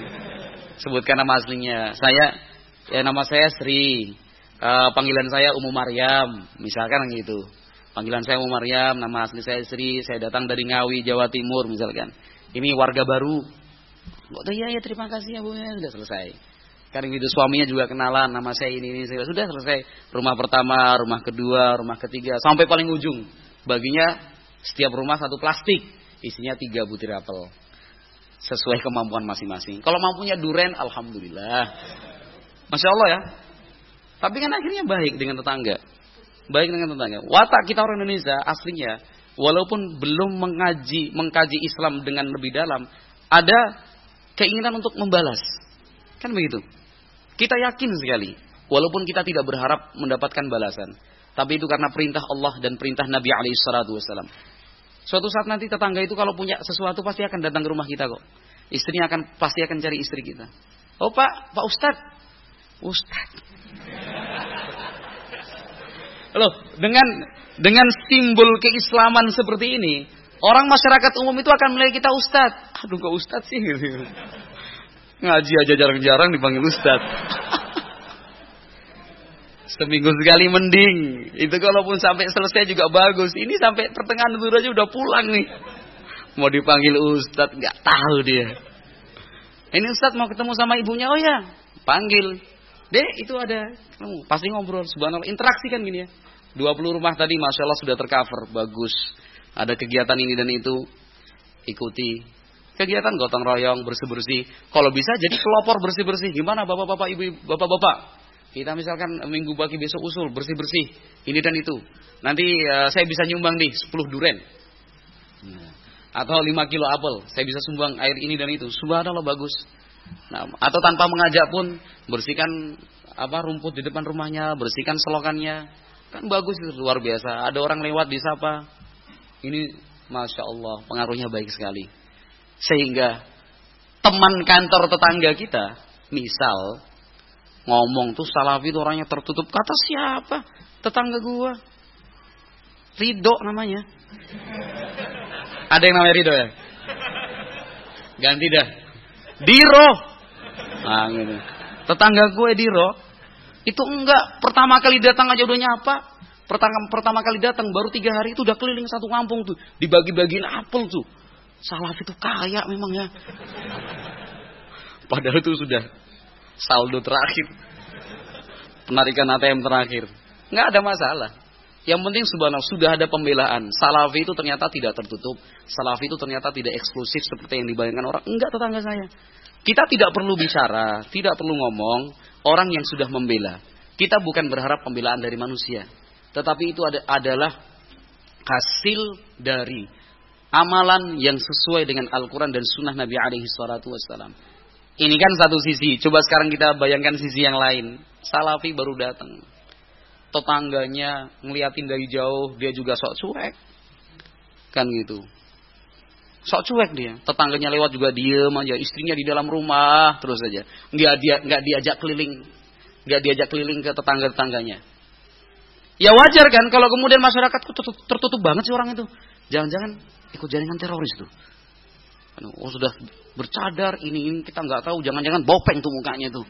Sebutkan nama aslinya. Saya Ya nama saya Sri. Uh, panggilan saya Umu Maryam, misalkan gitu. Panggilan saya Umu Maryam, nama asli saya Sri, saya datang dari Ngawi, Jawa Timur misalkan. Ini warga baru. Oh, iya ya terima kasih ya Bu, ya sudah selesai. Karena itu suaminya juga kenalan, nama saya ini ini saya sudah selesai. Rumah pertama, rumah kedua, rumah ketiga, sampai paling ujung. Baginya setiap rumah satu plastik, isinya tiga butir apel sesuai kemampuan masing-masing. Kalau mampunya duren, alhamdulillah. Masya Allah ya. Tapi kan akhirnya baik dengan tetangga. Baik dengan tetangga. Watak kita orang Indonesia aslinya, walaupun belum mengaji, mengkaji Islam dengan lebih dalam, ada keinginan untuk membalas. Kan begitu. Kita yakin sekali, walaupun kita tidak berharap mendapatkan balasan. Tapi itu karena perintah Allah dan perintah Nabi Alaihissalam. Suatu saat nanti tetangga itu kalau punya sesuatu pasti akan datang ke rumah kita kok. Istrinya akan pasti akan cari istri kita. Oh pak, pak Ustadz, Ustaz. Loh, dengan dengan simbol keislaman seperti ini, orang masyarakat umum itu akan melihat kita ustaz. Aduh, kok ustaz sih. [laughs] Ngaji aja jarang-jarang dipanggil ustaz. [laughs] Seminggu sekali mending. Itu kalaupun sampai selesai juga bagus. Ini sampai pertengahan dulu aja udah pulang nih. Mau dipanggil ustaz, nggak tahu dia. Ini Ustaz mau ketemu sama ibunya, oh ya, panggil. Dek, itu ada ketemu. Pasti ngobrol, subhanallah. Interaksi kan gini ya. 20 rumah tadi Masya Allah sudah tercover, bagus. Ada kegiatan ini dan itu, ikuti. Kegiatan gotong royong, bersih-bersih. Kalau bisa jadi pelopor bersih-bersih. Gimana bapak-bapak, ibu bapak-bapak? Kita misalkan minggu pagi besok usul, bersih-bersih. Ini dan itu. Nanti uh, saya bisa nyumbang nih 10 duren. Nah, atau 5 kilo apel. Saya bisa sumbang air ini dan itu. Subhanallah bagus. Nah, atau tanpa mengajak pun bersihkan apa rumput di depan rumahnya, bersihkan selokannya. Kan bagus itu luar biasa. Ada orang lewat di sapa. Ini masya Allah pengaruhnya baik sekali. Sehingga teman kantor tetangga kita, misal ngomong tuh salafi itu orangnya tertutup. Kata siapa? Tetangga gua. Ridho namanya. Ada yang namanya Ridho ya? Ganti dah. Diro. Nah, gitu. Tetangga gue Diro itu enggak pertama kali datang aja udah nyapa. Pertama, pertama kali datang baru tiga hari itu udah keliling satu kampung tuh dibagi-bagiin apel tuh. Salaf itu kaya memang ya. Padahal itu sudah saldo terakhir. Penarikan ATM terakhir. Nggak ada masalah. Yang penting subhanallah sudah ada pembelaan. Salafi itu ternyata tidak tertutup. Salafi itu ternyata tidak eksklusif seperti yang dibayangkan orang. Enggak tetangga saya. Kita tidak perlu bicara, tidak perlu ngomong orang yang sudah membela. Kita bukan berharap pembelaan dari manusia. Tetapi itu ada, adalah hasil dari amalan yang sesuai dengan Al-Quran dan Sunnah Nabi alaihi wassalam. Ini kan satu sisi. Coba sekarang kita bayangkan sisi yang lain. Salafi baru datang. Tetangganya ngeliatin dari jauh, dia juga sok cuek. Kan gitu. Sok cuek dia. Tetangganya lewat juga diem aja. Istrinya di dalam rumah terus saja. Nggak dia nggak diajak keliling, nggak diajak keliling ke tetangga-tetangganya. Ya wajar kan kalau kemudian masyarakat tertutup, tertutup banget sih orang itu. Jangan-jangan ikut jaringan teroris tuh. Oh sudah bercadar ini ini kita nggak tahu jangan-jangan bopeng tuh mukanya tuh.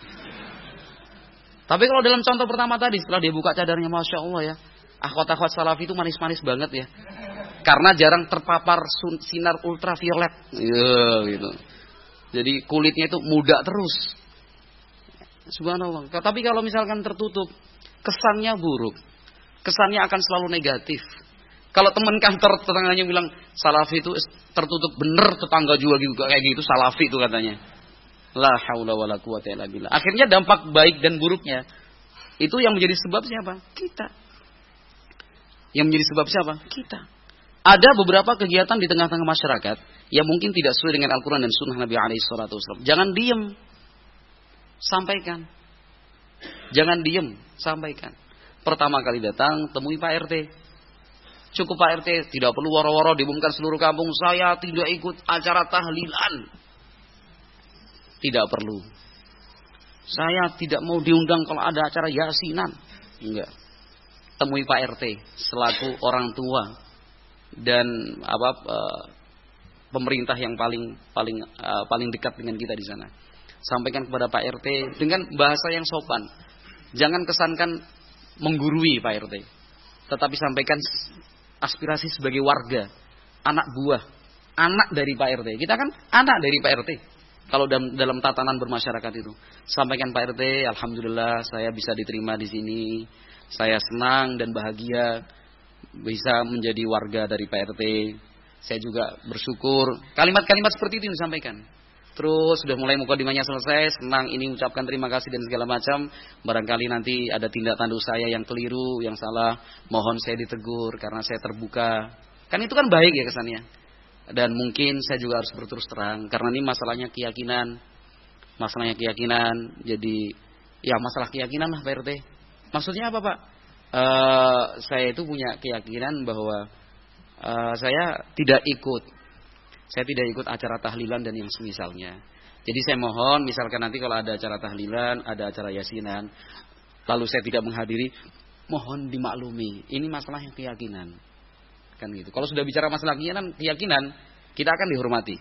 Tapi kalau dalam contoh pertama tadi setelah dia buka cadarnya masya Allah ya, akhwat-akhwat salafi itu manis-manis banget ya. Karena jarang terpapar sinar ultraviolet. Ya, gitu. Jadi kulitnya itu muda terus. Subhanallah. Tapi kalau misalkan tertutup, kesannya buruk. Kesannya akan selalu negatif. Kalau teman kantor tetangganya bilang salafi itu tertutup bener tetangga juga gitu kayak gitu salafi itu katanya. La haula wala quwata illa. Akhirnya dampak baik dan buruknya itu yang menjadi sebab siapa? Kita. Yang menjadi sebab siapa? Kita. Ada beberapa kegiatan di tengah-tengah masyarakat yang mungkin tidak sesuai dengan Al-Quran dan Sunnah Nabi alaihi salatu Jangan diem. Sampaikan. Jangan diem. Sampaikan. Pertama kali datang, temui Pak RT. Cukup Pak RT, tidak perlu woro-woro diumumkan seluruh kampung. Saya tidak ikut acara tahlilan. Tidak perlu. Saya tidak mau diundang kalau ada acara yasinan. Enggak. Temui Pak RT selaku orang tua dan apa uh, pemerintah yang paling paling uh, paling dekat dengan kita di sana. Sampaikan kepada Pak RT dengan bahasa yang sopan. Jangan kesankan menggurui Pak RT. Tetapi sampaikan aspirasi sebagai warga, anak buah, anak dari Pak RT. Kita kan anak dari Pak RT. Kalau dalam, dalam tatanan bermasyarakat itu, sampaikan Pak RT, alhamdulillah saya bisa diterima di sini. Saya senang dan bahagia bisa menjadi warga dari Pak RT. Saya juga bersyukur. Kalimat-kalimat seperti itu yang disampaikan. Terus sudah mulai mukadimahnya selesai, senang ini ucapkan terima kasih dan segala macam. Barangkali nanti ada tindak tanduk saya yang keliru, yang salah, mohon saya ditegur karena saya terbuka. Kan itu kan baik ya kesannya. Dan mungkin saya juga harus berterus terang karena ini masalahnya keyakinan. Masalahnya keyakinan. Jadi ya masalah keyakinan lah Pak RT. Maksudnya apa Pak? Uh, saya itu punya keyakinan bahwa uh, saya tidak ikut saya tidak ikut acara tahlilan dan yang semisalnya. Jadi saya mohon misalkan nanti kalau ada acara tahlilan, ada acara yasinan, lalu saya tidak menghadiri, mohon dimaklumi. Ini masalah yang keyakinan. Kan gitu. Kalau sudah bicara masalah keyakinan, keyakinan kita akan dihormati.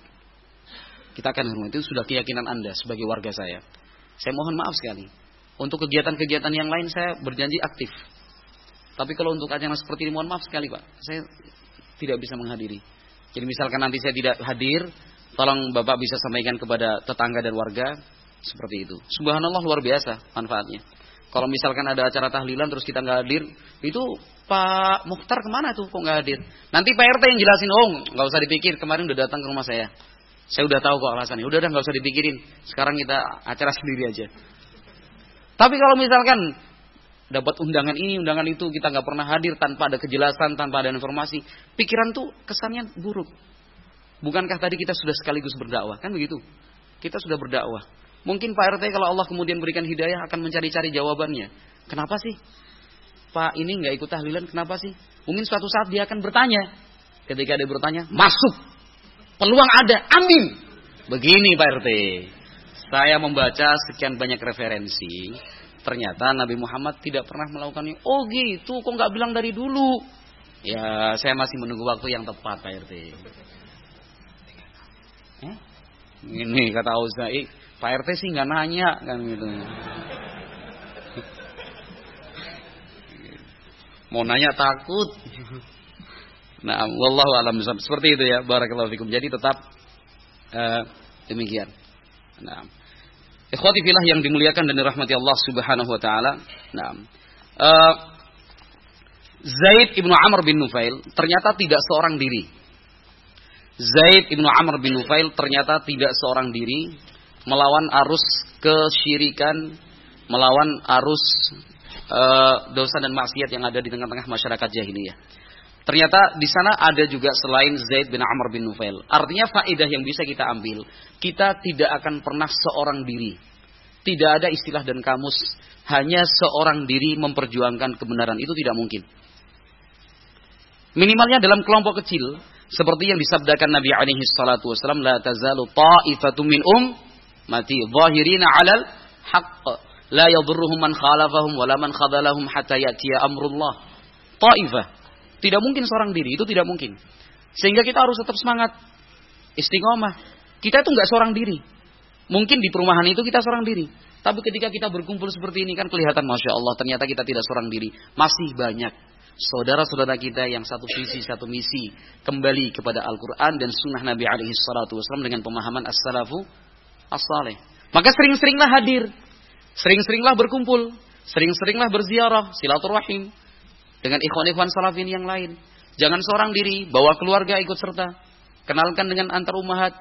Kita akan dihormati itu sudah keyakinan Anda sebagai warga saya. Saya mohon maaf sekali. Untuk kegiatan-kegiatan yang lain saya berjanji aktif. Tapi kalau untuk acara seperti ini mohon maaf sekali Pak. Saya tidak bisa menghadiri. Jadi misalkan nanti saya tidak hadir, Tolong Bapak bisa sampaikan kepada tetangga dan warga seperti itu. Subhanallah luar biasa manfaatnya. Kalau misalkan ada acara tahlilan terus kita nggak hadir, itu Pak Mukhtar ke mana tuh kok nggak hadir? Nanti Pak RT yang jelasin, oh nggak usah dipikir kemarin udah datang ke rumah saya. Saya udah tahu kok alasannya. Udah udah nggak usah dipikirin. Sekarang kita acara sendiri aja. Tapi kalau misalkan dapat undangan ini, undangan itu, kita nggak pernah hadir tanpa ada kejelasan, tanpa ada informasi, pikiran tuh kesannya buruk. Bukankah tadi kita sudah sekaligus berdakwah? Kan begitu. Kita sudah berdakwah. Mungkin Pak RT kalau Allah kemudian berikan hidayah akan mencari-cari jawabannya. Kenapa sih? Pak ini nggak ikut tahlilan, kenapa sih? Mungkin suatu saat dia akan bertanya. Ketika dia bertanya, masuk. Peluang ada, ambil. Begini Pak RT. Saya membaca sekian banyak referensi. Ternyata Nabi Muhammad tidak pernah melakukannya. Oh gitu, kok nggak bilang dari dulu? Ya, saya masih menunggu waktu yang tepat Pak RT. Eh? Ini kata Uzai, Pak RT sih nggak nanya kan gitu. Mau nanya takut. Nah, wallahu alam seperti itu ya. Barakallahu fikum. Jadi tetap uh, demikian. Nah. Ikhwati filah yang dimuliakan dan dirahmati Allah Subhanahu wa taala. Nah. Uh, Zaid ibnu Amr bin Nufail ternyata tidak seorang diri. Zaid ibnu Amr bin Nufail ternyata tidak seorang diri melawan arus kesyirikan, melawan arus uh, dosa dan maksiat yang ada di tengah-tengah masyarakat jahiliyah. Ternyata di sana ada juga selain Zaid bin Amr bin Nufail. Artinya faedah yang bisa kita ambil, kita tidak akan pernah seorang diri. Tidak ada istilah dan kamus hanya seorang diri memperjuangkan kebenaran itu tidak mungkin. Minimalnya dalam kelompok kecil seperti yang disabdakan Nabi alaihi salatu wasallam la tazalu ta'ifatum min um mati zahirina 'alal haqq la yadurruhum man khalafahum wala man khadalahum hatta ya'tiya amrullah. Ta'ifah tidak mungkin seorang diri, itu tidak mungkin. Sehingga kita harus tetap semangat. Istiqomah. Kita itu nggak seorang diri. Mungkin di perumahan itu kita seorang diri. Tapi ketika kita berkumpul seperti ini kan kelihatan Masya Allah ternyata kita tidak seorang diri. Masih banyak saudara-saudara kita yang satu visi, satu misi. Kembali kepada Al-Quran dan sunnah Nabi alaihi salatu wasallam dengan pemahaman as-salafu as-saleh. Maka sering-seringlah hadir. Sering-seringlah berkumpul. Sering-seringlah berziarah, silaturahim dengan ikhwan-ikhwan salafin yang lain. Jangan seorang diri, bawa keluarga ikut serta. Kenalkan dengan antar umahat.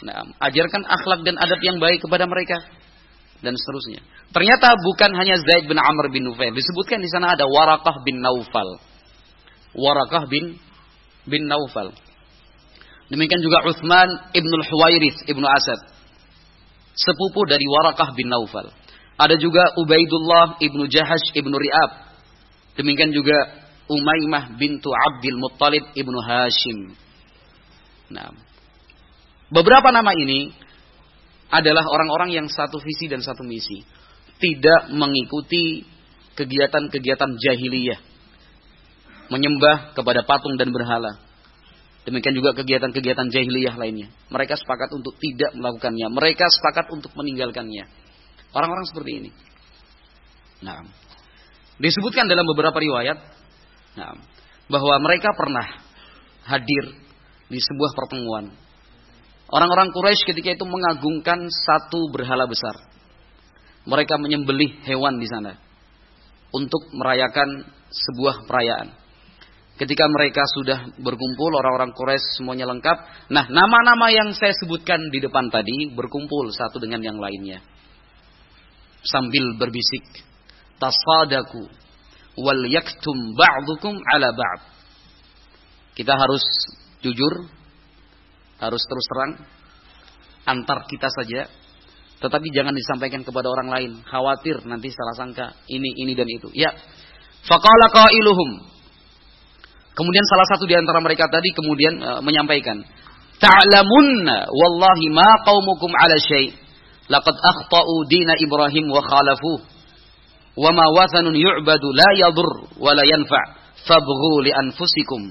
Nah, ajarkan akhlak dan adab yang baik kepada mereka dan seterusnya. Ternyata bukan hanya Zaid bin Amr bin Nufail, disebutkan di sana ada Warakah bin Naufal. Warakah bin bin Naufal. Demikian juga Uthman ibnul Huwairith ibnu Asad. Sepupu dari Warakah bin Naufal. Ada juga Ubaidullah ibnu Jahash ibnu Ri'ab Demikian juga Umaymah bintu Abdul Muttalib ibnu Hashim. Nah, beberapa nama ini adalah orang-orang yang satu visi dan satu misi. Tidak mengikuti kegiatan-kegiatan jahiliyah. Menyembah kepada patung dan berhala. Demikian juga kegiatan-kegiatan jahiliyah lainnya. Mereka sepakat untuk tidak melakukannya. Mereka sepakat untuk meninggalkannya. Orang-orang seperti ini. Nah, Disebutkan dalam beberapa riwayat nah, bahwa mereka pernah hadir di sebuah pertemuan. Orang-orang Quraisy ketika itu mengagungkan satu berhala besar. Mereka menyembelih hewan di sana untuk merayakan sebuah perayaan. Ketika mereka sudah berkumpul, orang-orang Quraisy semuanya lengkap. Nah, nama-nama yang saya sebutkan di depan tadi berkumpul satu dengan yang lainnya. Sambil berbisik, tasadaku wal yaktum ba'dukum ala ba'd. Kita harus jujur, harus terus terang antar kita saja, tetapi jangan disampaikan kepada orang lain. Khawatir nanti salah sangka ini ini dan itu. Ya. Faqala qailuhum. Kemudian salah satu di antara mereka tadi kemudian uh, menyampaikan, "Ta'lamunna wallahi ma qaumukum ala syai' laqad akhta'u dina Ibrahim wa khalafuhu." Wa ma wathanun yu'badu la yadur wa la yanfa li anfusikum.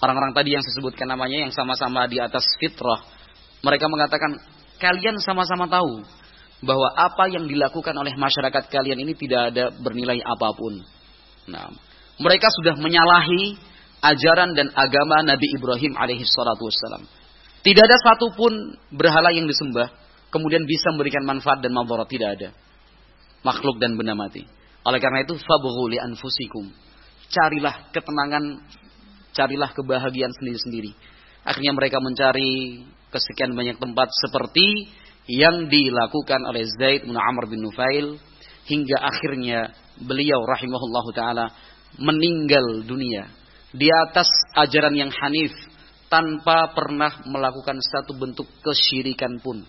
Orang-orang tadi yang saya sebutkan namanya yang sama-sama di atas fitrah mereka mengatakan kalian sama-sama tahu bahwa apa yang dilakukan oleh masyarakat kalian ini tidak ada bernilai apa pun. Nah mereka sudah menyalahi ajaran dan agama Nabi Ibrahim alaihi salatu wassalam Tidak ada satupun berhala yang disembah kemudian bisa memberikan manfaat dan madarat tidak ada. Makhluk dan benda mati. Oleh karena itu fabghu li anfusikum. Carilah ketenangan, carilah kebahagiaan sendiri-sendiri. Akhirnya mereka mencari kesekian banyak tempat seperti yang dilakukan oleh Zaid bin Amr bin Nufail hingga akhirnya beliau rahimahullahu taala meninggal dunia di atas ajaran yang hanif tanpa pernah melakukan satu bentuk kesyirikan pun.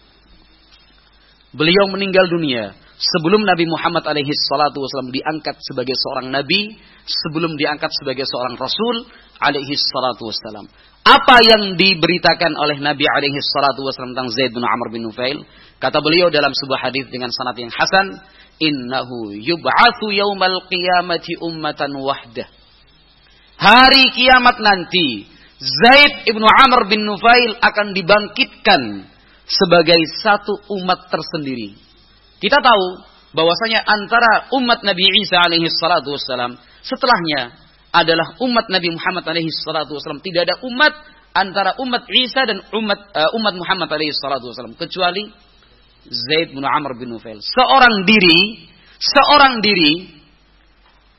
Beliau meninggal dunia sebelum Nabi Muhammad alaihi salatu wasallam diangkat sebagai seorang nabi, sebelum diangkat sebagai seorang rasul alaihi salatu wasallam. Apa yang diberitakan oleh Nabi alaihi salatu wasallam tentang Zaid bin Amr bin Nufail? Kata beliau dalam sebuah hadis dengan sanad yang hasan, "Innahu yub'atsu yaumal qiyamati ummatan wahdah." Hari kiamat nanti, Zaid ibnu Amr bin Nufail akan dibangkitkan sebagai satu umat tersendiri. Kita tahu bahwasanya antara umat Nabi Isa alaihi salatu wassalam setelahnya adalah umat Nabi Muhammad alaihi salatu wassalam. Tidak ada umat antara umat Isa dan umat uh, umat Muhammad alaihi salatu wassalam kecuali Zaid bin Amr bin Nufail. Seorang diri, seorang diri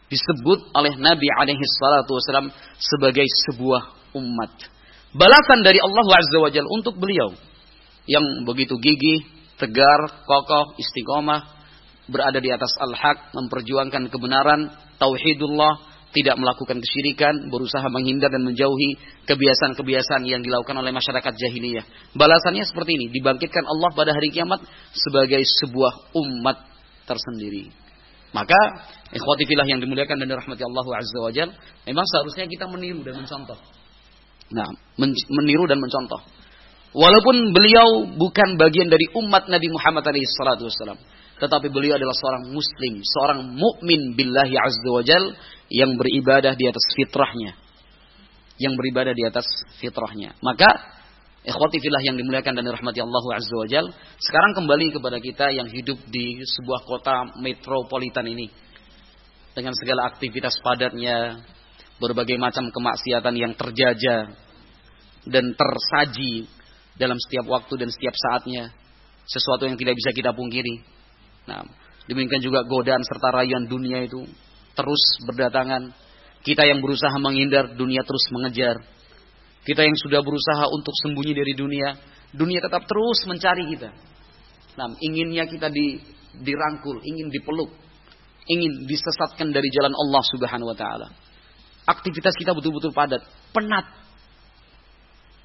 disebut oleh Nabi alaihi salatu wasallam sebagai sebuah umat. Balasan dari Allah Azza wa Jalla untuk beliau yang begitu gigih, tegar, kokoh, istiqomah, berada di atas al-haq, memperjuangkan kebenaran, tauhidullah, tidak melakukan kesyirikan, berusaha menghindar dan menjauhi kebiasaan-kebiasaan yang dilakukan oleh masyarakat jahiliyah. Balasannya seperti ini, dibangkitkan Allah pada hari kiamat sebagai sebuah umat tersendiri. Maka ikhwati filah yang dimuliakan dan dirahmati Allah Azza wa Jal, memang seharusnya kita meniru dan mencontoh. Nah, meniru dan mencontoh. Walaupun beliau bukan bagian dari umat Nabi Muhammad SAW, tetapi beliau adalah seorang muslim, seorang mukmin billahi azza wa Jal yang beribadah di atas fitrahnya. Yang beribadah di atas fitrahnya. Maka Ikhwati filah yang dimuliakan dan dirahmati Allah Azza wa Jal. Sekarang kembali kepada kita yang hidup di sebuah kota metropolitan ini. Dengan segala aktivitas padatnya. Berbagai macam kemaksiatan yang terjajah. Dan tersaji dalam setiap waktu dan setiap saatnya. Sesuatu yang tidak bisa kita pungkiri. Nah, demikian juga godaan serta rayuan dunia itu terus berdatangan. Kita yang berusaha menghindar, dunia terus mengejar kita yang sudah berusaha untuk sembunyi dari dunia, dunia tetap terus mencari kita. Nah, inginnya kita di, dirangkul, ingin dipeluk, ingin disesatkan dari jalan Allah Subhanahu wa taala. Aktivitas kita betul-betul padat, penat.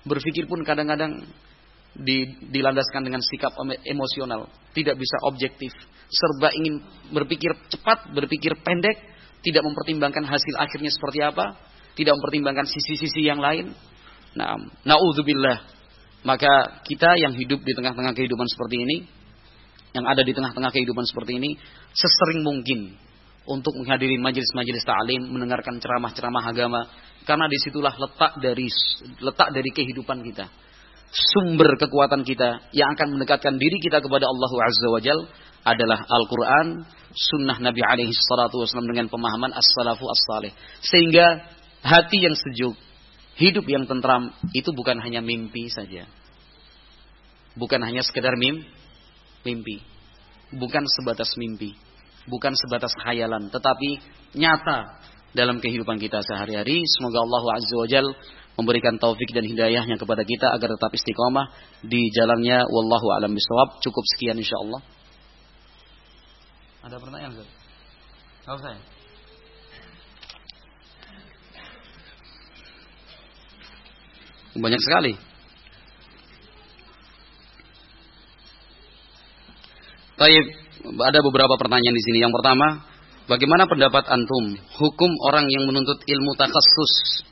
Berpikir pun kadang-kadang di, dilandaskan dengan sikap emosional, tidak bisa objektif, serba ingin berpikir cepat, berpikir pendek, tidak mempertimbangkan hasil akhirnya seperti apa, tidak mempertimbangkan sisi-sisi yang lain, Nah, naudzubillah. Maka kita yang hidup di tengah-tengah kehidupan seperti ini, yang ada di tengah-tengah kehidupan seperti ini, sesering mungkin untuk menghadiri majelis-majelis ta'lim, mendengarkan ceramah-ceramah agama, karena di situlah letak dari letak dari kehidupan kita. Sumber kekuatan kita yang akan mendekatkan diri kita kepada Allah Azza wa Jal adalah Al-Quran, Sunnah Nabi alaihi salatu wasallam dengan pemahaman as-salafu as-salih. Sehingga hati yang sejuk, Hidup yang tentram itu bukan hanya mimpi saja. Bukan hanya sekedar mim, mimpi. Bukan sebatas mimpi. Bukan sebatas khayalan. Tetapi nyata dalam kehidupan kita sehari-hari. Semoga Allah Azza wa Jal memberikan taufik dan hidayahnya kepada kita agar tetap istiqomah di jalannya. Wallahu a'lam bishawab. Cukup sekian insya Allah. Ada pertanyaan Ustaz? Enggak usah ya? Banyak sekali. Taib, ada beberapa pertanyaan di sini. Yang pertama, bagaimana pendapat antum hukum orang yang menuntut ilmu takhasus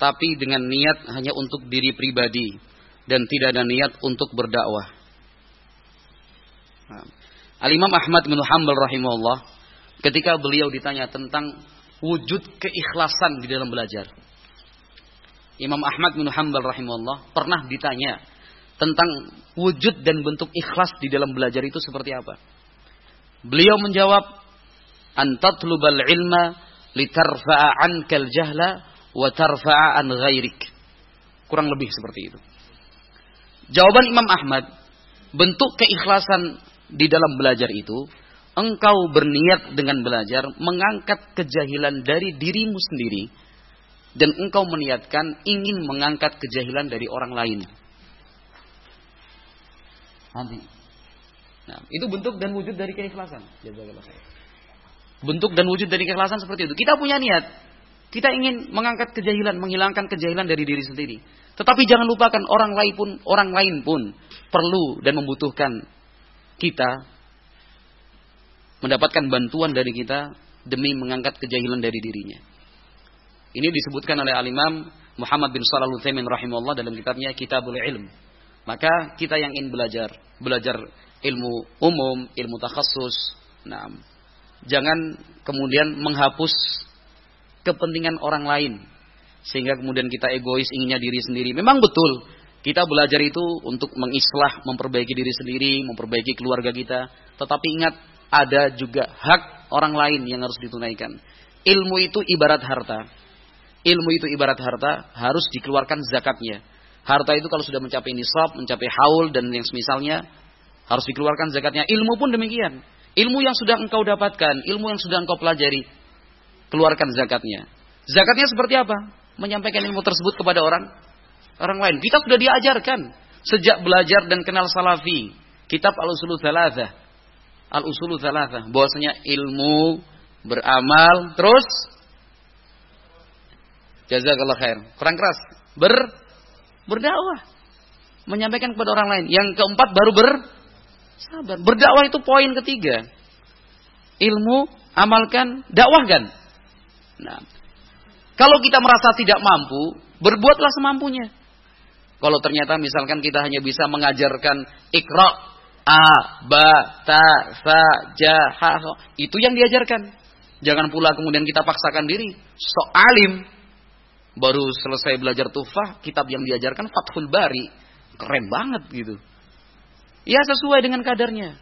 tapi dengan niat hanya untuk diri pribadi dan tidak ada niat untuk berdakwah? Nah, Al-Imam Ahmad bin Hanbal rahimahullah ketika beliau ditanya tentang wujud keikhlasan di dalam belajar. Imam Ahmad bin Hanbal rahimahullah pernah ditanya tentang wujud dan bentuk ikhlas di dalam belajar itu seperti apa. Beliau menjawab, "Antatlubal ilma litarfa'a ankal jahla wa tarfa'a an ghairik." Kurang lebih seperti itu. Jawaban Imam Ahmad, bentuk keikhlasan di dalam belajar itu, engkau berniat dengan belajar mengangkat kejahilan dari dirimu sendiri dan engkau meniatkan ingin mengangkat kejahilan dari orang lain. Nanti. Nah, itu bentuk dan wujud dari keikhlasan. Bentuk dan wujud dari keikhlasan seperti itu. Kita punya niat. Kita ingin mengangkat kejahilan, menghilangkan kejahilan dari diri sendiri. Tetapi jangan lupakan orang lain pun, orang lain pun perlu dan membutuhkan kita mendapatkan bantuan dari kita demi mengangkat kejahilan dari dirinya. Ini disebutkan oleh Al-Imam Muhammad bin Shalih Al-Utsaimin rahimahullah dalam kitabnya Kitabul Ilm. Maka kita yang ingin belajar, belajar ilmu umum, ilmu takhassus, nah, jangan kemudian menghapus kepentingan orang lain sehingga kemudian kita egois inginnya diri sendiri. Memang betul kita belajar itu untuk mengislah, memperbaiki diri sendiri, memperbaiki keluarga kita. Tetapi ingat ada juga hak orang lain yang harus ditunaikan. Ilmu itu ibarat harta. Ilmu itu ibarat harta harus dikeluarkan zakatnya. Harta itu kalau sudah mencapai nisab, mencapai haul dan yang semisalnya harus dikeluarkan zakatnya. Ilmu pun demikian. Ilmu yang sudah engkau dapatkan, ilmu yang sudah engkau pelajari, keluarkan zakatnya. Zakatnya seperti apa? Menyampaikan ilmu tersebut kepada orang orang lain. Kita sudah diajarkan sejak belajar dan kenal salafi. Kitab Al-Usulu Thalatha. Al-Usulu Thalatha. Bahwasanya ilmu, beramal, terus jazakallah khair. Kurang keras. Ber berdakwah. Menyampaikan kepada orang lain. Yang keempat baru ber sabar. Berdakwah itu poin ketiga. Ilmu, amalkan, dakwahkan. Nah, kalau kita merasa tidak mampu, berbuatlah semampunya. Kalau ternyata misalkan kita hanya bisa mengajarkan ikra, a, ba, ta, sa, ja, ha, so, itu yang diajarkan. Jangan pula kemudian kita paksakan diri. So alim. Baru selesai belajar tufah, kitab yang diajarkan Fathul Bari. Keren banget gitu. Ya sesuai dengan kadarnya.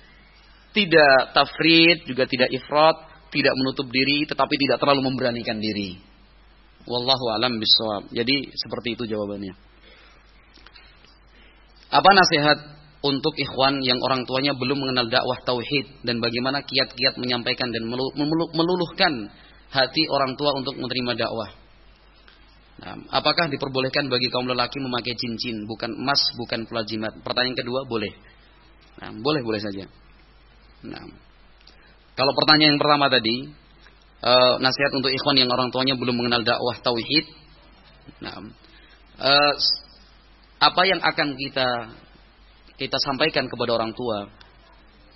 Tidak tafrid, juga tidak ifrat, tidak menutup diri, tetapi tidak terlalu memberanikan diri. Wallahu alam bisawab. Jadi seperti itu jawabannya. Apa nasihat untuk ikhwan yang orang tuanya belum mengenal dakwah tauhid dan bagaimana kiat-kiat menyampaikan dan meluluhkan hati orang tua untuk menerima dakwah? Nah, apakah diperbolehkan bagi kaum lelaki memakai cincin, bukan emas, bukan pelajimat? Pertanyaan kedua, boleh. Nah, boleh, boleh saja. Nah, kalau pertanyaan yang pertama tadi, uh, nasihat untuk ikhwan yang orang tuanya belum mengenal dakwah tauhid. Nah, uh, apa yang akan kita kita sampaikan kepada orang tua?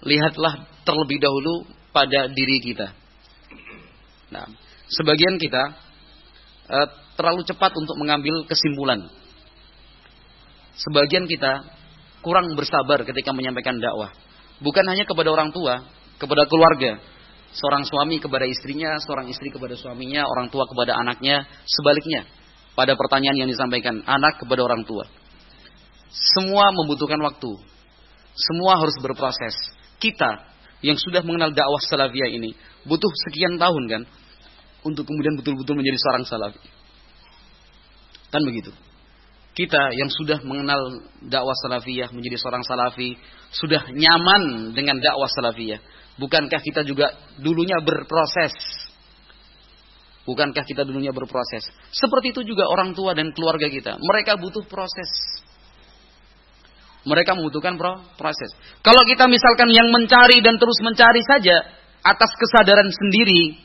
Lihatlah terlebih dahulu pada diri kita. Nah, sebagian kita uh, terlalu cepat untuk mengambil kesimpulan. Sebagian kita kurang bersabar ketika menyampaikan dakwah. Bukan hanya kepada orang tua, kepada keluarga, seorang suami kepada istrinya, seorang istri kepada suaminya, orang tua kepada anaknya, sebaliknya. Pada pertanyaan yang disampaikan, anak kepada orang tua. Semua membutuhkan waktu. Semua harus berproses. Kita yang sudah mengenal dakwah salafiyah ini butuh sekian tahun kan untuk kemudian betul-betul menjadi seorang salafi. Kan begitu. Kita yang sudah mengenal dakwah salafiyah menjadi seorang salafi, sudah nyaman dengan dakwah salafiyah, Bukankah kita juga dulunya berproses? Bukankah kita dulunya berproses? Seperti itu juga orang tua dan keluarga kita. Mereka butuh proses. Mereka membutuhkan proses. Kalau kita misalkan yang mencari dan terus mencari saja atas kesadaran sendiri,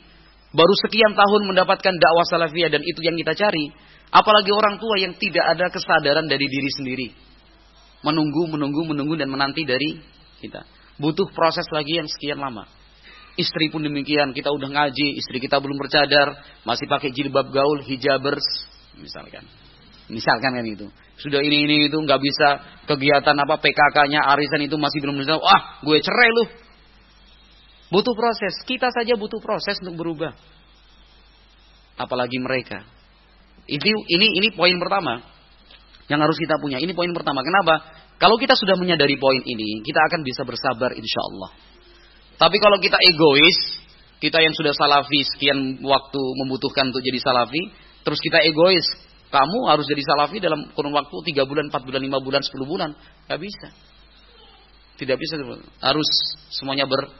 baru sekian tahun mendapatkan dakwah salafiyah dan itu yang kita cari, apalagi orang tua yang tidak ada kesadaran dari diri sendiri. Menunggu, menunggu, menunggu dan menanti dari kita. Butuh proses lagi yang sekian lama. Istri pun demikian, kita udah ngaji, istri kita belum bercadar, masih pakai jilbab gaul, hijabers, misalkan. Misalkan kan itu. Sudah ini ini itu nggak bisa kegiatan apa PKK-nya arisan itu masih belum bisa. Wah, gue cerai lu. Butuh proses. Kita saja butuh proses untuk berubah. Apalagi mereka. Ini ini ini poin pertama yang harus kita punya. Ini poin pertama. Kenapa? Kalau kita sudah menyadari poin ini, kita akan bisa bersabar insya Allah. Tapi kalau kita egois, kita yang sudah salafi sekian waktu membutuhkan untuk jadi salafi, terus kita egois, Kamu harus jadi salafi dalam kurun waktu 3 bulan, 4 bulan, 5 bulan, 10 bulan. Gak bisa. Tidak bisa. Harus semuanya ber,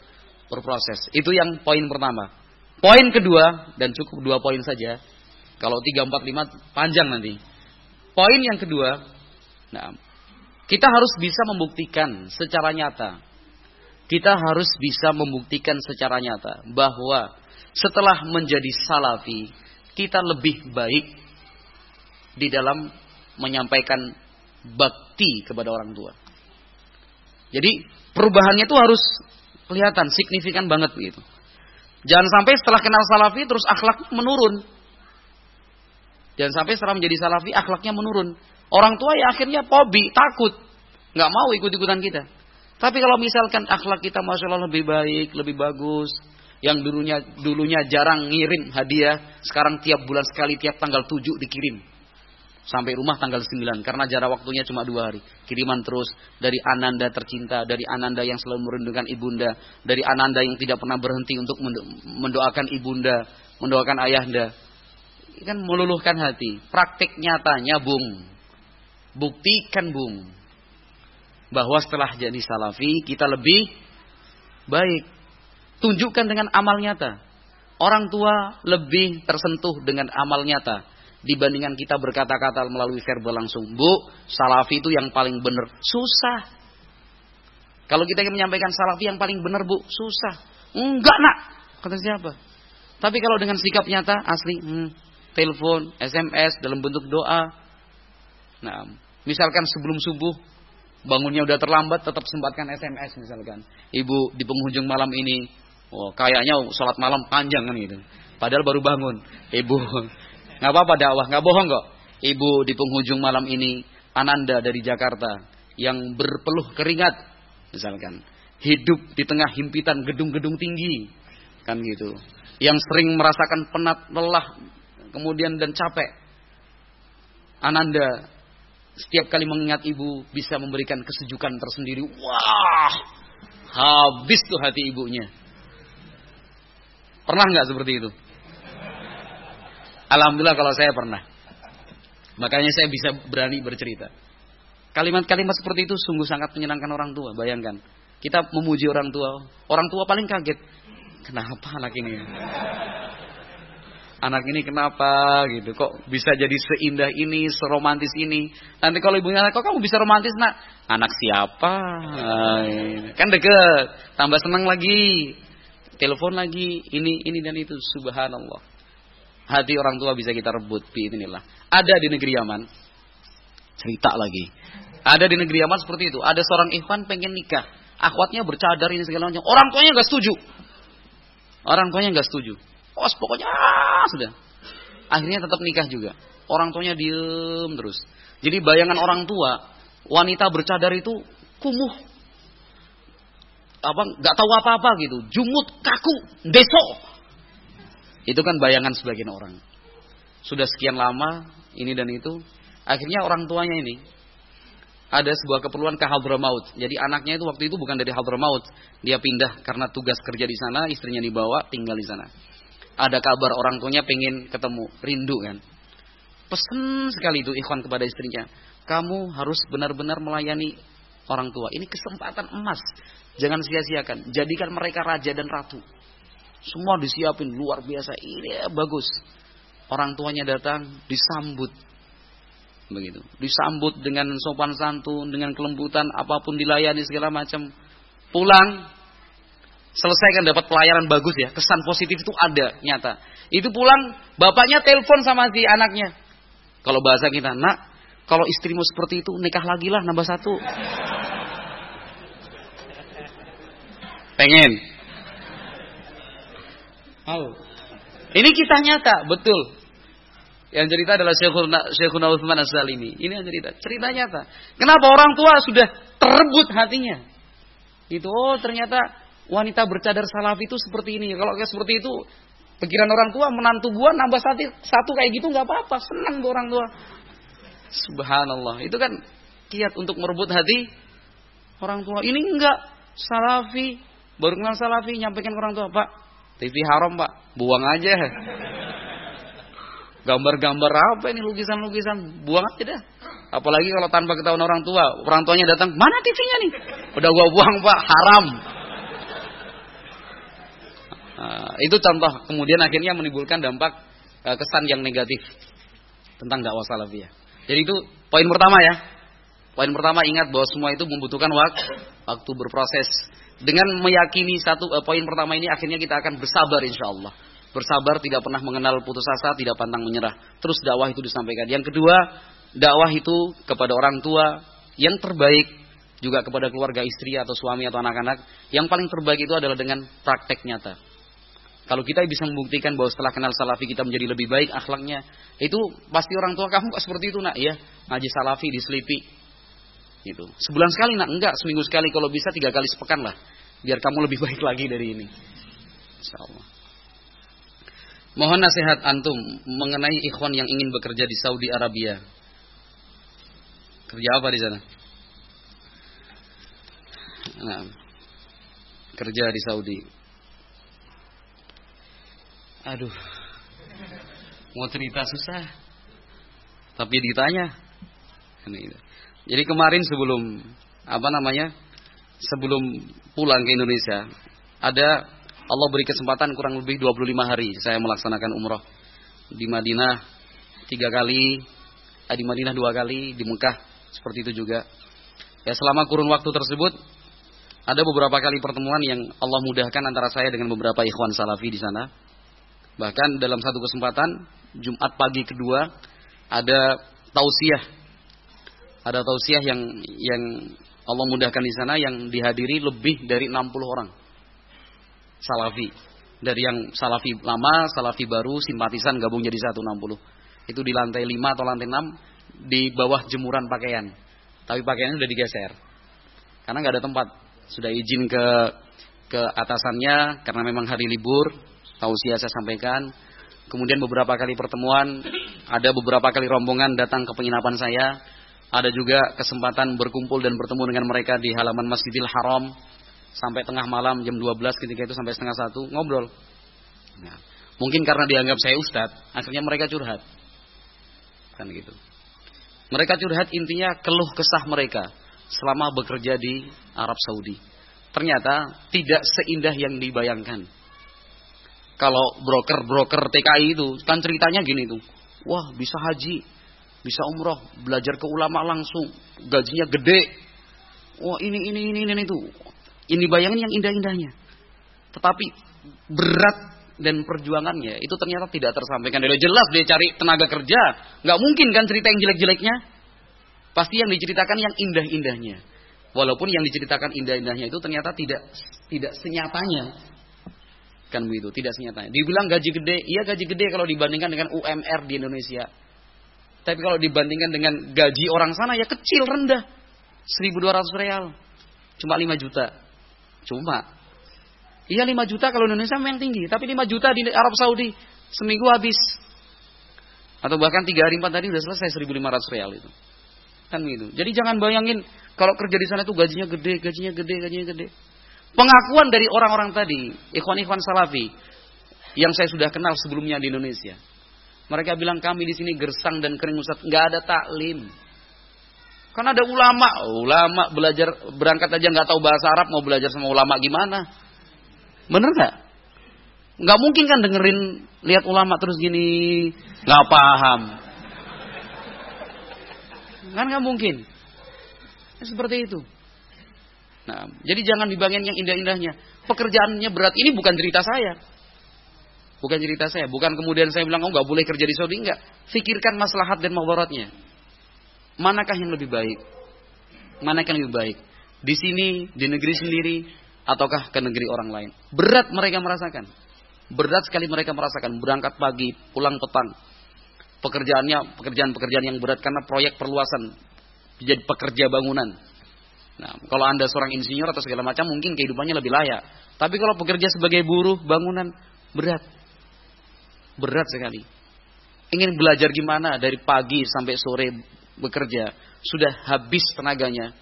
berproses. Itu yang poin pertama. Poin kedua, dan cukup dua poin saja. Kalau 3, 4, 5 panjang nanti. Poin yang kedua, nah, kita harus bisa membuktikan secara nyata. Kita harus bisa membuktikan secara nyata bahwa setelah menjadi salafi, kita lebih baik di dalam menyampaikan bakti kepada orang tua. Jadi perubahannya itu harus kelihatan signifikan banget gitu. Jangan sampai setelah kenal salafi terus akhlak menurun. Jangan sampai setelah menjadi salafi akhlaknya menurun. Orang tua ya akhirnya pobi, takut, nggak mau ikut-ikutan kita. Tapi kalau misalkan akhlak kita masya Allah lebih baik, lebih bagus, yang dulunya dulunya jarang ngirim hadiah, sekarang tiap bulan sekali, tiap tanggal 7 dikirim sampai rumah tanggal 9 karena jarak waktunya cuma dua hari. Kiriman terus dari Ananda tercinta, dari Ananda yang selalu merindukan ibunda, dari Ananda yang tidak pernah berhenti untuk mendoakan ibunda, mendoakan ayahanda. Kan meluluhkan hati. Praktik nyatanya, Bung. Buktikan, Bung. Bahwa setelah jadi salafi kita lebih baik. Tunjukkan dengan amal nyata. Orang tua lebih tersentuh dengan amal nyata dibandingkan kita berkata-kata melalui verbal langsung. Bu, salafi itu yang paling benar. Susah. Kalau kita ingin menyampaikan salafi yang paling benar, Bu, susah. Enggak, nak. Kata siapa? Tapi kalau dengan sikap nyata, asli, hmm, telepon, SMS, dalam bentuk doa. Nah, misalkan sebelum subuh, bangunnya udah terlambat, tetap sempatkan SMS misalkan. Ibu di penghujung malam ini, oh kayaknya sholat malam panjang kan gitu. Padahal baru bangun. Ibu [laughs] Nggak apa-apa dakwah, nggak bohong kok. Ibu di penghujung malam ini, Ananda dari Jakarta, yang berpeluh keringat, misalkan. Hidup di tengah himpitan gedung-gedung tinggi, kan gitu. Yang sering merasakan penat, lelah, kemudian dan capek. Ananda setiap kali mengingat ibu bisa memberikan kesejukan tersendiri. Wah, habis tuh hati ibunya. Pernah nggak seperti itu? Alhamdulillah kalau saya pernah. Makanya saya bisa berani bercerita. Kalimat-kalimat seperti itu sungguh sangat menyenangkan orang tua. Bayangkan, kita memuji orang tua. Orang tua paling kaget. Kenapa anak ini? Anak ini kenapa gitu? Kok bisa jadi seindah ini, seromantis ini? Nanti kalau ibunya, kok kamu bisa romantis nak? Anak siapa? Kan deket, tambah senang lagi. Telepon lagi, ini, ini dan itu. Subhanallah hati orang tua bisa kita rebut inilah. Ada di negeri Yaman. Cerita lagi. Ada di negeri Yaman seperti itu. Ada seorang ikhwan pengen nikah. Akhwatnya bercadar ini segala macam. Orang tuanya nggak setuju. Orang tuanya nggak setuju. Oh, pokoknya ah, sudah. Akhirnya tetap nikah juga. Orang tuanya diem terus. Jadi bayangan orang tua, wanita bercadar itu kumuh, apa nggak tahu apa-apa gitu, jumut, kaku, besok itu kan bayangan sebagian orang. Sudah sekian lama ini dan itu, akhirnya orang tuanya ini ada sebuah keperluan ke Hadramaut. Jadi anaknya itu waktu itu bukan dari Hadramaut, dia pindah karena tugas kerja di sana, istrinya dibawa tinggal di sana. Ada kabar orang tuanya pengen ketemu, rindu kan. Pesen sekali itu ikhwan kepada istrinya, kamu harus benar-benar melayani orang tua. Ini kesempatan emas. Jangan sia-siakan. Jadikan mereka raja dan ratu. Semua disiapin luar biasa. Ini bagus. Orang tuanya datang disambut. Begitu. Disambut dengan sopan santun, dengan kelembutan, apa pun dilayani segala macam. Pulang selesai kan dapat pelayanan bagus ya. Kesan positif itu ada nyata. Itu pulang bapaknya telepon sama si anaknya. Kalau bahasa kita, "Nak, kalau istrimu seperti itu nikah lagi lah nambah satu." Pengen Mau. Ini kita nyata, betul. Yang cerita adalah Syekhuna, Syekhuna Uthman As-Salimi. Ini yang cerita. Cerita nyata. Kenapa orang tua sudah terebut hatinya? Itu, oh ternyata wanita bercadar salafi itu seperti ini. Kalau kayak seperti itu, pikiran orang tua menantu gua nambah satu, satu kayak gitu nggak apa-apa. Senang tuh orang tua. Subhanallah. Itu kan kiat untuk merebut hati orang tua. Ini enggak salafi. Baru kenal salafi, nyampaikan orang tua, Pak, TV haram pak, buang aja. Gambar-gambar apa ini lukisan-lukisan? Buang aja dah. Apalagi kalau tanpa ketahuan orang tua, orang tuanya datang, mana TV-nya nih? Udah gua buang pak, haram. Nah, itu contoh kemudian akhirnya menimbulkan dampak uh, kesan yang negatif tentang dakwah salafiyah. Jadi itu poin pertama ya. Poin pertama ingat bahwa semua itu membutuhkan waktu, waktu berproses. Dengan meyakini satu uh, poin pertama ini akhirnya kita akan bersabar insya Allah. Bersabar tidak pernah mengenal putus asa, tidak pantang menyerah. Terus dakwah itu disampaikan. Yang kedua, dakwah itu kepada orang tua yang terbaik juga kepada keluarga istri atau suami atau anak-anak. Yang paling terbaik itu adalah dengan praktek nyata. Kalau kita bisa membuktikan bahwa setelah kenal salafi kita menjadi lebih baik akhlaknya, itu pasti orang tua kamu kok seperti itu nak, ya ngaji salafi diselipi, gitu. Sebulan sekali nak, enggak, seminggu sekali kalau bisa tiga kali sepekan lah, biar kamu lebih [laughs] baik lagi dari ini. Insyaallah. Mohon nasihat antum mengenai ikhwan yang ingin bekerja di Saudi Arabia. Kerja apa di sana? Nah, kerja di Saudi. Aduh. Mau cerita susah. Tapi ditanya. Jadi kemarin sebelum apa namanya? Sebelum pulang ke Indonesia, ada Allah beri kesempatan kurang lebih 25 hari saya melaksanakan umroh di Madinah tiga kali, eh, di Madinah dua kali, di Mekah seperti itu juga. Ya selama kurun waktu tersebut ada beberapa kali pertemuan yang Allah mudahkan antara saya dengan beberapa ikhwan salafi di sana. Bahkan dalam satu kesempatan Jumat pagi kedua ada tausiah. Ada tausiah yang yang Allah mudahkan di sana yang dihadiri lebih dari 60 orang. Salafi. Dari yang salafi lama, salafi baru, simpatisan gabung jadi 160. Itu di lantai 5 atau lantai 6 di bawah jemuran pakaian. Tapi pakaiannya sudah digeser. Karena nggak ada tempat. Sudah izin ke ke atasannya karena memang hari libur tausiah saya sampaikan. Kemudian beberapa kali pertemuan, ada beberapa kali rombongan datang ke penginapan saya. Ada juga kesempatan berkumpul dan bertemu dengan mereka di halaman Masjidil Haram sampai tengah malam jam 12 ketika itu sampai setengah satu ngobrol. Nah, mungkin karena dianggap saya ustadz, akhirnya mereka curhat. Kan gitu. Mereka curhat intinya keluh kesah mereka selama bekerja di Arab Saudi. Ternyata tidak seindah yang dibayangkan kalau broker-broker TKI itu kan ceritanya gini tuh. Wah, bisa haji, bisa umroh, belajar ke ulama langsung, gajinya gede. Wah, ini ini ini ini itu. Ini bayangin yang indah-indahnya. Tetapi berat dan perjuangannya itu ternyata tidak tersampaikan. Dia jelas dia cari tenaga kerja, nggak mungkin kan cerita yang jelek-jeleknya. Pasti yang diceritakan yang indah-indahnya. Walaupun yang diceritakan indah-indahnya itu ternyata tidak tidak senyatanya Kan begitu, tidak senyatanya. Dibilang gaji gede, iya gaji gede kalau dibandingkan dengan UMR di Indonesia. Tapi kalau dibandingkan dengan gaji orang sana ya kecil, rendah. 1200 real. Cuma 5 juta. Cuma. Iya 5 juta kalau Indonesia memang tinggi. Tapi 5 juta di Arab Saudi. Seminggu habis. Atau bahkan 3 hari 4 tadi sudah selesai 1500 real itu. Kan begitu. Jadi jangan bayangin kalau kerja di sana itu gajinya gede, gajinya gede, gajinya gede. Pengakuan dari orang-orang tadi, ikhwan-ikhwan salafi yang saya sudah kenal sebelumnya di Indonesia. Mereka bilang kami di sini gersang dan kering Ustaz, nggak ada taklim. Kan ada ulama, ulama belajar berangkat aja nggak tahu bahasa Arab mau belajar sama ulama gimana? Bener nggak? Nggak mungkin kan dengerin lihat ulama terus gini nggak paham. Kan nggak mungkin. Seperti itu. Nah, jadi jangan dibangin yang indah-indahnya. Pekerjaannya berat ini bukan cerita saya. Bukan cerita saya. Bukan kemudian saya bilang, oh nggak boleh kerja di Saudi. Enggak. Fikirkan maslahat dan mawaratnya. Manakah yang lebih baik? Manakah yang lebih baik? Di sini, di negeri sendiri, ataukah ke negeri orang lain? Berat mereka merasakan. Berat sekali mereka merasakan. Berangkat pagi, pulang petang. Pekerjaannya, pekerjaan-pekerjaan yang berat karena proyek perluasan. Jadi pekerja bangunan Nah, kalau Anda seorang insinyur atau segala macam mungkin kehidupannya lebih layak. Tapi kalau bekerja sebagai buruh bangunan berat. Berat sekali. Ingin belajar gimana dari pagi sampai sore bekerja, sudah habis tenaganya.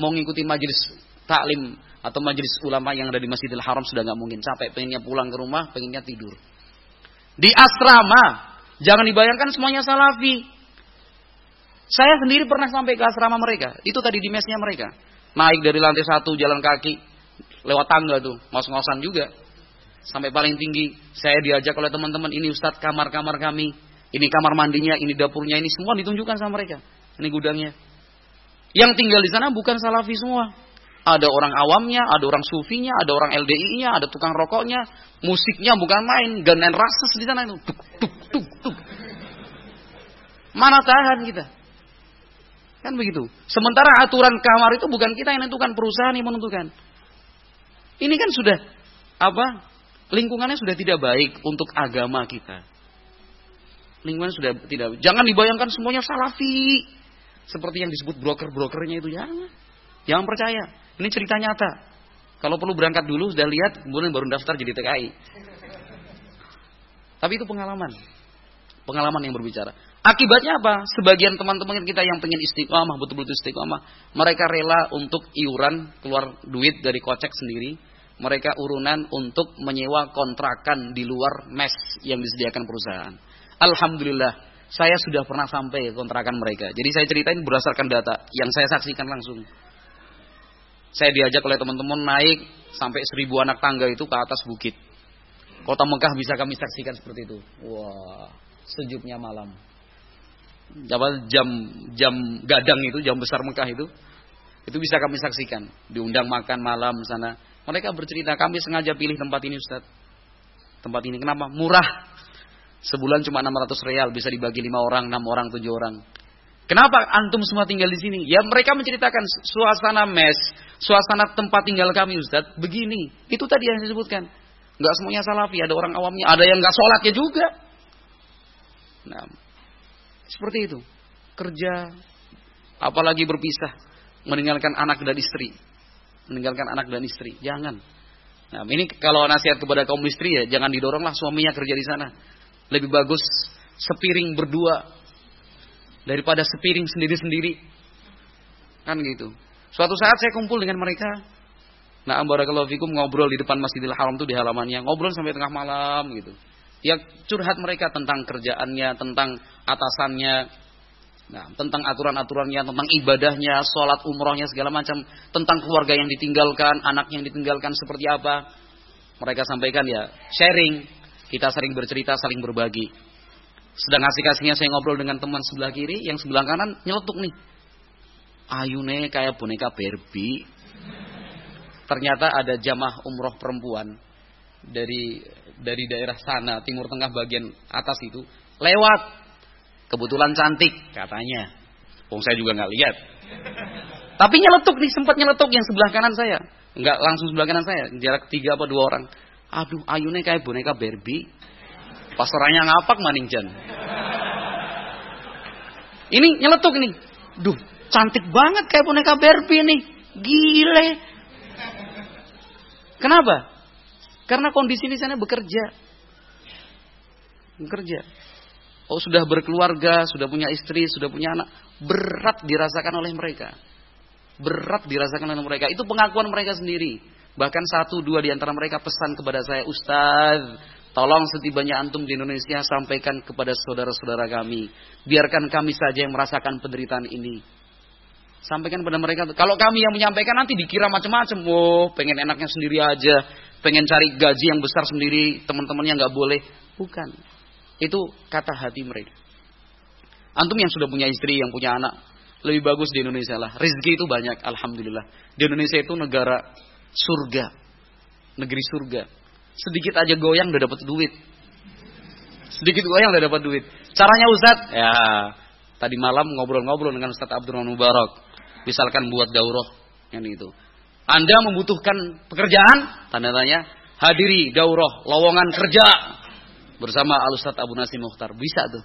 Mau ngikuti majelis taklim atau majelis ulama yang ada di Masjidil Haram sudah nggak mungkin. Capek pengennya pulang ke rumah, pengennya tidur. Di asrama Jangan dibayangkan semuanya salafi. Saya sendiri pernah sampai ke asrama mereka. Itu tadi di mesnya mereka. Naik dari lantai satu jalan kaki. Lewat tangga tuh. Ngos-ngosan juga. Sampai paling tinggi. Saya diajak oleh teman-teman. Ini Ustadz kamar-kamar kami. Ini kamar mandinya. Ini dapurnya. Ini semua ditunjukkan sama mereka. Ini gudangnya. Yang tinggal di sana bukan salafi semua. Ada orang awamnya, ada orang sufinya, ada orang LDI-nya, ada tukang rokoknya, musiknya bukan main, ganen rases di sana itu. Tuk, tuk, tuk, tuk. Mana tahan kita? Kan begitu. Sementara aturan kamar itu bukan kita yang menentukan, perusahaan yang menentukan. Ini kan sudah apa? Lingkungannya sudah tidak baik untuk agama kita. Lingkungan sudah tidak. Jangan dibayangkan semuanya salafi. Seperti yang disebut broker-brokernya itu jangan. Jangan percaya. Ini cerita nyata. Kalau perlu berangkat dulu, sudah lihat, kemudian baru daftar jadi TKI. Tapi itu pengalaman. Pengalaman yang berbicara. Akibatnya apa? Sebagian teman-teman kita yang pengen istiqomah, betul-betul istiqomah, mereka rela untuk iuran, keluar duit dari kocek sendiri. Mereka urunan untuk menyewa kontrakan di luar mes yang disediakan perusahaan. Alhamdulillah, saya sudah pernah sampai kontrakan mereka. Jadi saya ceritain berdasarkan data yang saya saksikan langsung. Saya diajak oleh teman-teman naik sampai seribu anak tangga itu ke atas bukit. Kota Mekah bisa kami saksikan seperti itu. Wah, sejuknya malam. Jam jam gadang itu, jam besar Mekah itu, itu bisa kami saksikan. Diundang makan malam sana. Mereka bercerita, kami sengaja pilih tempat ini Ustaz. Tempat ini kenapa? Murah. Sebulan cuma 600 real, bisa dibagi 5 orang, 6 orang, 7 orang. Kenapa antum semua tinggal di sini? Ya mereka menceritakan suasana mes, suasana tempat tinggal kami Ustaz, begini. Itu tadi yang disebutkan. Enggak semuanya salafi, ada orang awamnya, ada yang enggak sholatnya juga. Nah, seperti itu. Kerja, apalagi berpisah, meninggalkan anak dan istri. Meninggalkan anak dan istri, jangan. Nah, ini kalau nasihat kepada kaum istri ya, jangan didoronglah suaminya kerja di sana. Lebih bagus sepiring berdua daripada sepiring sendiri-sendiri. Kan gitu. Suatu saat saya kumpul dengan mereka. Nah, barakallahu fikum ngobrol di depan Masjidil Haram itu di halamannya, ngobrol sampai tengah malam gitu. Ya curhat mereka tentang kerjaannya, tentang atasannya, nah, tentang aturan-aturannya, tentang ibadahnya, sholat umrohnya segala macam, tentang keluarga yang ditinggalkan, anak yang ditinggalkan seperti apa. Mereka sampaikan ya sharing, kita sering bercerita, saling berbagi. Sedang asik-asiknya saya ngobrol dengan teman sebelah kiri, yang sebelah kanan nyeletuk nih. Ayune kayak boneka Barbie. Ternyata ada jamaah umroh perempuan dari dari daerah sana, timur tengah bagian atas itu, lewat. Kebetulan cantik katanya. Wong saya juga nggak lihat. Tapi nyeletuk nih, sempat nyeletuk yang sebelah kanan saya. Enggak langsung sebelah kanan saya, jarak tiga apa dua orang. Aduh, ayune kayak boneka Barbie. Pastorannya ngapak maning jan. Ini nyeletuk nih. Duh, cantik banget kayak boneka Barbie nih. Gile. Kenapa? Karena kondisi di sana bekerja. Bekerja. Oh sudah berkeluarga, sudah punya istri, sudah punya anak. Berat dirasakan oleh mereka. Berat dirasakan oleh mereka. Itu pengakuan mereka sendiri. Bahkan satu dua di antara mereka pesan kepada saya, Ustaz, Tolong setibanya antum di Indonesia sampaikan kepada saudara-saudara kami. Biarkan kami saja yang merasakan penderitaan ini. Sampaikan kepada mereka. Kalau kami yang menyampaikan nanti dikira macam-macam. Oh, pengen enaknya sendiri aja. Pengen cari gaji yang besar sendiri. Teman-temannya nggak boleh. Bukan. Itu kata hati mereka. Antum yang sudah punya istri, yang punya anak. Lebih bagus di Indonesia lah. Rizki itu banyak. Alhamdulillah. Di Indonesia itu negara surga. Negeri surga Sedikit aja goyang udah dapat duit. Sedikit goyang udah dapat duit. Caranya Ustaz? Ya, tadi malam ngobrol-ngobrol dengan Ustaz Abdurrahman Mubarak. Misalkan buat daurah yang itu. Anda membutuhkan pekerjaan? Tanda tanya. Hadiri daurah lowongan kerja bersama Al Ustaz Abu Nasim Mukhtar. Bisa tuh.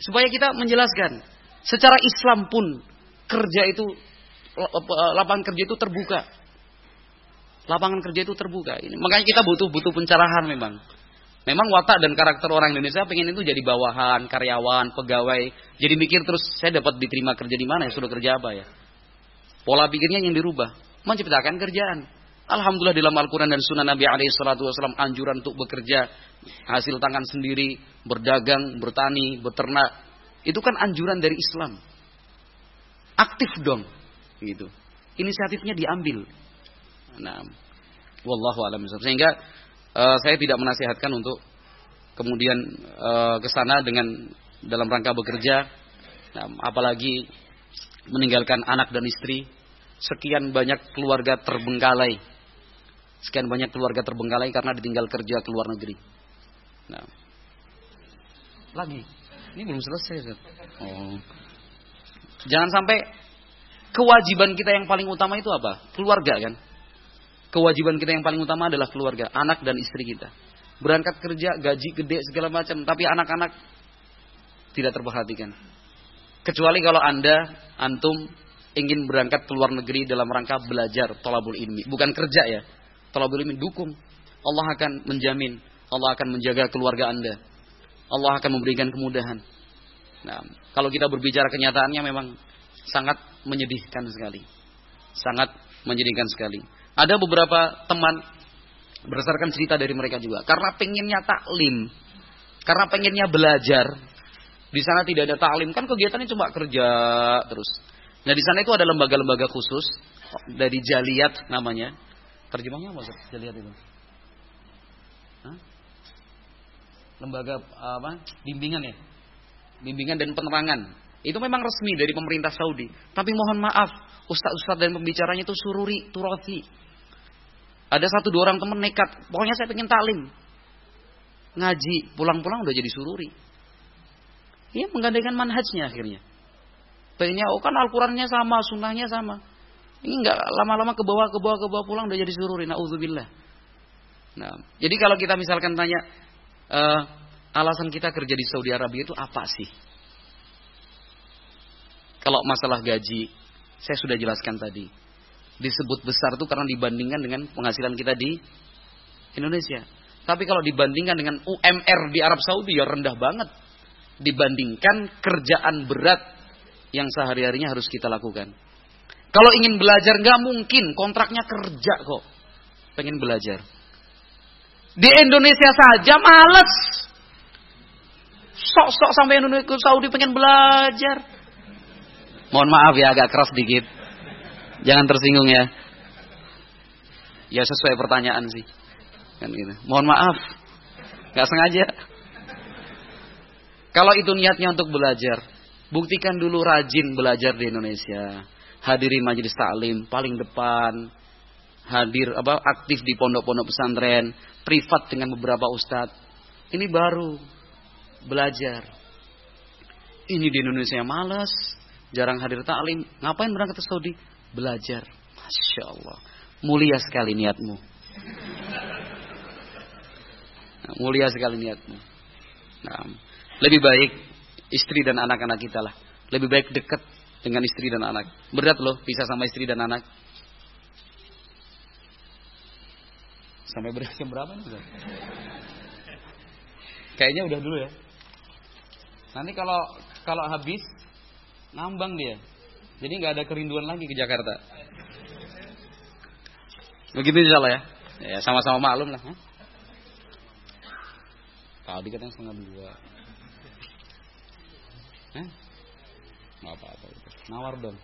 Supaya kita menjelaskan. Secara Islam pun kerja itu lapangan kerja itu terbuka. Lapangan kerja itu terbuka. Ini makanya kita butuh butuh pencerahan memang. Memang watak dan karakter orang Indonesia pengen itu jadi bawahan, karyawan, pegawai. Jadi mikir terus saya dapat diterima kerja di mana ya, sudah kerja apa ya. Pola pikirnya yang dirubah, menciptakan kerjaan. Alhamdulillah dalam Al-Quran dan Sunnah Nabi SAW anjuran untuk bekerja hasil tangan sendiri, berdagang, bertani, beternak. Itu kan anjuran dari Islam. Aktif dong, gitu. Inisiatifnya diambil. Nah, wallahu alam Sehingga uh, saya tidak menasihatkan untuk kemudian uh, ke sana dengan dalam rangka bekerja, nah, apalagi meninggalkan anak dan istri. Sekian banyak keluarga terbengkalai Sekian banyak keluarga terbengkalai karena ditinggal kerja ke luar negeri. Nah. Lagi. Ini belum selesai, Oh. Jangan sampai kewajiban kita yang paling utama itu apa? Keluarga kan? Kewajiban kita yang paling utama adalah keluarga, anak dan istri kita. Berangkat kerja, gaji gede segala macam, tapi anak-anak tidak terperhatikan. Kecuali kalau Anda, antum ingin berangkat ke luar negeri dalam rangka belajar tolabul ilmi, bukan kerja ya, Talabul ilmi dukung. Allah akan menjamin, Allah akan menjaga keluarga Anda. Allah akan memberikan kemudahan. Nah, kalau kita berbicara kenyataannya memang sangat menyedihkan sekali. Sangat menyedihkan sekali. Ada beberapa teman berdasarkan cerita dari mereka juga. Karena pengennya taklim. Karena pengennya belajar. Di sana tidak ada taklim. Kan kegiatannya cuma kerja terus. Nah di sana itu ada lembaga-lembaga khusus. Dari Jaliat namanya. Terjemahnya apa lihat itu. Lembaga apa? Bimbingan ya? Bimbingan dan penerangan. Itu memang resmi dari pemerintah Saudi. Tapi mohon maaf, ustaz-ustaz dan pembicaranya itu sururi, turati. Ada satu dua orang teman nekat, pokoknya saya pengen talim. Ngaji, pulang-pulang udah jadi sururi. Iya, menggandakan manhajnya akhirnya. Pengennya, oh kan Al-Qurannya sama, sunnahnya sama. Ini enggak lama-lama ke bawah ke bawah ke bawah pulang udah jadi sururi. Nauzubillah. Nah, jadi kalau kita misalkan tanya uh, alasan kita kerja di Saudi Arabia itu apa sih? Kalau masalah gaji, saya sudah jelaskan tadi. Disebut besar itu karena dibandingkan dengan penghasilan kita di Indonesia. Tapi kalau dibandingkan dengan UMR di Arab Saudi ya rendah banget. Dibandingkan kerjaan berat yang sehari-harinya harus kita lakukan. Kalau ingin belajar nggak mungkin kontraknya kerja kok. Pengen belajar. Di Indonesia saja males. Sok-sok sampai Indonesia Saudi pengen belajar. Mohon maaf ya agak keras dikit. Jangan tersinggung ya. Ya sesuai pertanyaan sih. Kan gitu. Mohon maaf. Gak sengaja. Kalau itu niatnya untuk belajar, buktikan dulu rajin belajar di Indonesia hadiri majelis taklim paling depan, hadir apa aktif di pondok-pondok pesantren, privat dengan beberapa ustadz. Ini baru belajar. Ini di Indonesia malas, jarang hadir taklim. Ngapain berangkat ke Saudi? Belajar. Masya Allah. Mulia sekali niatmu. Nah, mulia sekali niatmu. Nah, lebih baik istri dan anak-anak kita lah. Lebih baik dekat dengan istri dan anak. Berat loh pisah sama istri dan anak. Sampai berat jam berapa nih? Kayaknya udah dulu ya. Nanti kalau kalau habis ngambang dia. Jadi nggak ada kerinduan lagi ke Jakarta. Begitu insya Allah ya. Ya sama-sama maklum lah. Huh? Tadi katanya setengah dua. Hah? Apa-apa. Nawar dong.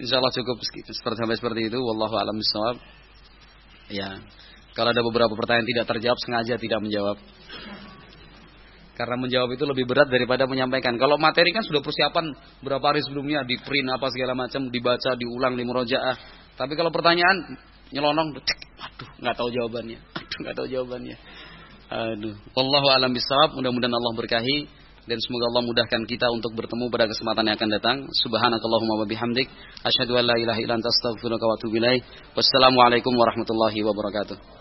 Insya Allah cukup seperti sampai seperti itu. Wallahu a'lam bishawab. Ya. Kalau ada beberapa pertanyaan tidak terjawab sengaja tidak menjawab. Karena menjawab itu lebih berat daripada menyampaikan. Kalau materi kan sudah persiapan berapa hari sebelumnya di print apa segala macam, dibaca, diulang, di murojaah. Tapi kalau pertanyaan nyelonong, aduh nggak tahu jawabannya. [laughs] Aduh nggak tahu jawabannya. Aduh. Wallahu a'lam bishawab. Mudah-mudahan Allah berkahi dan semoga Allah mudahkan kita untuk bertemu pada kesempatan yang akan datang. Subhanakallahumma wa bihamdik asyhadu an la ilaha illa anta astaghfiruka wa atubu ilaik. Wassalamualaikum warahmatullahi wabarakatuh.